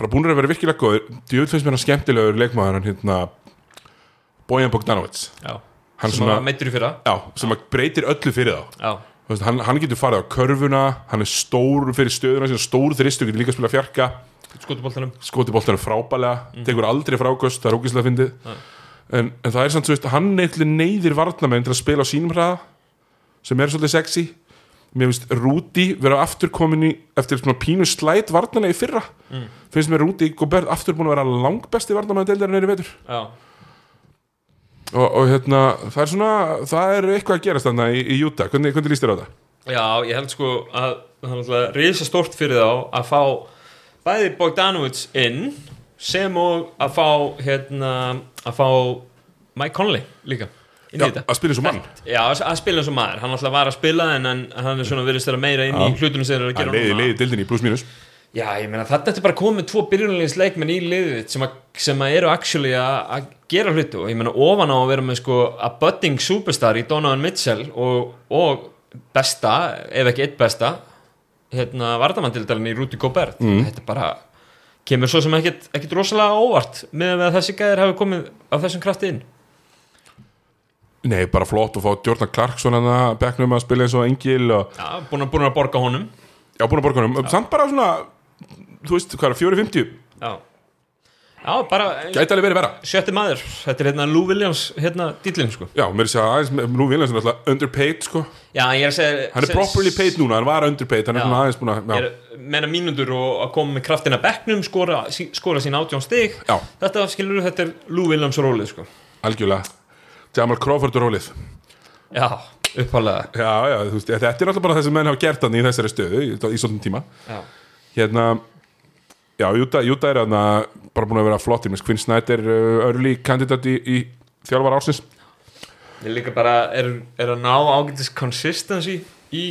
Speaker 1: bara búin að vera virkilega góður djúvel finnst mér hann skemmtilegur leikmaður hann hérna Bojan Bogdanovic
Speaker 2: já.
Speaker 1: Hann
Speaker 2: sem var meittur í fyrra.
Speaker 1: Já, sem að breytir öllu fyrir þá.
Speaker 2: Já,
Speaker 1: veist, hann, hann getur farið á körfuna hann er stór fyrir stöðuna stór þristu, getur líka að spila fjarka.
Speaker 2: Skotuboltanum
Speaker 1: skoti boltanum frábælega tekur aldrei frákost, það er ógislega fyndið. En, en það er samt, þú veist, hann eitthvað neyðir varnamenn til að spila á sínum hraða sem er svolítið sexy. Mér finnst Rúti vera aftur komin í eftir svona pínu slæt varnarlega í fyrra. Finnst mér Rúti Gobert aftur búin að vera langbesti varnarmenn deildarinn er í vetur.
Speaker 2: Já,
Speaker 1: og, og hérna, það er svona það er eitthvað að gerast þarna í, í Utah. Hvernig, hvernig líst þér á það?
Speaker 2: já, ég held sko að það er risa stort fyrir þá að fá bæði Bogdanovic inn sem og að fá hérna, að fá Mike Conley líka
Speaker 1: Já, að spila eins og mann.
Speaker 2: Já, að spila eins og maður, hann alltaf var að spila en hann, hann er svona verið stæra meira inn í hlutunum sem þeir eru að
Speaker 1: Það
Speaker 2: gera
Speaker 1: er leiði, leiði dildinni í pluss mínus
Speaker 2: Já, ég meina þetta er bara komið tvo byrjunarlegis leikmenn í liðið sem, sem eru actually að, gera hlutu og ég meina ofan á að vera með sko a budding superstar í Donovan Mitchell og, og besta, ef ekki eitt besta hérna vardamandildalinn í Rudy Gobert. Þetta bara kemur svo sem ekkit rosalega óvart með að þessi gæðir hafi komið á þessum krafti inn.
Speaker 1: Nei, bara flott að fá Jordan Clarkson að bekknum að spila eins og Engil og
Speaker 2: Já, búin að, búin að borga honum.
Speaker 1: Já, búin að borga honum, samt bara svona þú veist, hvað er, 4.50
Speaker 2: Já, Já bara
Speaker 1: gæti alveg verið vera
Speaker 2: sjötti maður, þetta er hérna Lou Williams hérna dýllinn sko.
Speaker 1: Já, mér er að segja aðeins, nú Williams er alltaf underpaid sko,
Speaker 2: Já, ég er að segja
Speaker 1: hann er properly paid núna, hann var underpaid, hann er svona aðeins búin að,
Speaker 2: Ég er meina mínundur og að koma með kraftina bekknum skora, skora sín átjón stig.
Speaker 1: Já.
Speaker 2: Þetta skilur þetta er Lou Williams rólið sko.
Speaker 1: Algjörlega. Jamal Crawford rólið.
Speaker 2: Já, upphálega
Speaker 1: Já, já, þú veist, þetta er alltaf bara það sem menn hafa gert hann í þessari stöðu í, í svona tíma.
Speaker 2: Já,
Speaker 1: Hérna, já, Júta, Júta er hann bara búin að vera flottir með Quinn Snyder uh, early kandidat í, í þjálfar ásins
Speaker 2: ég líka bara er, er að ná ágætis consistency í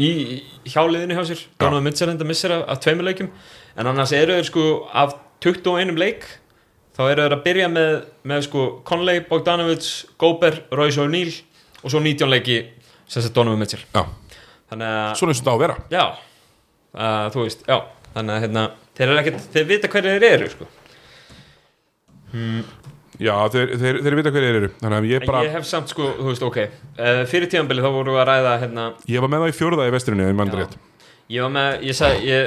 Speaker 2: í í hjáliðinu hjá sér. Donovan Mitchell enda missir af, af tveimur leikjum. En annars eru þeir sko af 21 leik þá eru þeir að byrja með, með sko Conley, Bogdanovic, Gobert, Royce O'Neal og svo 19 leiki sem sagt Donovan Mitchell.
Speaker 1: Svona eins og þetta á að vera.
Speaker 2: Já, uh, þú veist, já Þannig að hérna, þeir eru ekkert, þeir vita hverju þeir eru sko.
Speaker 1: Já, þeir, þeir, þeir vita hverju þeir eru. Þannig að ég bara,
Speaker 2: ég hef samt sko, þú veist, ok. Uh, Fyrir tíðanbili þá vorum við að ræða hérna
Speaker 1: ég var með það í fjórða í vesturinu Ég
Speaker 2: Ég var með, ég sagði,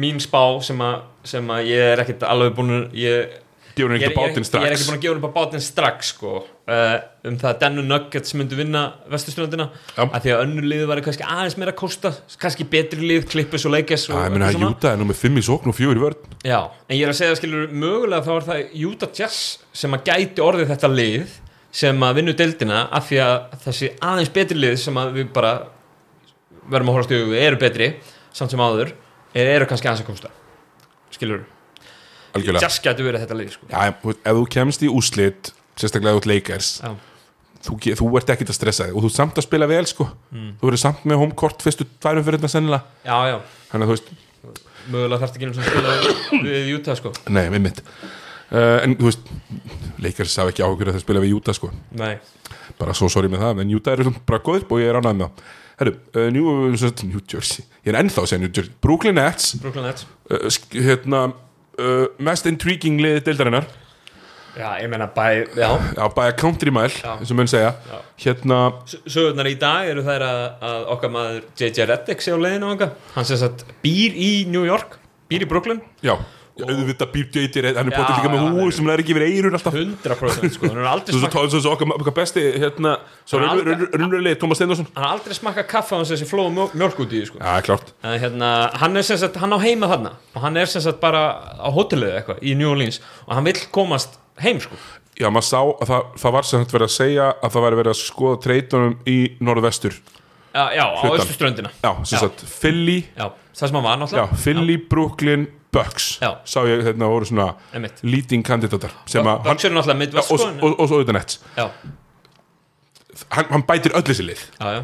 Speaker 2: mín spá sem að, sem að ég er ekkert alveg búin ég,
Speaker 1: Gefur henni ekki bátinn
Speaker 2: ég, ég er
Speaker 1: strax.
Speaker 2: ekki búin að gefa á bátinn strax sko, uh, um það að Denver Nuggets myndu vinna vesturströndina
Speaker 1: Já.
Speaker 2: að því að önnur liði var kannski aðeins meira að kosta kannski betri lið, klippus og leikes
Speaker 1: Já, ég meina Júta er nú með 5 í sókn og 4 í vörn.
Speaker 2: Já, en ég er að segja skilur mögulega þá er það Utah Jazz sem að gæti orðið þetta lið sem að vinna deildina af því að þessi aðeins betri lið sem að við bara verðum að horfast í augu eru betri samt sem áður er, eru kannski aðeins að komsta skilur
Speaker 1: Algjörlega.
Speaker 2: Jazz gæti verið þetta lið sko.
Speaker 1: Já, ef þú kemst í úslit Sérstaklega út leikars
Speaker 2: Já.
Speaker 1: þú, ge- þú ert ekkit að stressa þig og þú ert samt að spila vel sko. Þú verður samt með homekort fyrstu tværum fyrir þetta sennilega.
Speaker 2: Já, já,
Speaker 1: Þannig að þú veist,
Speaker 2: mögulega þarf ekki einu sem spila við Utah sko.
Speaker 1: nei, við mitt uh, En þú veist, leikars sá ekki áhugur að það spila við Júta sko.
Speaker 2: Nei,
Speaker 1: bara svo sorry með það, en Utah eru svona bara góð og ég er ánægð með það Herru, uh, New, sem sagt, New Jersey, ég er ennþá að segja New Jersey. Brooklyn Nets.
Speaker 2: Brooklyn Nets.
Speaker 1: Uh, sk- hérna, uh, mest intriguing liðið deildarinnar.
Speaker 2: Já, ég meina bæ, já.
Speaker 1: Já, bæja country mile, eins og mun segja.
Speaker 2: Já.
Speaker 1: hérna,
Speaker 2: Sögurnar í dag eru þær að, að okkar maður JJ Reddick sé á leiðinu ánga hann sem sagt býr í New York býr í Brooklyn.
Speaker 1: Já auðvitað býr JJ, hann er
Speaker 2: Já,
Speaker 1: bótið líka með
Speaker 2: já,
Speaker 1: húi
Speaker 2: er-
Speaker 1: sem er ekki verið eirun alltaf.
Speaker 2: 100% sko, hann er aldrei smakka
Speaker 1: svo- svo okkar besti hérna, svo
Speaker 2: er
Speaker 1: raunverulegi Tómas Steindorsson
Speaker 2: hann har aldrei smakka kaffa á þessi flóðu mjólk, mjólk út í sko.
Speaker 1: Já, klárt.
Speaker 2: En hérna, hann er sem sagt, hann á heima þarna. Og hann er sem sagt bara á hótelið eitthvað í New Orleans. Og hann vill komast heim sko.
Speaker 1: Já, maður sá að það, það var sem þetta verið að segja að það væri verið að skoða treytunum í norðvestur.
Speaker 2: Já, já á
Speaker 1: Hlutan.
Speaker 2: austurströndina.
Speaker 1: Já, sem
Speaker 2: Já.
Speaker 1: sagt, Philly.
Speaker 2: Já, það sem hann var
Speaker 1: Já,
Speaker 2: náttúrulega
Speaker 1: Philly, Brooklyn, Bucks
Speaker 2: Já.
Speaker 1: Sá ég hérna voru svona
Speaker 2: Einmitt.
Speaker 1: leading kandidatar sem að
Speaker 2: Bucks eru náttúrulega
Speaker 1: já,
Speaker 2: Midwest
Speaker 1: og, og, og, svo auðvitað nett
Speaker 2: já,
Speaker 1: hann, hann bætir öll þessi lið.
Speaker 2: Já, já,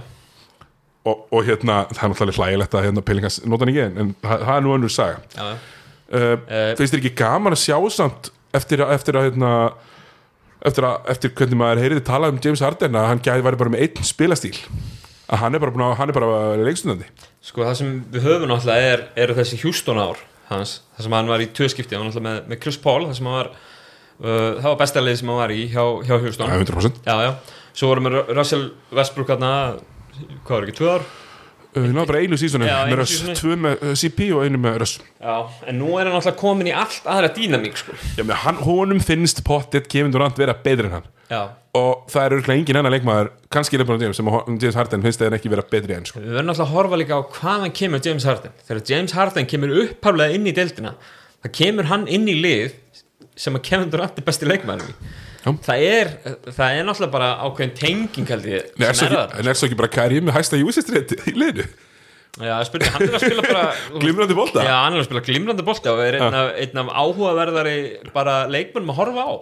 Speaker 1: og, og hérna, það er náttúrulega hlægilegt að hérna Pellingans nota hann ekki en, en það, er nú önnur saga.
Speaker 2: Já, já.
Speaker 1: uh,
Speaker 2: Eh,
Speaker 1: Finnst þér ekki gaman að sjá samt eftir að, eftir að hérna eftir, að, eftir hvernig maður heyriði tala um James Harden að hann gæði væri bara með einn spilastíl? Að hann er bara, er bara leikstundandi
Speaker 2: sko það sem við höfum náttúrulega er, eru þessi Houston ár hans, það sem hann var í tvöskipti hann var náttúrulega með, með Chris Paul það sem hann var uh, það var besta lið sem hann var í hjá, hjá
Speaker 1: Já, 100%
Speaker 2: já, já, svo vorum við Russell Westbrook hérna, hvað var ekki, tvö ár
Speaker 1: Uh, Ná, bara einu sísoni
Speaker 2: Já,
Speaker 1: með
Speaker 2: seasoni.
Speaker 1: tvö með uh, CP og einu með Russ
Speaker 2: já, en nú er hann náttúrulega komin í allt aðra dýnamík sko.
Speaker 1: Já, með hann, honum finnst pottet Kevin Durant vera betri en hann
Speaker 2: já,
Speaker 1: og það er örgulega engin annar leikmaður kannski LeBron James sem Ho- James Harden finnst þeir ekki vera betri en sko.
Speaker 2: við verðum náttúrulega að horfa líka á hvaðan kemur James Harden þegar James Harden kemur upphaflega inn í deildina það kemur hann inn í lið sem að Kevin Durant er besti leikmaður í. Það er, það er náttúrulega bara ákveðin tenging held ég
Speaker 1: Nei, er svo
Speaker 2: er
Speaker 1: ekki,
Speaker 2: það
Speaker 1: en er svo ekki bara Kari með hæsta júsistrið í liðinu?
Speaker 2: Já, spurning, hann er að spila bara
Speaker 1: Glimrandi bolta?
Speaker 2: Já, hann er að spila glimrandi bolta og er einn af, einn af áhugaverðari bara leikmennum að horfa á.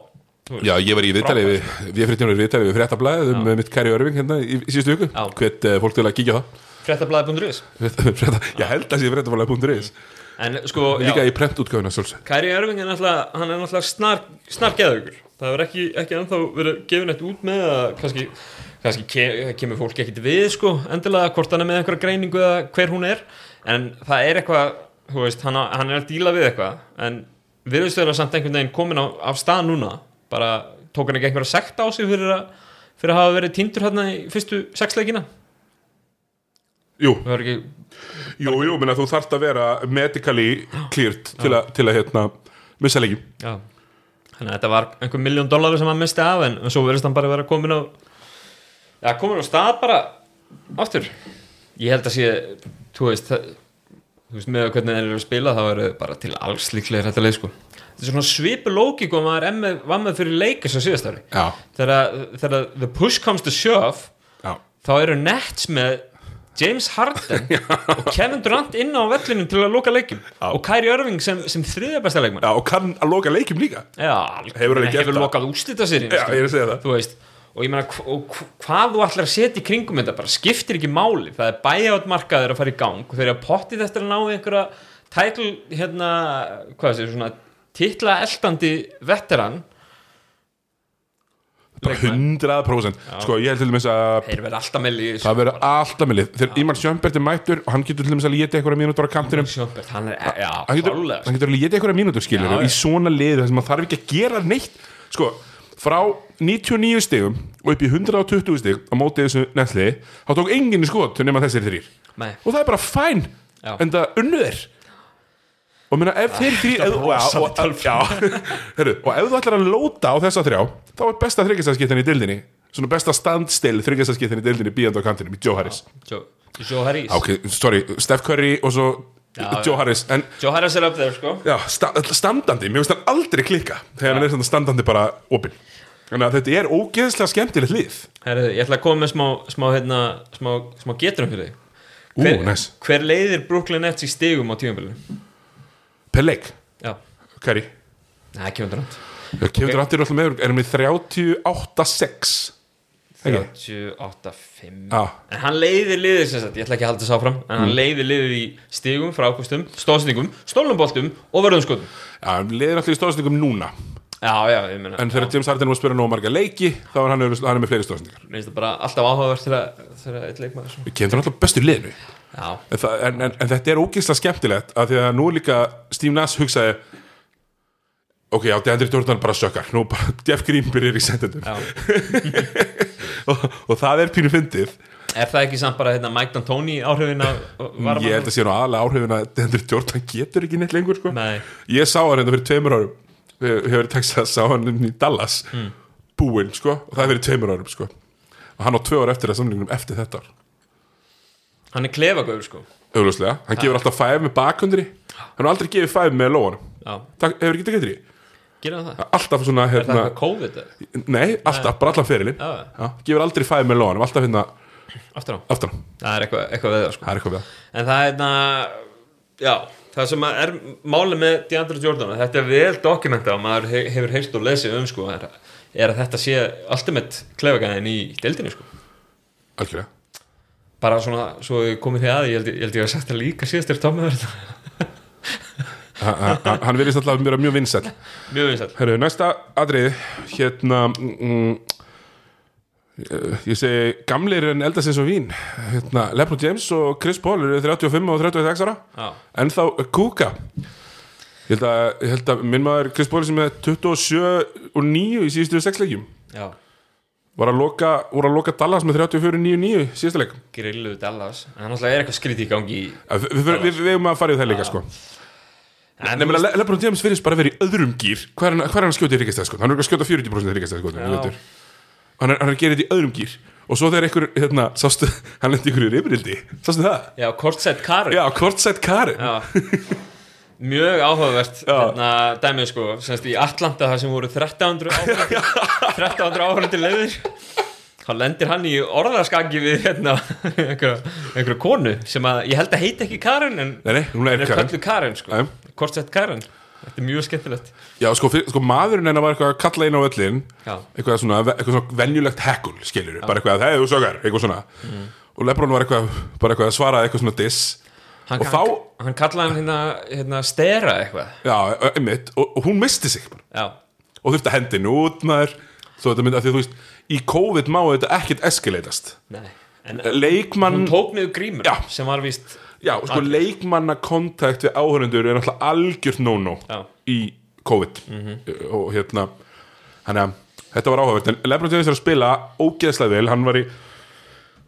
Speaker 1: Já, ég var í viðtali við, við fréttjónur viðtali við fréttablaðið um mitt Kari Örving hérna í, í síðustu viku.
Speaker 2: Já.
Speaker 1: Hvet uh, fólk til að kíkja það. Frétta, Ég held að sé fréttablaðið.is
Speaker 2: En sko,
Speaker 1: Líka
Speaker 2: já,
Speaker 1: í prentútgáfuna sjálfs
Speaker 2: Kæri Örving er náttúrulega er snar, snar geðugur það hefur ekki, ekki ennþá verið gefin eitt út með að kannski, kannski ke, kemur fólk ekkit við sko endilega hvort hann er með einhverja greiningu eða hver hún er. En það er eitthvað þú veist, hann, hann er að díla við eitthvað. En vera samt einhvern veginn komin á, af stað núna. Bara tók hann ekki einhverja sekt á sig fyrir að, fyrir að hafa verið týndur hérna í fyrstu sexleikina
Speaker 1: Jú,
Speaker 2: ekki
Speaker 1: jú, jú, menna þú þarft að vera medically cleared til, a, til að hérna missa leikjum
Speaker 2: Já Þannig að þetta var einhver miljón dollari sem hann misti af en, en svo verðist hann bara vera komin á Já, komin á stað bara aftur. Ég held að sé, þú veist það, þú veist með hvernig þeir eru að spila þá eru bara til alls líklegir þetta leið sko. Þetta er svona svipu lógík og maður með, var með fyrir leikis á síðast ári.
Speaker 1: Já,
Speaker 2: þegar, þegar the push comes to shove
Speaker 1: já.
Speaker 2: þá eru Nets með James Harden og Kevin Durant inn á vellinu til að loka leikjum
Speaker 1: Já.
Speaker 2: og Kyrie Irving sem, sem þriðja besta leikmann
Speaker 1: Já, og kann að loka leikjum líka.
Speaker 2: Já,
Speaker 1: Hefur
Speaker 2: hefur lokað úslita sér og ég meina hvað þú ætlar að setja í kringum þetta bara skiptir ekki máli, það er bæjátt markaður að fara í gang og þeir eru að potti þetta að ná einhverja tætl hérna, hvað sé, svona titla eldandi veteran
Speaker 1: 100% sko ég held til dæmis að
Speaker 2: þeir verða alltaf með liði
Speaker 1: það verður alltaf millið þegar Ímar Sjömbert er mættur og hann getur til dæmis að léta einhverja mínútur á kantinum.
Speaker 2: Sjónbert, hann er, já,
Speaker 1: hann getur, hann getur að léta einhverja mínútur skilur í svona lið þar sem maður þarf ekki að gera neitt. Sko frá 99 stigum og upp í 120 stig á móti þessu netli þá tók enginn í skot nema þessir þrýr
Speaker 2: Nei.
Speaker 1: og það er bara fæn en það unnu þeir og minna ef þeir þrýr ef, og, ef þú ætlar að lóta á þessa þrjá þá er besta þryggjastaskiptin í dildinni svona besta standstill þryggjastaskiptin í dildinni bíjandi á kantinum í Joe Harris.
Speaker 2: Joe, Joe Harris.
Speaker 1: Ok, sorry, Steph Curry og svo
Speaker 2: Já,
Speaker 1: Joe. Harris en
Speaker 2: Joe Harris er upp þeir sko.
Speaker 1: Já, sta standandi, mér finnst hann aldrei klikka þegar hann er standandi bara opinn. Þannig að þetta er ógeðslega skemmtilegt lið
Speaker 2: Herri, ég ætla að koma með smá, smá, hérna, smá, smá geturum fyrir þig. Hver,
Speaker 1: næs,
Speaker 2: hver leiðir Brooklyn Nets í stigum á tímabilinu?
Speaker 1: Per leik, Kari
Speaker 2: Nei, undan hann
Speaker 1: Kevin Durant er alltaf með, erum við 38-6 Ekki?
Speaker 2: 38-5
Speaker 1: Já,
Speaker 2: En hann leiðir liðið sem sagt, ég ætla ekki að halda þess áfram En hann
Speaker 1: Mm.
Speaker 2: leiðir liðið í stigum, frákvöstum, stóðsendingum, stólumboltum og vörðumskotum
Speaker 1: já, liðir alltaf í stóðsendingum núna.
Speaker 2: Já, já, ég meina
Speaker 1: En þegar James Harden var að spila nóg marga leiki þá er hann, hann er með fleiri stóðsendingar
Speaker 2: alltaf áhugavert þegar þegar eitt leikmaður svona.
Speaker 1: Kevin Durant alltaf bestur liðinu en, það, en, en, en þetta er ógeðslega skemmtilegt af því að nú líka Steve Nass hugsaði ok, já, Deandre Jordan bara sökkar. Nú bara Jeff Green byrjar í sendendum og, og það er pínu fyndið.
Speaker 2: Er það ekki samt bara hérna, Mike D'Antoni áhrifin af varmann?
Speaker 1: ég held að sé nú aðalega áhrifin að Deandre Jordan getur ekki neitt lengur sko.
Speaker 2: Nei,
Speaker 1: ég sá hann hérna fyrir tveimur árum. Hefur Texas, sá hann inn í Dallas. Búinn, sko, og það er fyrir tveimur árum sko. og hann á tvö ár eftir að samlingunum eftir þetta ár
Speaker 2: hann er klefagöður sko.
Speaker 1: Augljóslega, hann gefur alltaf fæf með bakkundri hann har aldrei gefið fæf með lóanum. Það hefur ekki tekið því
Speaker 2: hann það?
Speaker 1: alltaf svona,
Speaker 2: Er það
Speaker 1: hérna,
Speaker 2: eitthvað COVID? eða?
Speaker 1: nei, alltaf, bara allan ferilinn.
Speaker 2: Já,
Speaker 1: Já, gefur aldrei fæf með lóanum, alltaf hérna
Speaker 2: aftur á.
Speaker 1: Aftan.
Speaker 2: Það er eitthvað, eitthvað við það sko.
Speaker 1: Það er eitthvað við það.
Speaker 2: En það er hérna Já, það sem að er málið með DeAndre Jordan og Þetta er vel dokumentað og maður he- hefur heyrst og lesið um sko er, er að þetta sé ultimate klefagæðin í deildinni sko.
Speaker 1: Algjörlega
Speaker 2: Bara svona, svo komum því að Ég held ég, held ég að sagt það líka síðast er
Speaker 1: ha- ha- hann verðist alltaf mjög, mjög vinsæll.
Speaker 2: Mjög vinsæll.
Speaker 1: Herru, næsta atriði hérna mm, eh, ég segi gamlir en eldast eins og vín. Hérna, Lebron James og Chris Paul eru 35 og 36 ára
Speaker 2: Já,
Speaker 1: en þá kúka ég held að, að minn maður Chris Paul sem er 27 og 9 í síðustu sexleikjum
Speaker 2: já
Speaker 1: var að loka, voru að loka Dallas með 34 9 9 síðustu leik?
Speaker 2: Grilluð Dallas. En hann er eitthvað skrítið í gangi í
Speaker 1: við, eigum að fara í það líka sko. Le Lebron James fyrir bara að vera í öðrum gýr hvað er hann, skjóta í ríkastæð sko? hann er að skjóta 40% í ríkastæð sko, hann, er, hann að gera þetta í öðrum gýr og svo þegar einhver, hérna, sástu hann lendi ykkur í rifrildi, sástu það?
Speaker 2: Já, Kortsett Karin
Speaker 1: Já, kortsætt Karin
Speaker 2: Já Mjög áhugavert hérna, dæmið sko, semst í Atlanta það sem voru 1300 áhugavert 1300 áhugavert leiðir þá lendir hann í orðaskaki við hérna, einhverja konu sem að ég held að heiti ekki Karin en
Speaker 1: Nei, nei, hún er
Speaker 2: kallu Karin sko,
Speaker 1: Já.
Speaker 2: Kortsett Karin þetta er mjög skemmtilegt.
Speaker 1: Já, sko, sko maðurinn hennar var eitthvað að kalla inn á öllin eitthvað svona, eitthvað svona venjulegt hekkul skilur, bara eitthvað að þú sögar eitthvað svona. Og Lebron var eitthvað, bara eitthvað að svara eitthvað svona diss
Speaker 2: hann,
Speaker 1: Og þá-
Speaker 2: hann, hann kallaði hann hérna, hérna stera eitthvað.
Speaker 1: Já, einmitt, og, og hún misti sig og þurfti að hendi henni út maður. Þetta myndi að því að þú veist í COVID má þetta ekkert eskileitast leikmann,
Speaker 2: hún tók niður grímur
Speaker 1: Já.
Speaker 2: sem var víst
Speaker 1: já, sko leikmanna kontakt við áhörundur er náttúrulega algjört no-no í COVID. Og hérna hann að þetta var áhugavert. En Lebron James er að spila ógeðslega vel. Hann var í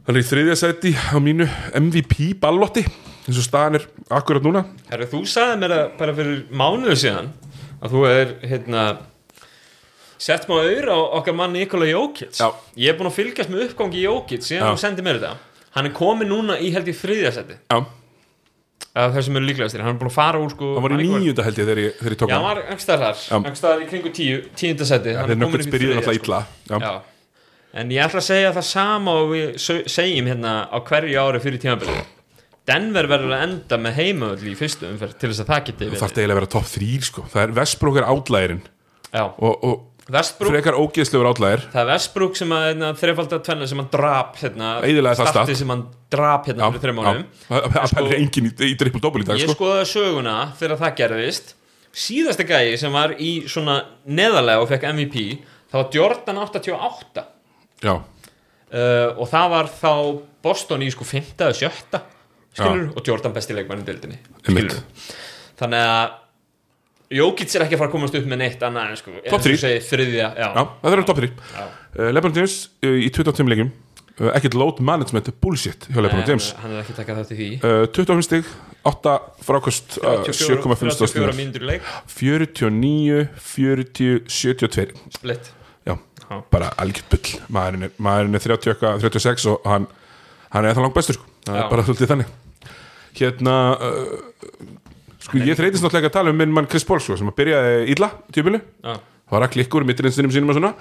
Speaker 1: hann er í þriðja seti á mínu MVP ballotti eins og staðan er akkurat núna.
Speaker 2: Herru, þú sagði mér að bara fyrir mánuðu síðan að þú er hérna sett maður auður á okkar mann Nikola Jókits
Speaker 1: Já.
Speaker 2: ég er búin að fylgjast með uppgangi Jókits síðan þú sendið mér þetta. Hann er komin núna í held í þriðja seti.
Speaker 1: Já,
Speaker 2: að það sem eru líklegastir, hann er búin að fara úr sko
Speaker 1: hann var í níunda held ég þegar ég, þegar ég tók
Speaker 2: Já, hann. var einhverstaðar þar, einhverstaðar í kringu tíu, tíunda seti. Hann
Speaker 1: þeir byrjuði
Speaker 2: þriðja,
Speaker 1: náttúrulega illa. Já.
Speaker 2: Já. En ég ætla að segja það sama og við se- segjum hérna á hverju ári fyrir tímabilið Denver verður að enda með heimaöll í fyrstu umferð til þess að það geti
Speaker 1: það þarf eiginlega að vera topp þrýr sko. það er Vestbrók er átlæðirinn
Speaker 2: Já,
Speaker 1: og, og
Speaker 2: Westbrook,
Speaker 1: frekar ógeðslegur átlæðir
Speaker 2: það er Westbrook sem að hérna, þreifalda tvenna sem hann drap hérna,
Speaker 1: stat.
Speaker 2: sem hann drap hérna fyrir þreim ánum
Speaker 1: það
Speaker 2: Sko-
Speaker 1: er engin í, í triple double í dag
Speaker 2: ég
Speaker 1: sko.
Speaker 2: skoðaði söguna þegar það gerðist síðasta gæi sem var í svona neðarlega og fekk MVP það var Jordan 88
Speaker 1: já,
Speaker 2: uh, og það var þá Boston í sko 5. eða 7. skilur og Jordan besti deildinni.
Speaker 1: Einmitt.
Speaker 2: skilur þannig að Jókits er ekki að fara að komast upp með neitt annað en sko þú segir, þriðja, já,
Speaker 1: já, það er top 3
Speaker 2: Já.
Speaker 1: uh, Lebron James uh, í 25 leikjum. Uh, ekkert load management bullshit hjá Lebron James.
Speaker 2: hann er ekki takað þátt í því.
Speaker 1: Uh, 25 stig, 8 frákost uh, 7,5
Speaker 2: 34
Speaker 1: stóðstundur
Speaker 2: mínútur í leik.
Speaker 1: 49, 40, 72
Speaker 2: split.
Speaker 1: Já,
Speaker 2: Já.
Speaker 1: bara algjört bull. Maðurinn er, maðurinn er 30, eitthvað, 36 og hann, hann er það langt bestur sko. bara svolítið þannig hérna uh, sko ég þreytist náttúrulega að tala um minn mann Chris Paul sko, sem að byrjaði illa tjöpulu
Speaker 2: já,
Speaker 1: það var að klikkur mittirinsinum sínum og svona.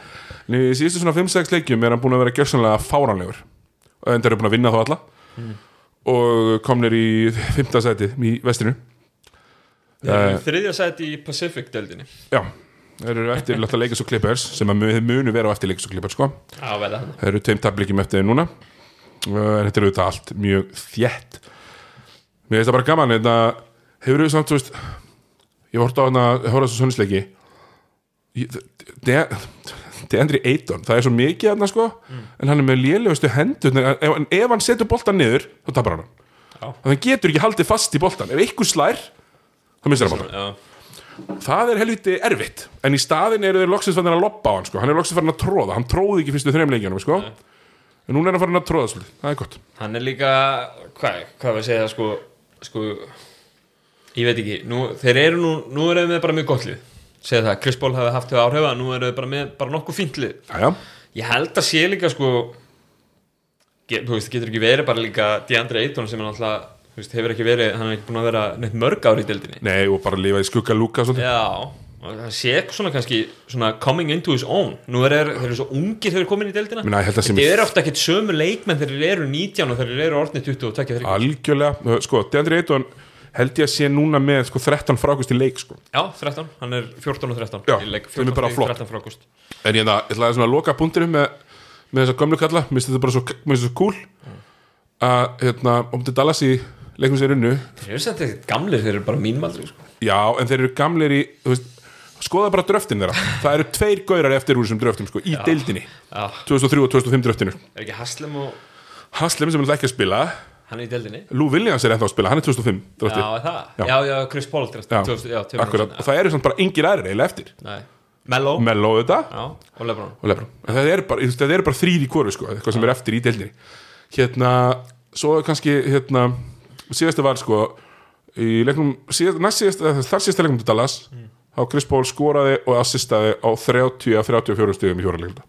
Speaker 1: En í síðustu svona 5-6 leikjum er hann búin að vera gjörsanlega fáránlegur. Og endur er búin að vinna þá alla. Og komnir í 5. sæti í vestinu
Speaker 2: uh, þriðja sæti í Pacific deildinni.
Speaker 1: Já, þeir eru eftir alltaf leikis og Clippers sem að mu- munu vera á eftir leikis og Clippers sko.
Speaker 2: Að
Speaker 1: Það eru tveim tablikjum eftir núna. En þetta er auðvitað allt mjög þjætt Mér finnst það bara gaman þetta hefur við samt, þú veist ég vorst á hana, hóra þessu sönnisleiki Deandri Ayton, það er svo mikið hana sko, en hann er með lélegustu hendur en ef, en hann setur boltan niður þá tapar hann. Hann getur ekki haldið fast í boltan ef ykkur slær, þá mistur hann boltan
Speaker 2: já,
Speaker 1: það er helviti erfitt en í staðin eru þeir loksins fannin að loppa á hann sko. hann er loksins fannin að tróða, hann tróði ekki fyrstu þreim leikjanum sko. en núna er hann fannin að tróða svolítið, það er gott.
Speaker 2: Hann er líka hvað, hvað var að segja sko, sko ég veit ekki, nú, þeir eru nú nú eru með bara mjög gott lið. Segja það, Chris Paul hafi haft þau áhrif nú eru þeir bara með bara nokkuð fínt lið.
Speaker 1: Jæja,
Speaker 2: ég held að sé líka sko get, þú veist, getur ekki verið bara líka Deandre Ayton sem er náttúrulega hefur ekki verið, hann er ekki búin að vera neitt mörg ári í deildinni.
Speaker 1: Nei og bara lifa í skugga lúka
Speaker 2: já, það sé svona kannski svona coming into his own. Nú er þeir, eru svo ungir þegar þeir eru komin í deildina.
Speaker 1: Minna,
Speaker 2: Þetta eru ofta ekkert sömu leikmenn þegar þeir eru 19 og þegar þeir eru orðni 20 og tekja þeir
Speaker 1: algjörlega, sko, Deandre Ayton held ég að sé núna með sko, 13 frákust í leik sko.
Speaker 2: Já, 13, hann er 14 og 13
Speaker 1: Já,
Speaker 2: leik,
Speaker 1: sem er
Speaker 2: 14
Speaker 1: bara flott.
Speaker 2: 13 frákost
Speaker 1: en ég ætla ég ætla að loka punktinum með, með þessa gömlu kalla, mér finnst þetta bara svo, svo cool að hérna, om til Dallas í leikum sér unnu.
Speaker 2: Þeir eru ekkert gamlir, þeir eru bara mínmaldri sko.
Speaker 1: Já, en þeir eru gamlir í þú veist, skoða bara dröftin þeirra. Það eru tveir gaurar eftir úr þessum dröftum sko, í deildinni,
Speaker 2: Já,
Speaker 1: 2003 og 2005 dröftinu
Speaker 2: er ekki Haslem og
Speaker 1: Haslem sem er ekki að spila.
Speaker 2: Hann er í deildinni?
Speaker 1: Lou Williams er ennþá að spila, hann er 2005
Speaker 2: Já,
Speaker 1: dröfti,
Speaker 2: er það?
Speaker 1: Já.
Speaker 2: Já, já, Chris Paul
Speaker 1: Já,
Speaker 2: 2000, já,
Speaker 1: akkurat, og það eru samt bara yngir aðrir eiginlega eftir.
Speaker 2: Nei. Mello
Speaker 1: Mello þetta
Speaker 2: Já, og Lebron.
Speaker 1: Og Lebron. Það eru bara, eru bara þrýr í kóru sko, eitthvað sem er eftir í deildinni. Hérna, svo er kannski hérna, síðasta var sko í leiknum, síðast, næst síðast þar síðasta leiknum til Dallas þá Chris Paul skoraði og assistaði á 30 að 34 stigum í fjóra leiknum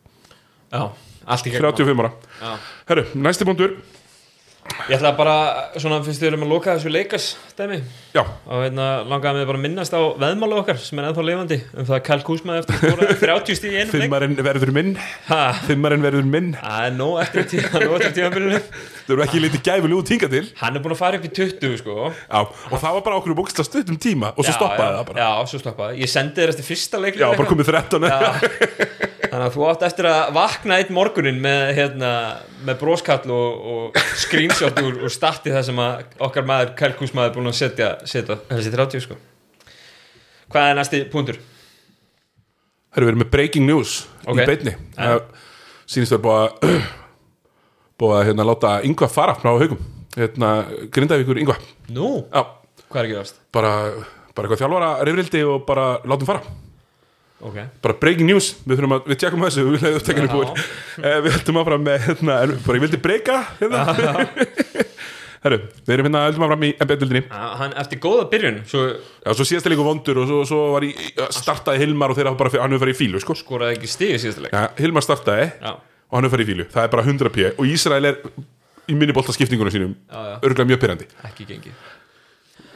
Speaker 2: Já, allt í gegn
Speaker 1: 35 ára. Herru, næsti punktur
Speaker 2: Ég ætla bara, svona fyrst við erum að loka þessu leikas dæmi
Speaker 1: Já,
Speaker 2: og hérna langaði mig bara að minnast á veðmálu okkar sem er ennþá lifandi um það að Kyle Kuzma eftir að skora 30 stíð í einum leik.
Speaker 1: Fimmarinn verður minn. Fimmarinn verður minn.
Speaker 2: Það er nóg eftir tíma, nóg eftir tímabilinu.
Speaker 1: Það eru ekki lítið gæfuleg út hinga til.
Speaker 2: Hann er búin að fara upp í 20 sko.
Speaker 1: Já, og það var bara okkur bóksla stuttum tíma og svo stoppaði það bara.
Speaker 2: Já, svo stoppaði Ég sendi þér eftir fyrsta leik
Speaker 1: Já, bara komið 13
Speaker 2: Þannig að þú átt eftir að vakna eitt morgunin með, hérna, með broskall og, og screenshot úr, úr starti þar sem okkar maður er búin að setja, setja þessi 30 sko. Hvað er næsti punktur?
Speaker 1: Herru, við erum með breaking news
Speaker 2: Ok.
Speaker 1: í beinni Það Sýnist það búið að búið að hérna, láta yngva fara frá haugum hérna, Grindavíkur yngva
Speaker 2: Nú,
Speaker 1: Já,
Speaker 2: hvað er ekki ást?
Speaker 1: bara, bara eitthvað þjálfara rifrildi og bara látum fara
Speaker 2: Ok.
Speaker 1: Bara breaking news, við þurfum að, við tjekkum þessu við leiðum upptekinu búin eh, við höldum áfram með, hérna, bara ég vildi breyka hérna. Herru, við erum hérna, höldum áfram í NBA-dildinni
Speaker 2: Hann, eftir góða byrjun svo
Speaker 1: Já, svo síðast leikur vondur og svo, svo var í, startaði Hilmar og þeirra bara, hann hefur farið í fílu, sko.
Speaker 2: Skoraði ekki stig í síðasta leik.
Speaker 1: Ja, Hilmar startaði
Speaker 2: Já,
Speaker 1: og hann hefur farið í fílu, það er bara 100 p og Ísrael er í minniboltaskipningunum sínum
Speaker 2: já, já,
Speaker 1: örgulega mjög pyrrandi
Speaker 2: ekki gengið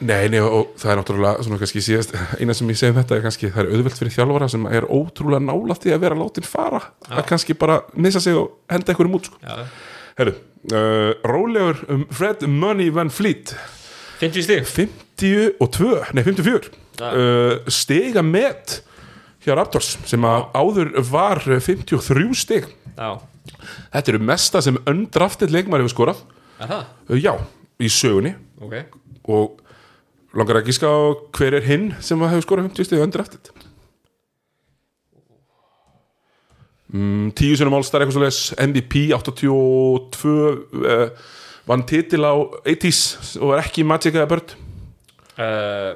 Speaker 1: Nei, nei, og, það er náttúrulega svona kannski síðast, eina sem ég segi um þetta er kannski það er auðvelt fyrir þjálfara sem er ótrúlega nálægt í að vera látin fara að kannski bara missa sig og henda einhverjum út sko.
Speaker 2: Já,
Speaker 1: Herru, uh, rólegur um Fred Money Van Fleet.
Speaker 2: 50 stig.
Speaker 1: 52, nei 54
Speaker 2: Ja.
Speaker 1: uh, stiga met hjá Raptors sem að áður var 53 stig.
Speaker 2: Já,
Speaker 1: Þetta eru mesta sem undrafted leikmar hefur skorað? Uh, Já, í sögunni.
Speaker 2: Ok.
Speaker 1: Og langar að gíska á hver er hinn sem hefur skorað 50 stig undrafted mm, 10 sinum All-Star eitthvað svo leis MVP 82 uh, vann titil á 80s og var ekki Magic eða Bird.
Speaker 2: Uh,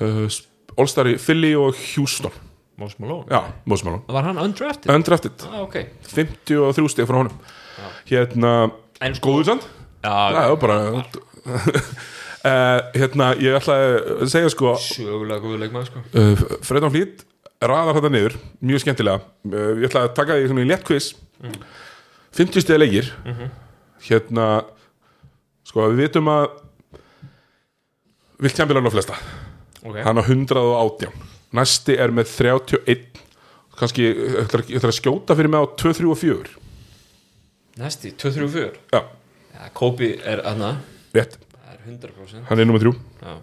Speaker 1: uh, All-Star í Philly og Houston.
Speaker 2: Mos Malone?
Speaker 1: Já, Moses Malone.
Speaker 2: Var hann undrafted?
Speaker 1: Undrafted,
Speaker 2: ah, ok.
Speaker 1: 53 stig frá honum. Hérna,
Speaker 2: En sko
Speaker 1: góður samt
Speaker 2: Já,
Speaker 1: bara Hérna, ég ætlaði að segja sko
Speaker 2: sögulega góðu leikmaður sko.
Speaker 1: uh, Fredan Flýt raðar þetta niður mjög skemmtilega. Uh, ég ætla að taka því svona í létt quiz. 50 stiga leikir. Hérna sko við vitum að vilt tjambilan á flesta.
Speaker 2: Ok.
Speaker 1: Hann á 118 næsti er með 31 kannski, ég ætla ég ætla að skjóta fyrir mig á 2, 3 og 4
Speaker 2: Næsti, 2-3-4
Speaker 1: já,
Speaker 2: Já, Kobe er aðna
Speaker 1: rétt,
Speaker 2: Það er 100%
Speaker 1: hann er nummer 3
Speaker 2: Já.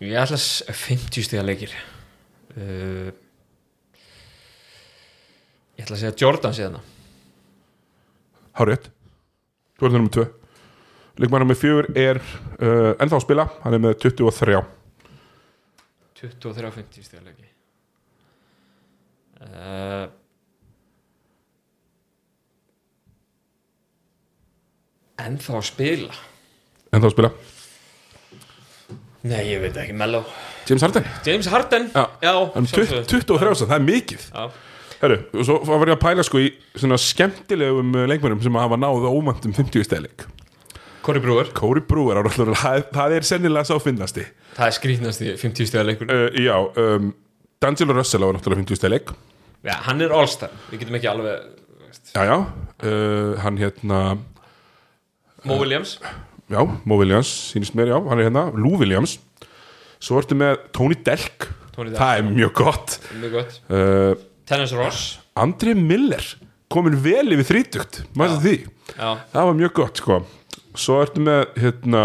Speaker 2: Ég ætla að s- 50 stiga leikir. Uh, Ég ætla að segja Jordan síðan
Speaker 1: há rétt, þú er það nummer 2 leikmann nummer 4 er uh, ennþá að spila, hann er með 23
Speaker 2: 23-50 stiga leiki. Uh, Ennþá að spila?
Speaker 1: Ennþá að spila,
Speaker 2: Nei, ég veit ekki, Mello.
Speaker 1: James Harden?
Speaker 2: James Harden?
Speaker 1: Já. hann er
Speaker 2: sjálfsögðu.
Speaker 1: 23 ása, það er mikið.
Speaker 2: Já.
Speaker 1: Herru, og svo var ég að pæla sko í svona skemmtilegum uh, leikmennum sem hafa náð ómæntum 50 stæðleik
Speaker 2: Corey Brewer.
Speaker 1: Corey Brewer, á náttúrulega- það, það er sennilega sá finnasti
Speaker 2: Það er skrýtnast í 50 stiga leikur
Speaker 1: uh, Já, um, D'Angelo Russell á náttúrulega 50 stæðleik
Speaker 2: Já, hann er all-star. Við getum ekki alveg.
Speaker 1: Já, já, uh, hann hérna
Speaker 2: Mo Williams.
Speaker 1: Já, Mo Williams, sínist mér, já, hann er hérna Lou Williams. Svo ertu með Tony Delk.
Speaker 2: Tony Delk.
Speaker 1: Það er mjög gott.
Speaker 2: Mjög gott.
Speaker 1: Uh,
Speaker 2: Tennis Ross.
Speaker 1: Andri Miller komin vel yfir þrítugt Mæstu því.
Speaker 2: Já,
Speaker 1: það var mjög gott sko. Svo ertu með hérna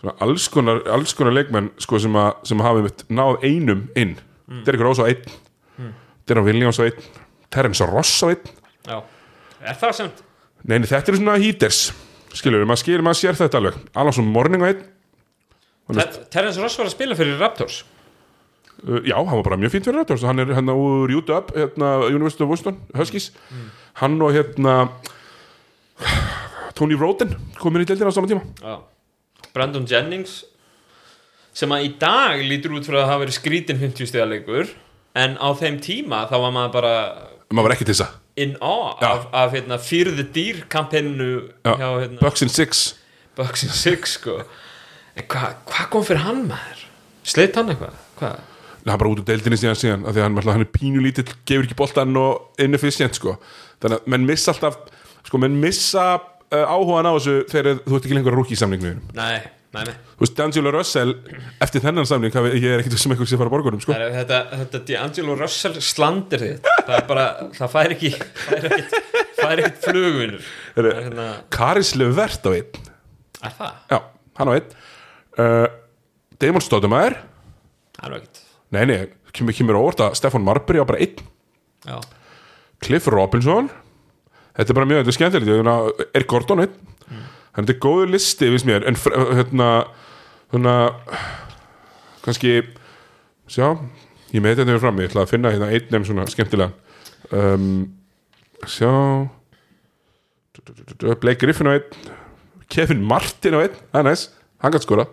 Speaker 1: svona alls konar, alls konar leikmenn sko sem, að, sem hafi mitt náð einum inn. Mm. Derek Rose á einn. Mm. Derek Williams á einn. Terence Ross á einn.
Speaker 2: Já. Er það semt?
Speaker 1: Nei, nei, þetta eru svona heaters. Skilur, maður skilur, maður sér þetta alveg. Alonso Morning á einn
Speaker 2: Ter Terence Ross var að spila fyrir Raptors.
Speaker 1: Uh, já, hann var bara mjög fínt fyrir þetta hann er hérna úr UW, hérna University of Washington, Huskies. Hann og hérna Tony Roden komin í deildina á sama tíma.
Speaker 2: Já. Brandon Jennings sem að í dag lítur út fyrir að hafa verið skrítin 50 stiga leikur en á þeim tíma þá var maður bara
Speaker 1: maður var ekki til þess að
Speaker 2: in awe
Speaker 1: Já.
Speaker 2: af, af hérna, fyrði dýr kampennu
Speaker 1: Já.
Speaker 2: hjá hérna,
Speaker 1: Bucks in Six
Speaker 2: Bucks in Six sko. en hvað hva kom fyrir hann maður? Sleitt hann eitthvað? Hvað?
Speaker 1: hann bara út úr deildinni síðan síðan að hann, hann er pínu lítill, gefur ekki boltan og inefficient sko þannig að menn missa alltaf sko menn missa uh, áhugan á þessu þegar þú ert ekki lengur að rúki í samningnum
Speaker 2: Nei, nei, nei.
Speaker 1: Þú veist, D'Angelo Russell eftir þennan samning, hafi- ég er ekkert sem eitthvað sem fara að borgunum sko.
Speaker 2: Er, þetta, þetta D'Angelo Russell slandir þitt. Það er bara, það fær ekki fær ekkit, fær það er hérna,
Speaker 1: Karis Levert á einn.
Speaker 2: Er það?
Speaker 1: já, hann á einn. Uh, Damon Stoudemire?
Speaker 2: Það er ekkit
Speaker 1: nei, nei, kemur, kemur á að Stefan Marbury á bara einn.
Speaker 2: Já,
Speaker 1: Cliff Robinson? Þetta er bara mjög, skemmtilegt er Gordon einn þannig að þetta er góður listi, viðst mér en hérna, hérna kannski sjá, ég með þetta yfir fram ég ætla að finna hérna einn nefn svona skemmtilegan. Um, sjá Blake Griffin á einn Kevin Martin á einn, það er næs hann gætt skora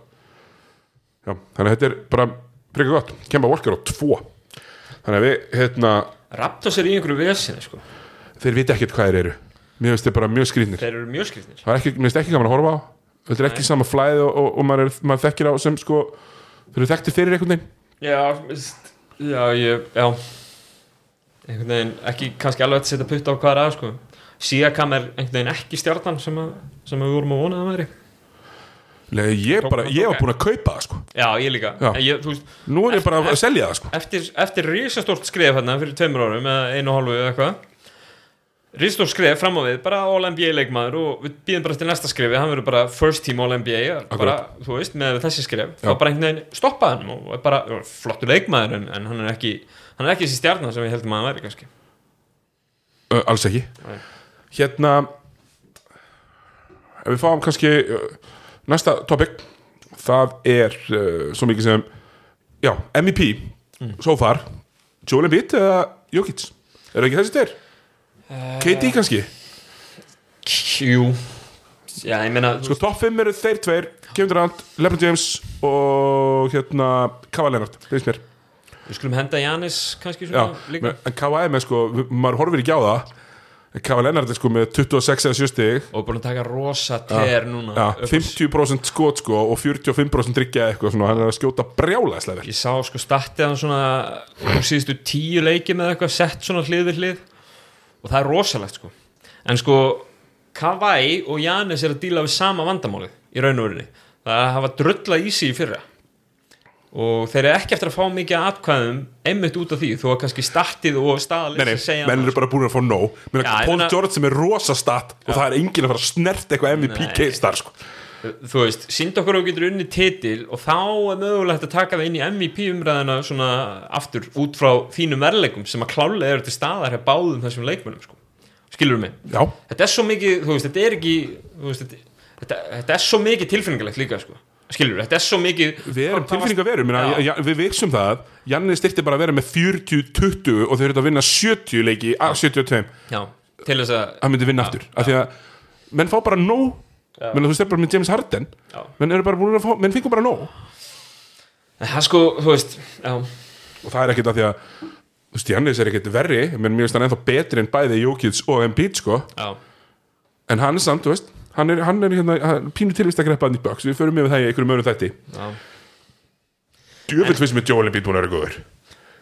Speaker 1: já, þannig að þetta er bara frekar gott, Kemba Walker á tvo. Þannig að við, hérna
Speaker 2: Raptors er í einhverju vesinni sko.
Speaker 1: Þeir viti ekkert hvað þeir eru mér finnst þeir bara mjög skrýtnir.
Speaker 2: Þeir eru mjög skrifnir
Speaker 1: það er ekki, mér finnst ekki gaman að horfa á. Þetta er ekki sama flæð og, og, og maður, er, maður þekkir á sem sko, þeir eru þekktir fyrir einhvern veginn.
Speaker 2: Já, já, ég, já. Einhvern veginn, ekki kannski alveg að setja putt á hvað er að sko. Siakam er einhvern veginn ekki stjarnan sem, að, sem að við vorum að vona að væri.
Speaker 1: Nei, ég, bara, ég var búin að kaupa það sko.
Speaker 2: Já, ég líka. Ég, veist,
Speaker 1: nú er ég bara að selja það sko.
Speaker 2: eftir, eftir risastórt skrif hérna fyrir tveimur árum eða einu hálfu eða eitthvað Ríðstór skref fram á við, bara All-NBA leikmaður og við býðum bara til næsta skrefi, hann verður bara first team All-NBA, bara, þú veist, með þessi skref, þá bara einhvern veginn stoppa hann og er bara flottur leikmaður en, en hann er ekki, hann er ekki þessi stjarnar sem við heldum að hann væri kannski.
Speaker 1: uh, alls ekki.
Speaker 2: Nei.
Speaker 1: hérna ef við fáum kannski næsta topic það er uh, svo mikið sem já, MVP so far, Joel Embiid eða Jokic, er það ekki þessi þeir? KD kannski?
Speaker 2: Jú, já, ég meina,
Speaker 1: sko top 5 eru þeir tveir Kevin Durant, LeBron James og hérna Kava Leonard, veist mér.
Speaker 2: Við skulum henda Janis kannski
Speaker 1: já,
Speaker 2: svona líka.
Speaker 1: en Kava er með sko, maður horfir ekki á það en Kava Leonard er sko með 26 eða 7 stig.
Speaker 2: Og búin að taka rosa ter núna.
Speaker 1: Já,
Speaker 2: upp á
Speaker 1: 50% skot sko og 45% tryggja eitthvað svona, hann er að skjóta brjálæslega vel.
Speaker 2: Ég sá sko startið hann svona úr síðustu tíu leiki með eitthvað sett svona hlið við hlið og það er rosalegt sko. En sko Kawhi og Janis er að díla við sama vandamálið í raun og verinni það að hafa drulla í sig í fyrra. Og þeir eru ekki eftir að fá mikið atkvæðum einmitt út af því þó að kannski startið og
Speaker 1: Nei,
Speaker 2: staðalins
Speaker 1: nei,
Speaker 2: segja
Speaker 1: menn eru bara búin að fá nóg. Ekki
Speaker 2: ég
Speaker 1: Paul George sem er rosa stat og það er enginn að fara að snert eitthvað MVP
Speaker 2: Nei.
Speaker 1: case þar sko
Speaker 2: þú veist, sínd okkur og getur unni titil og þá er mögulegt að taka það inn í MVP umræðina svona aftur út frá þínum verðleikum sem að klálega eru til staðar hér báðum þessum leikmönnum sko. skilur mig?
Speaker 1: Já,
Speaker 2: þetta er svo mikið, þú veist, þetta er ekki veist, þetta, þetta, þetta er svo mikið tilfinningalegt líka, sko, skilur, þetta er svo mikið
Speaker 1: við erum
Speaker 2: Hvað- hvað
Speaker 1: tilfinninga veru
Speaker 2: Já.
Speaker 1: minna, ja, Við veiksum það. Janni styrti bara að vera með 40-20 og þau eru að vinna 70 leiki af 72
Speaker 2: já, til þess að
Speaker 1: hann myndi vinna aftur af því að menn fá bara nóg menn þú veist, er bara með James Harden.
Speaker 2: Já.
Speaker 1: menn eru bara búin að fá, menn fengur bara nóg.
Speaker 2: Það sko, þú veist, já.
Speaker 1: Og það er ekkert að því að þú veist, Jannis er ekkert verri menn mér finnst hann ennþá betri en bæði Jokic og Embiid sko.
Speaker 2: Já,
Speaker 1: en hann er samt, þú veist hann er, hann er hérna, hann, pínu tilvist að greppa hann í böks við förum með það í einhverjum öðrum þætti.
Speaker 2: Já,
Speaker 1: djöfull finnst mér Joel Embiid búin að vera góður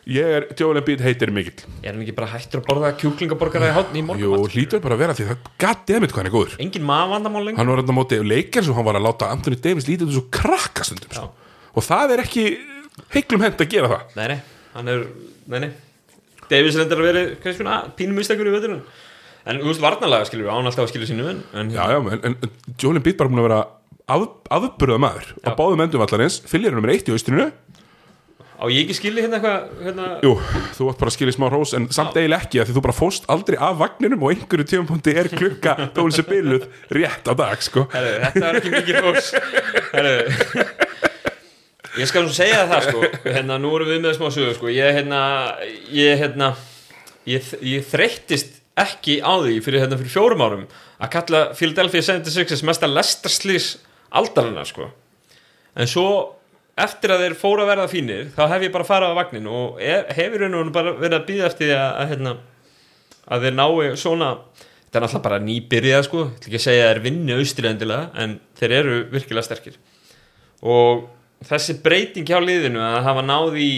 Speaker 1: ég er, Joel Embiid heitir mikill.
Speaker 2: Er hann ekki bara hættur að borða kjúklingaborgara í hátni í
Speaker 1: jú,
Speaker 2: morgun
Speaker 1: hlýtur bara að vera því það goddammit hvað hann er góður.
Speaker 2: Engin maðvandamál lengur.
Speaker 1: Hann var hann á móti leikir sem hann var að láta Anthony Davis lítið þessu krakka stundum
Speaker 2: Já.
Speaker 1: sko. og það er ekki heiklum hend að gera það.
Speaker 2: Nei, nei, hann er, nei, nei. Davis reyndar að vera, er pínum mistakur í völdunum en þú veist, varnalega skilur án alltaf að skilja sínu en, en
Speaker 1: já, já, en, en, Joel Embiid bara að af, maður á
Speaker 2: ég ekki skilja hérna eitthvað hérna,
Speaker 1: Jú, þú átt bara að skilja smá hrós en samt eiginlega ekki að því þú bara fóst aldrei af vagninum og einhverju tímapunkti er klukka dólse biluð rétt á dag sko.
Speaker 2: Herru, þetta er ekki mikið Herru Ég skal nú segja það sko. Hérna, nú erum við með smá sögu sko. Ég hérna, ég hérna ég, ég þreyttist ekki á því fyrir hérna fyrir fjórum árum að kalla Philadelphia 76ers mesta lestarslýs aldarinnar sko. En svo eftir að þeir fóru að verða fínir þá hef ég bara farið á vagnin og er, hefur veru bara verið að býða eftir því að, að hérna að þeir nái svona þetta er náttúrulega bara nýbyrjað sko. Ég ætla ekki segja að þeir vinni austri endilega en þeir eru virkilega sterkir. Og þessi breyting hjá liðinu að hafa náð í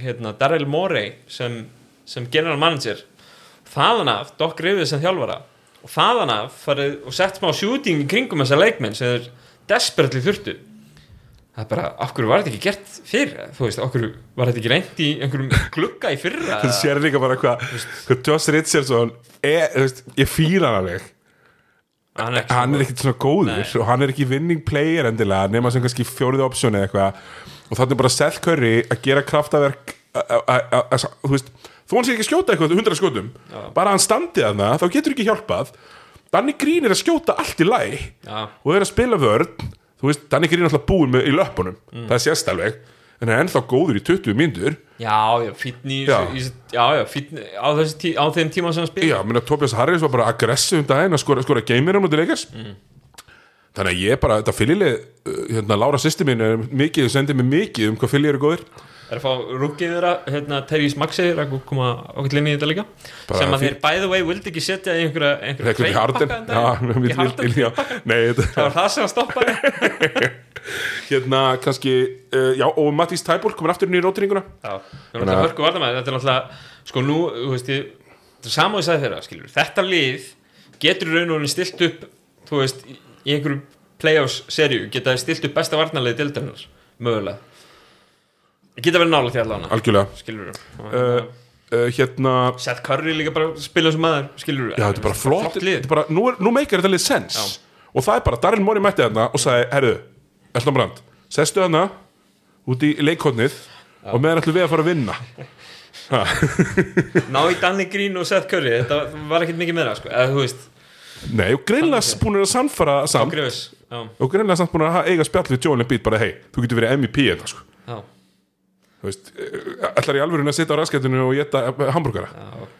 Speaker 2: hérna, Daryl Morey sem, sem general manager þaðan af Doc Rivers sem þjálfara og þaðan af farið og sett smá shooting í kringum þessa leikmenn sem þeir desperately þurftu það er bara, okkur var þetta ekki gert fyrr? Þú veist, okkur var þetta ekki reynd í einhverjum glugga í fyrra?
Speaker 1: Þú sér líka bara hvað hvað Josh Richardson er, þú veist, ég fíla hann alveg.
Speaker 2: Hann er
Speaker 1: hann er ekkert svona góður
Speaker 2: Nei.
Speaker 1: og hann er ekki winning player endilega nema sem kannski fjórið option eða eitthvað. Og þannig bara Seth Curry að gera kraftaverk a- a- a- a- þú veist þú hann sé ekki að skjóta eitthvað 100 skotum bara að hann standi að það, þá getur ekki hjálpað. Danny Green er að skjóta allt í læ
Speaker 2: Já.
Speaker 1: og er að spila vörn þú veist, Danny Green er alltaf búin með, í löpunum það er sérst alveg, en hann er ennþá góður í 20 mínútur.
Speaker 2: Já, já, fítni
Speaker 1: Já.
Speaker 2: já, já, fítni á, tí, á þeim tíma sem hann spil
Speaker 1: Já, minna Tobias Harris var bara aggressiv um daginn að skora, skora geimir á mútið leikars Þannig að ég bara, þetta fyllileg hérna, Lára sýsti mín er mikið, sendi mig mikið um hvað fyllir eru góðir
Speaker 2: er að fá ruggið þeirra, hérna, Terjís Maxi er að koma okkur inn í þetta líka.
Speaker 1: Bara
Speaker 2: sem að þeir by the way vildi ekki setja í einhverja einhverja
Speaker 1: Já,
Speaker 2: um
Speaker 1: þetta,
Speaker 2: það var það sem að stoppa
Speaker 1: hérna kannski uh, Já, og Matís Tæból komur aftur inn í rótiringuna
Speaker 2: Já, það er hörku varnamæð Þetta er náttúrulega, sko nú, þetta er sagði þeirra, skilur Þetta lið getur raun og rauninni stilt upp þú veist, í einhverju playoffs serju, geta stilt upp besta varnarlið dildarinnar, mögulega Geta verið nála því allan
Speaker 1: Algjörlega.
Speaker 2: Skilur
Speaker 1: uh, uh, hérna
Speaker 2: Seth Curry líka bara spila sem maður skilur
Speaker 1: Já, þetta er bara flott, er bara, nú, nú meikar þetta lið sens. Og það er bara, Darren Mori mætti þarna og sagði, herru, Elton Brand sestu þarna út í leikhotnið og meðan ætlum við að fara að vinna.
Speaker 2: Ná í Danny Green og Seth Curry þetta var ekkert mikið meira sko. Eða þú veist.
Speaker 1: Nei, og greinlega búin að samfara samt.
Speaker 2: Já.
Speaker 1: Og greinlega samt búin að eiga spjall við Joel Embiid bara, hei, þú getur verið MVP þetta, sko.
Speaker 2: Já.
Speaker 1: Þú veist, eh, ætlar í alvörinu að sitja á raskættinu og geta hambúrgara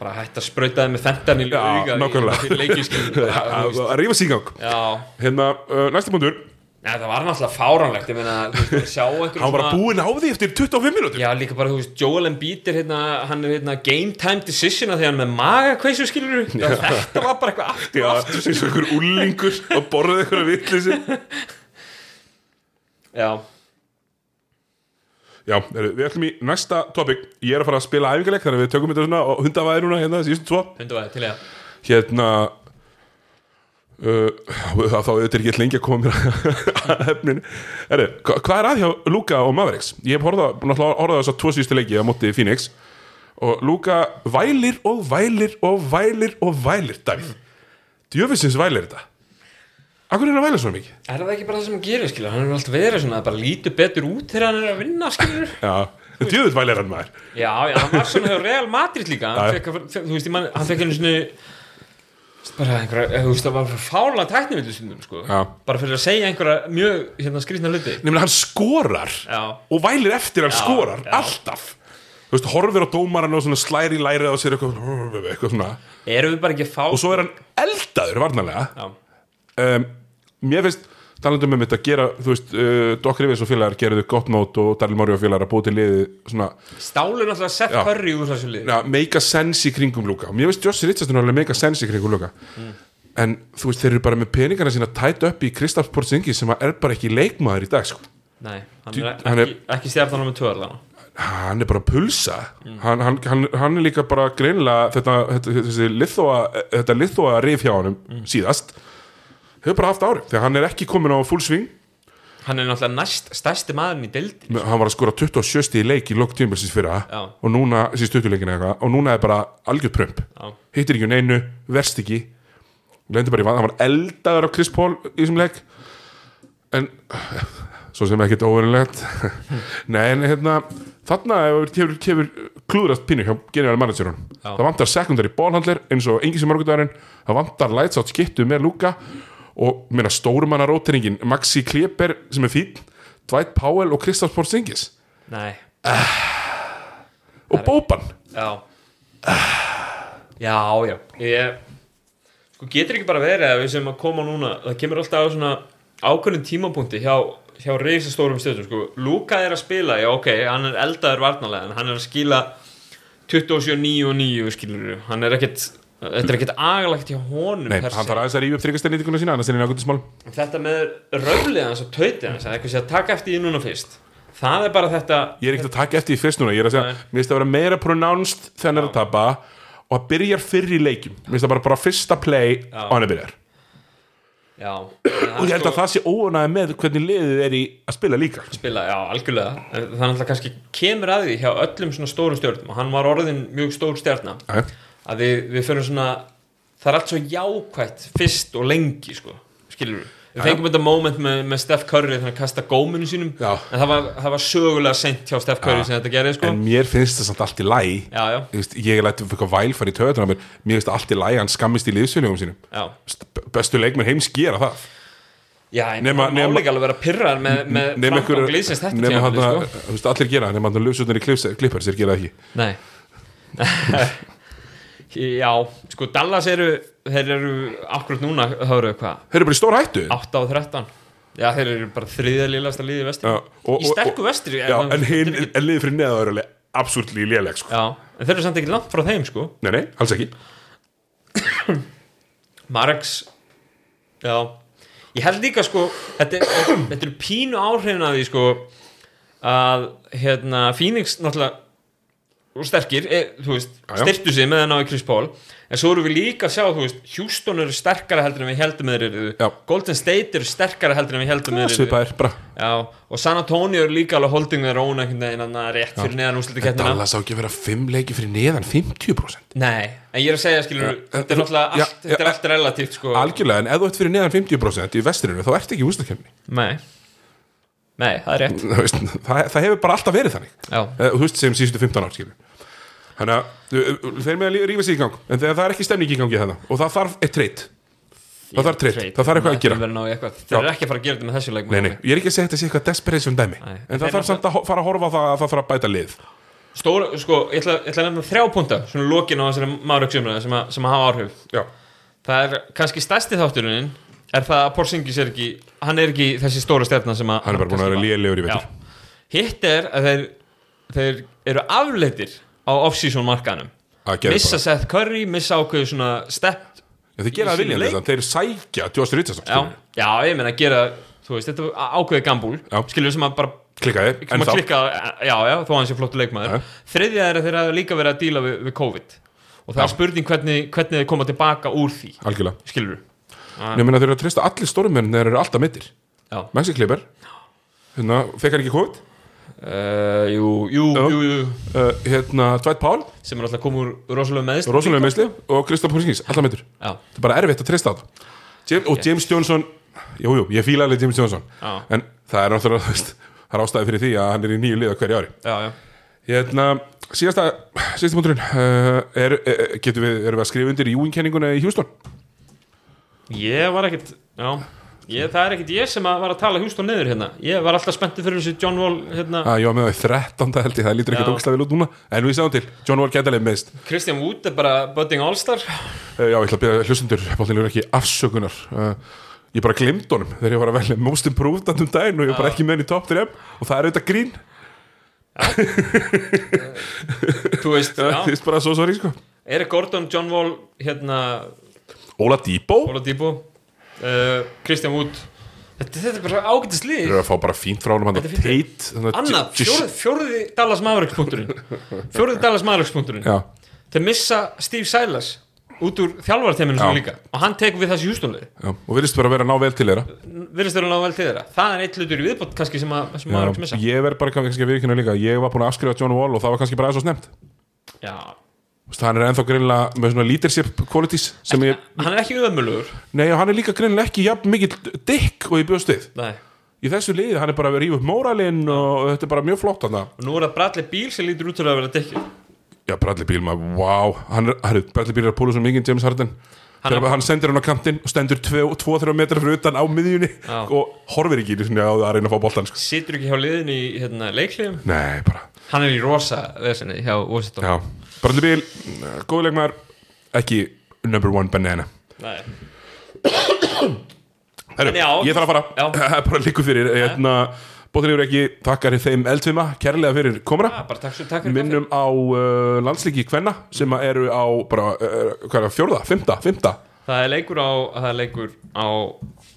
Speaker 2: bara hægt að sprauta þið með fentan í auga
Speaker 1: að rífa sig í gang.
Speaker 2: Já,
Speaker 1: Hérna, uh, næsti punktur.
Speaker 2: Ja, það var náttúrulega fáránlegt ég meina, að
Speaker 1: Hann var bara búinn á því eftir 25 minútur
Speaker 2: Já, líka bara, þú veist, Joel Embiid er hérna, hann er hérna game time decision að því hann með maga kveisu skilur þetta var bara eitthvað aftur og aftur
Speaker 1: eins og einhver úlingur og borðið einhverja vitleysi
Speaker 2: Já,
Speaker 1: Já, við ætlum í næsta topic. Ég er að fara að spila æfingarleik þannig að við tökum þetta svona og hundavæði núna hérna síðustu tvo
Speaker 2: hundu var til ég
Speaker 1: Hérna uh, þá auðvitað er ekki lengi að koma mér að efninu. Herru, hva- hvað er að hjá Luka og Mavericks? Ég hef horfað, náttúrulega horfað þess að tvo síðustu leiki á móti Phoenix. Og Luka vælir og vælir og vælir og vælir Davíð, djöfisins vælir þetta Akkur er hann að væla svona mikið?
Speaker 2: Er það ekki bara það sem hann gerir, skilur? Hann er alltaf verið svona, bara lítur betur út þegar hann er að vinna, skilur?
Speaker 1: Já, djöfis vælir hann maður.
Speaker 2: Já, já, hann var svona hjá Real Madrid líka. Hann fekk, þú veist, ég man, hann fekk einu svona bara einhverja, þú veist, það var fála tæknivillu stundum, sko.
Speaker 1: Já.
Speaker 2: bara fyrir að segja einhverja mjög, hérna, skrýtna hluti.
Speaker 1: Nefnir hann skorar
Speaker 2: Já,
Speaker 1: og vælir eftir hann
Speaker 2: Já,
Speaker 1: skorar alltaf. Þú veist, horfir á dómaran og svona slæri í lærið á sér eitthvað, eitthvað svona.
Speaker 2: Erum við bara ekki að fá
Speaker 1: og svo er hann eldaður varnarlega.
Speaker 2: Já,
Speaker 1: um, mér finnst talandum um þetta að gera, þú veist uh, Doc Rivers og félagar gerðu gott mót og Daryl Morey og félagar að búið til liði svona,
Speaker 2: stálur náttúrulega Seth
Speaker 1: Já.
Speaker 2: Curry úr þessu lið
Speaker 1: ja, make a sense í kringum Luka. Og mér finnst Josh Richardson alveg make a sense í kringum Luka. En þú veist, þeir eru bara með peningana sína tætt upp í Kristaps Porzingis sem er bara ekki leikmaður í dag, sko.
Speaker 2: Nei, hann er ekki,
Speaker 1: hann er-
Speaker 2: ekki stjarnan með tvö allan
Speaker 1: hann er bara að pulsa. Hann, hann, hann, hann er líka bara greinilega þetta, þetta, lithoa þetta lithoa rif hjá honum síðast hefur bara haft árið þegar hann er ekki komin á full swing.
Speaker 2: Hann er náttúrulega næst stærsti maðurinn í deildin
Speaker 1: hann var að skora 27 í leik í lok tímbilsins fyrra
Speaker 2: Já.
Speaker 1: og núna, síðust 20 leikin eitthvað og núna er bara algjörð prömp
Speaker 2: Já,
Speaker 1: hittir ekki um neinu, verst ekki. Lendi bara í vann, hann var eldaður á Chris Paul í þessum leik. En svo sem ekkert óverulegt nei en hérna þarna hefur, hefur, hefur klúðrast pínu hjá general managerun
Speaker 2: Já.
Speaker 1: það vantar secondary ballhandler eins og engin sem morgundagurinn það vantar lights out skiptu með Luka og meina stórumanna rótiringin Maxi Kleber sem er fín Dwight Powell og Kristaps Porzingis.
Speaker 2: Nei,
Speaker 1: og Boban.
Speaker 2: Já. Já, já. Ég Sko getur ekki bara verið að við sem að koma núna það kemur alltaf á svona ákveðin tímapunkti hjá, hjá reisastórum stöðum sko. Luka er að spila, já ok hann er eldaður varnalega en hann er að skila 27, 9 og 9 skilur hann er ekkert þetta er ekkert agalagt hjá honum
Speaker 1: Nei,
Speaker 2: per
Speaker 1: hann þarf aðeins að rífa upp þryggastarnýtinguna sína annars er hann ákveðin smál.
Speaker 2: Þetta með röflið hans og tautið hans að eitthvað sé að taka eftir því núna fyrst. Það er bara þetta
Speaker 1: Ég er ekkert að taka eftir því fyrst núna Ég er að segja, mér finnst það að vera meira pronounced þegar hann er að tapa og að byrjar fyrr í leikjum. Mér finnst það bara, bara fyrsta play
Speaker 2: Já.
Speaker 1: og hann er byrjar.
Speaker 2: Já,
Speaker 1: Og ég held að það sé óanæði með hvernig liðið er í að spila líka.
Speaker 2: Spila, já, algjörlega. En það er alltaf kannski kemur að því hjá öllum svona stórum stjórnum og hann var orðin mjög stór stjórna. Að við, við fyrir svona það er allt svo jákvætt fyrst og lengi sko, skilur við við fengum þetta moment með, með Steph Curry þannig að kasta góminu sínum.
Speaker 1: Já.
Speaker 2: en það var, það var sögulega sent hjá Steph Curry
Speaker 1: Já.
Speaker 2: sem þetta gerði sko.
Speaker 1: En mér finnst það samt allt í læ
Speaker 2: já,
Speaker 1: Ég læti fyrir eitthvað væl fara í töðuna mér finnst það allt í læ, hann skammist í liðsölugum sínum. Bestu leikmenn heims gera það.
Speaker 2: Já, en
Speaker 1: Nema-
Speaker 2: hann má
Speaker 1: nema-
Speaker 2: líka alveg vera pyrrar með, með framgang liðsins þetta
Speaker 1: Nefn hann að, veist, allir gera það Nefn hann að löfsutnir í klippar sér gera það ekki.
Speaker 2: Nei Já, sko Dallas eru þeir eru akkurat núna eru hvað,
Speaker 1: Þeir eru bara í stór hættu.
Speaker 2: 8 á 13 Já, þeir eru bara þriðja lílasta liði
Speaker 1: og-
Speaker 2: Í sterku vestri
Speaker 1: Já, en hinn En liðið fyrir neða er alveg Absolutely léleg sko.
Speaker 2: Já, en þeir eru samt ekki langt frá þeim sko.
Speaker 1: Nei, nei, alls ekki.
Speaker 2: Marx Já. Ég held líka sko Þetta er, þetta er pínu áhrifin að því sko að hérna Phoenix náttúrulega og sterkir, e, þú veist,
Speaker 1: Já, já.
Speaker 2: styrtu sig með að ná í Chris Paul. En svo erum við líka að sjá, þú veist, Houston eru sterkara heldur en við heldum með þeir
Speaker 1: Já.
Speaker 2: eru Golden State eru sterkara heldur en við heldum með þeir eru. Já, og San Antonio eru líka alveg holding með róna einhvern veginn annað rétt fyrir neðan úrslutu keppnina.
Speaker 1: Dallas á ekki að vera 5 leiki fyrir neðan 50%
Speaker 2: Nei, en ég er að segja, skilur, þetta er náttúrulega
Speaker 1: Já,
Speaker 2: allt, þetta er
Speaker 1: já,
Speaker 2: allt relatíft, sko.
Speaker 1: Algjörlega, en ef þú ert fyrir neðan 50% í vesturinu, þá ert ekki í ústakefni
Speaker 2: Nei, það er rétt.
Speaker 1: Það, það hefur bara alltaf verið þannig.
Speaker 2: Já,
Speaker 1: Eh, þú veist sem síðustu 15 ár skilur þannig að uh, þeir með að rífa sig í gang. En þegar það er ekki stemning í gangi þannig og það þarf eitt treyt það þarf treyt, það þarf eitthvað að gera.
Speaker 2: Það er ekki að fara að gera þetta með þessu leik
Speaker 1: nei, nei, ég er ekki að segja þetta sé eitthvað desperation dæmi.
Speaker 2: Nei.
Speaker 1: en
Speaker 2: Þeir
Speaker 1: það þarf samt að fara að horfa það að það þarf að bæta lið.
Speaker 2: Stóra, sko, ég ætla, ég ætla að nefna þrjá punta svona lokin á þessari márauksumræði sem, að- sem að hafa áhrif.
Speaker 1: Já,
Speaker 2: Það er kannski stærsti þátturinn er það að Porzingis er ekki hann er ekki þessi stóra stefna sem að
Speaker 1: hann er bara búin að vera lélegur í
Speaker 2: Já.
Speaker 1: vetur
Speaker 2: Hitt er að þeir, þeir eru afleitir á off-season markanum
Speaker 1: að
Speaker 2: missa
Speaker 1: bara.
Speaker 2: Seth Curry, missa ákveðu svona step
Speaker 1: Já, þeir gera
Speaker 2: sínum
Speaker 1: viljandi
Speaker 2: leik.
Speaker 1: þannig þeir sækja Josh Richardson
Speaker 2: já, já, ég meina að gera þú veist, þetta er ákveði gambúl skilur sem að bara
Speaker 1: klikkaði, en
Speaker 2: að
Speaker 1: þá
Speaker 2: klikka, já, já, þó hann sé flottu leikmaður. Þriðja er að þeir hafa líka verið að díla við, við COVID. Og það
Speaker 1: Já.
Speaker 2: er spurning hvernig, hvernig þeir koma tilbaka úr því
Speaker 1: algjörlega.
Speaker 2: skilur
Speaker 1: ég meina þeir eru að treysta allir stórmenn þeir eru alltaf mittir Kleber. Hérna, fekk hann ekki COVID
Speaker 2: uh, jú, jú, jú, jú.
Speaker 1: Uh, hérna, Dwight Powell,
Speaker 2: sem er alltaf komið úr rosalega meðst
Speaker 1: rosalega meðsli og Kristoff Porzingis, alltaf
Speaker 2: já,
Speaker 1: það er bara erfitt að treysta á það Jam, og James Johnson, jú, jú, ég fíla alveg James Johnson.
Speaker 2: Já.
Speaker 1: en það er náttúrulega það er ástæði fyrir því að hann er í nýju liða hverju ári.
Speaker 2: Já, já.
Speaker 1: Hérna, síðasta síðasta punkturinn uh, er, er, getum við, erum við að skrifa undir Ewing-kenninguna í Houston?
Speaker 2: Ég var ekkit, já ég, Það er ekkit ég sem að var að tala Hjústón niður hérna. Ég var alltaf spenntið fyrir þessu John Wall hérna.
Speaker 1: að ég var með það í 13. held ég, það lítur ekki
Speaker 2: Já.
Speaker 1: ógstlega vel út núna. En við sáum til, John Wall gætalega meðst
Speaker 2: Christian Wood er bara budding all-star.
Speaker 1: Uh, já, ég ætla að byrja hlustundur, bóttinlegur ekki afsökunar. Uh, ég bara glimd honum þegar ég var að velja most improved um daginn og ég var bara ekki með hann í top 3 og það er auðvitað grín.
Speaker 2: Þú veist,
Speaker 1: það
Speaker 2: já.
Speaker 1: er bara svo sorry sko.
Speaker 2: Erik Gordon, John Wall, hérna.
Speaker 1: Óla Díbo
Speaker 2: Uh, Christian Wood. Þetta, þetta er bara ágættis lið.
Speaker 1: Þeir eru að fá bara fínt frá. Tate
Speaker 2: Anna, fjórði, fjórði Dallas Mavericks punkturinn. Fjórði Dallas Mavericks punkturinn.
Speaker 1: Já,
Speaker 2: Þeir missa Steve Silas út úr þjálfarteiminu
Speaker 1: Já.
Speaker 2: sem líka. Og hann tekur við þessu hjústónlið
Speaker 1: já, og virðist bara að vera að ná vel til þeirra.
Speaker 2: Virðist vera náðu vel til þeirra. Það er eitt hlutur í viðbót kannski sem, að, sem maður ekki missa.
Speaker 1: Já, ég verð bara kannski að viðkynna líka ég var búin að afskrifa John Wall og það var kannski bara aðeins og snemt
Speaker 2: Já,
Speaker 1: hann er ennþá greinilega með svona leadership qualities sem ég,
Speaker 2: hann er ekki öðmjölugur
Speaker 1: nei og hann er líka greinilega ekki jafn mikill dick og ég bjóðst við.
Speaker 2: Nei.
Speaker 1: í þessu liði, hann er bara að rífa upp móralinn og þetta er bara mjög flott hann
Speaker 2: og nú er það Bradley Beal sem lítur út til að vera dekki
Speaker 1: já, Bradley Beal, maður, wow. Hann er, herru, Bradley Beal er að púla svo mikið James Harden.
Speaker 2: Hann
Speaker 1: hann,
Speaker 2: er-
Speaker 1: hann sendir hann á kantinn og stendur 2-3 metrar fyrir utan á miðjunni
Speaker 2: Já.
Speaker 1: og horfir ekki á það að reyna að fá boltan sko.
Speaker 2: situr ekki hjá liðin í hérna, leikliðum
Speaker 1: nei, bara,
Speaker 2: hann er í rosa vesenni hjá Washington.
Speaker 1: Já Bradley Beal, góðuleikmaður ekki number one banana
Speaker 2: Nei.
Speaker 1: Herru, ég þarf að fara. Það er bara líku fyrir. Hérna, Bóttilegur ekki takkar þeim eldfima kærlega fyrir
Speaker 2: Ah, bara takk, takk fyrir
Speaker 1: minnum á uh, landslíki kvenna sem eru á bara, uh, er fjórða, fymta, fymta
Speaker 2: það er leikur á er leikur á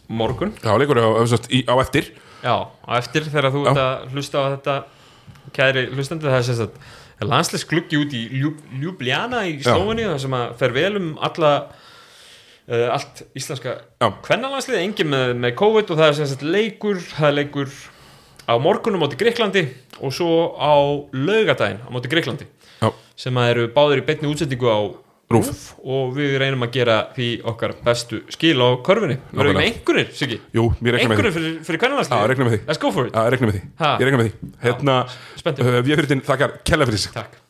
Speaker 2: morgun.
Speaker 1: Já, leikur á, á, eftir.
Speaker 2: Já, á eftir þegar þú ert að hlusta á þetta. Kæri hlustandi það er sérst að landsleis gluggi út í Ljub, Ljubljana í
Speaker 1: Já.
Speaker 2: Slóveni það sem að fer vel um alla uh, allt íslenska kvennalandslið, engin með, með COVID og það er sérst leikur það er leikur á morgunum móti Greiklandi og svo á laugadaginn á móti Greiklandi
Speaker 1: já,
Speaker 2: sem að eru báðir í beinni útsetningu á
Speaker 1: Rúf.
Speaker 2: Og við reynum að gera því okkar bestu skil á körfunni. Verðum við með einhverjir, Siggi?
Speaker 1: Jú, ég rekna með því.
Speaker 2: Einhverjir fyrir,
Speaker 1: með því.
Speaker 2: Let's go for it,
Speaker 1: ég rekna með því. Hérna, uh, við fyrir þinn þakkar kella fyrir sig.
Speaker 2: Takk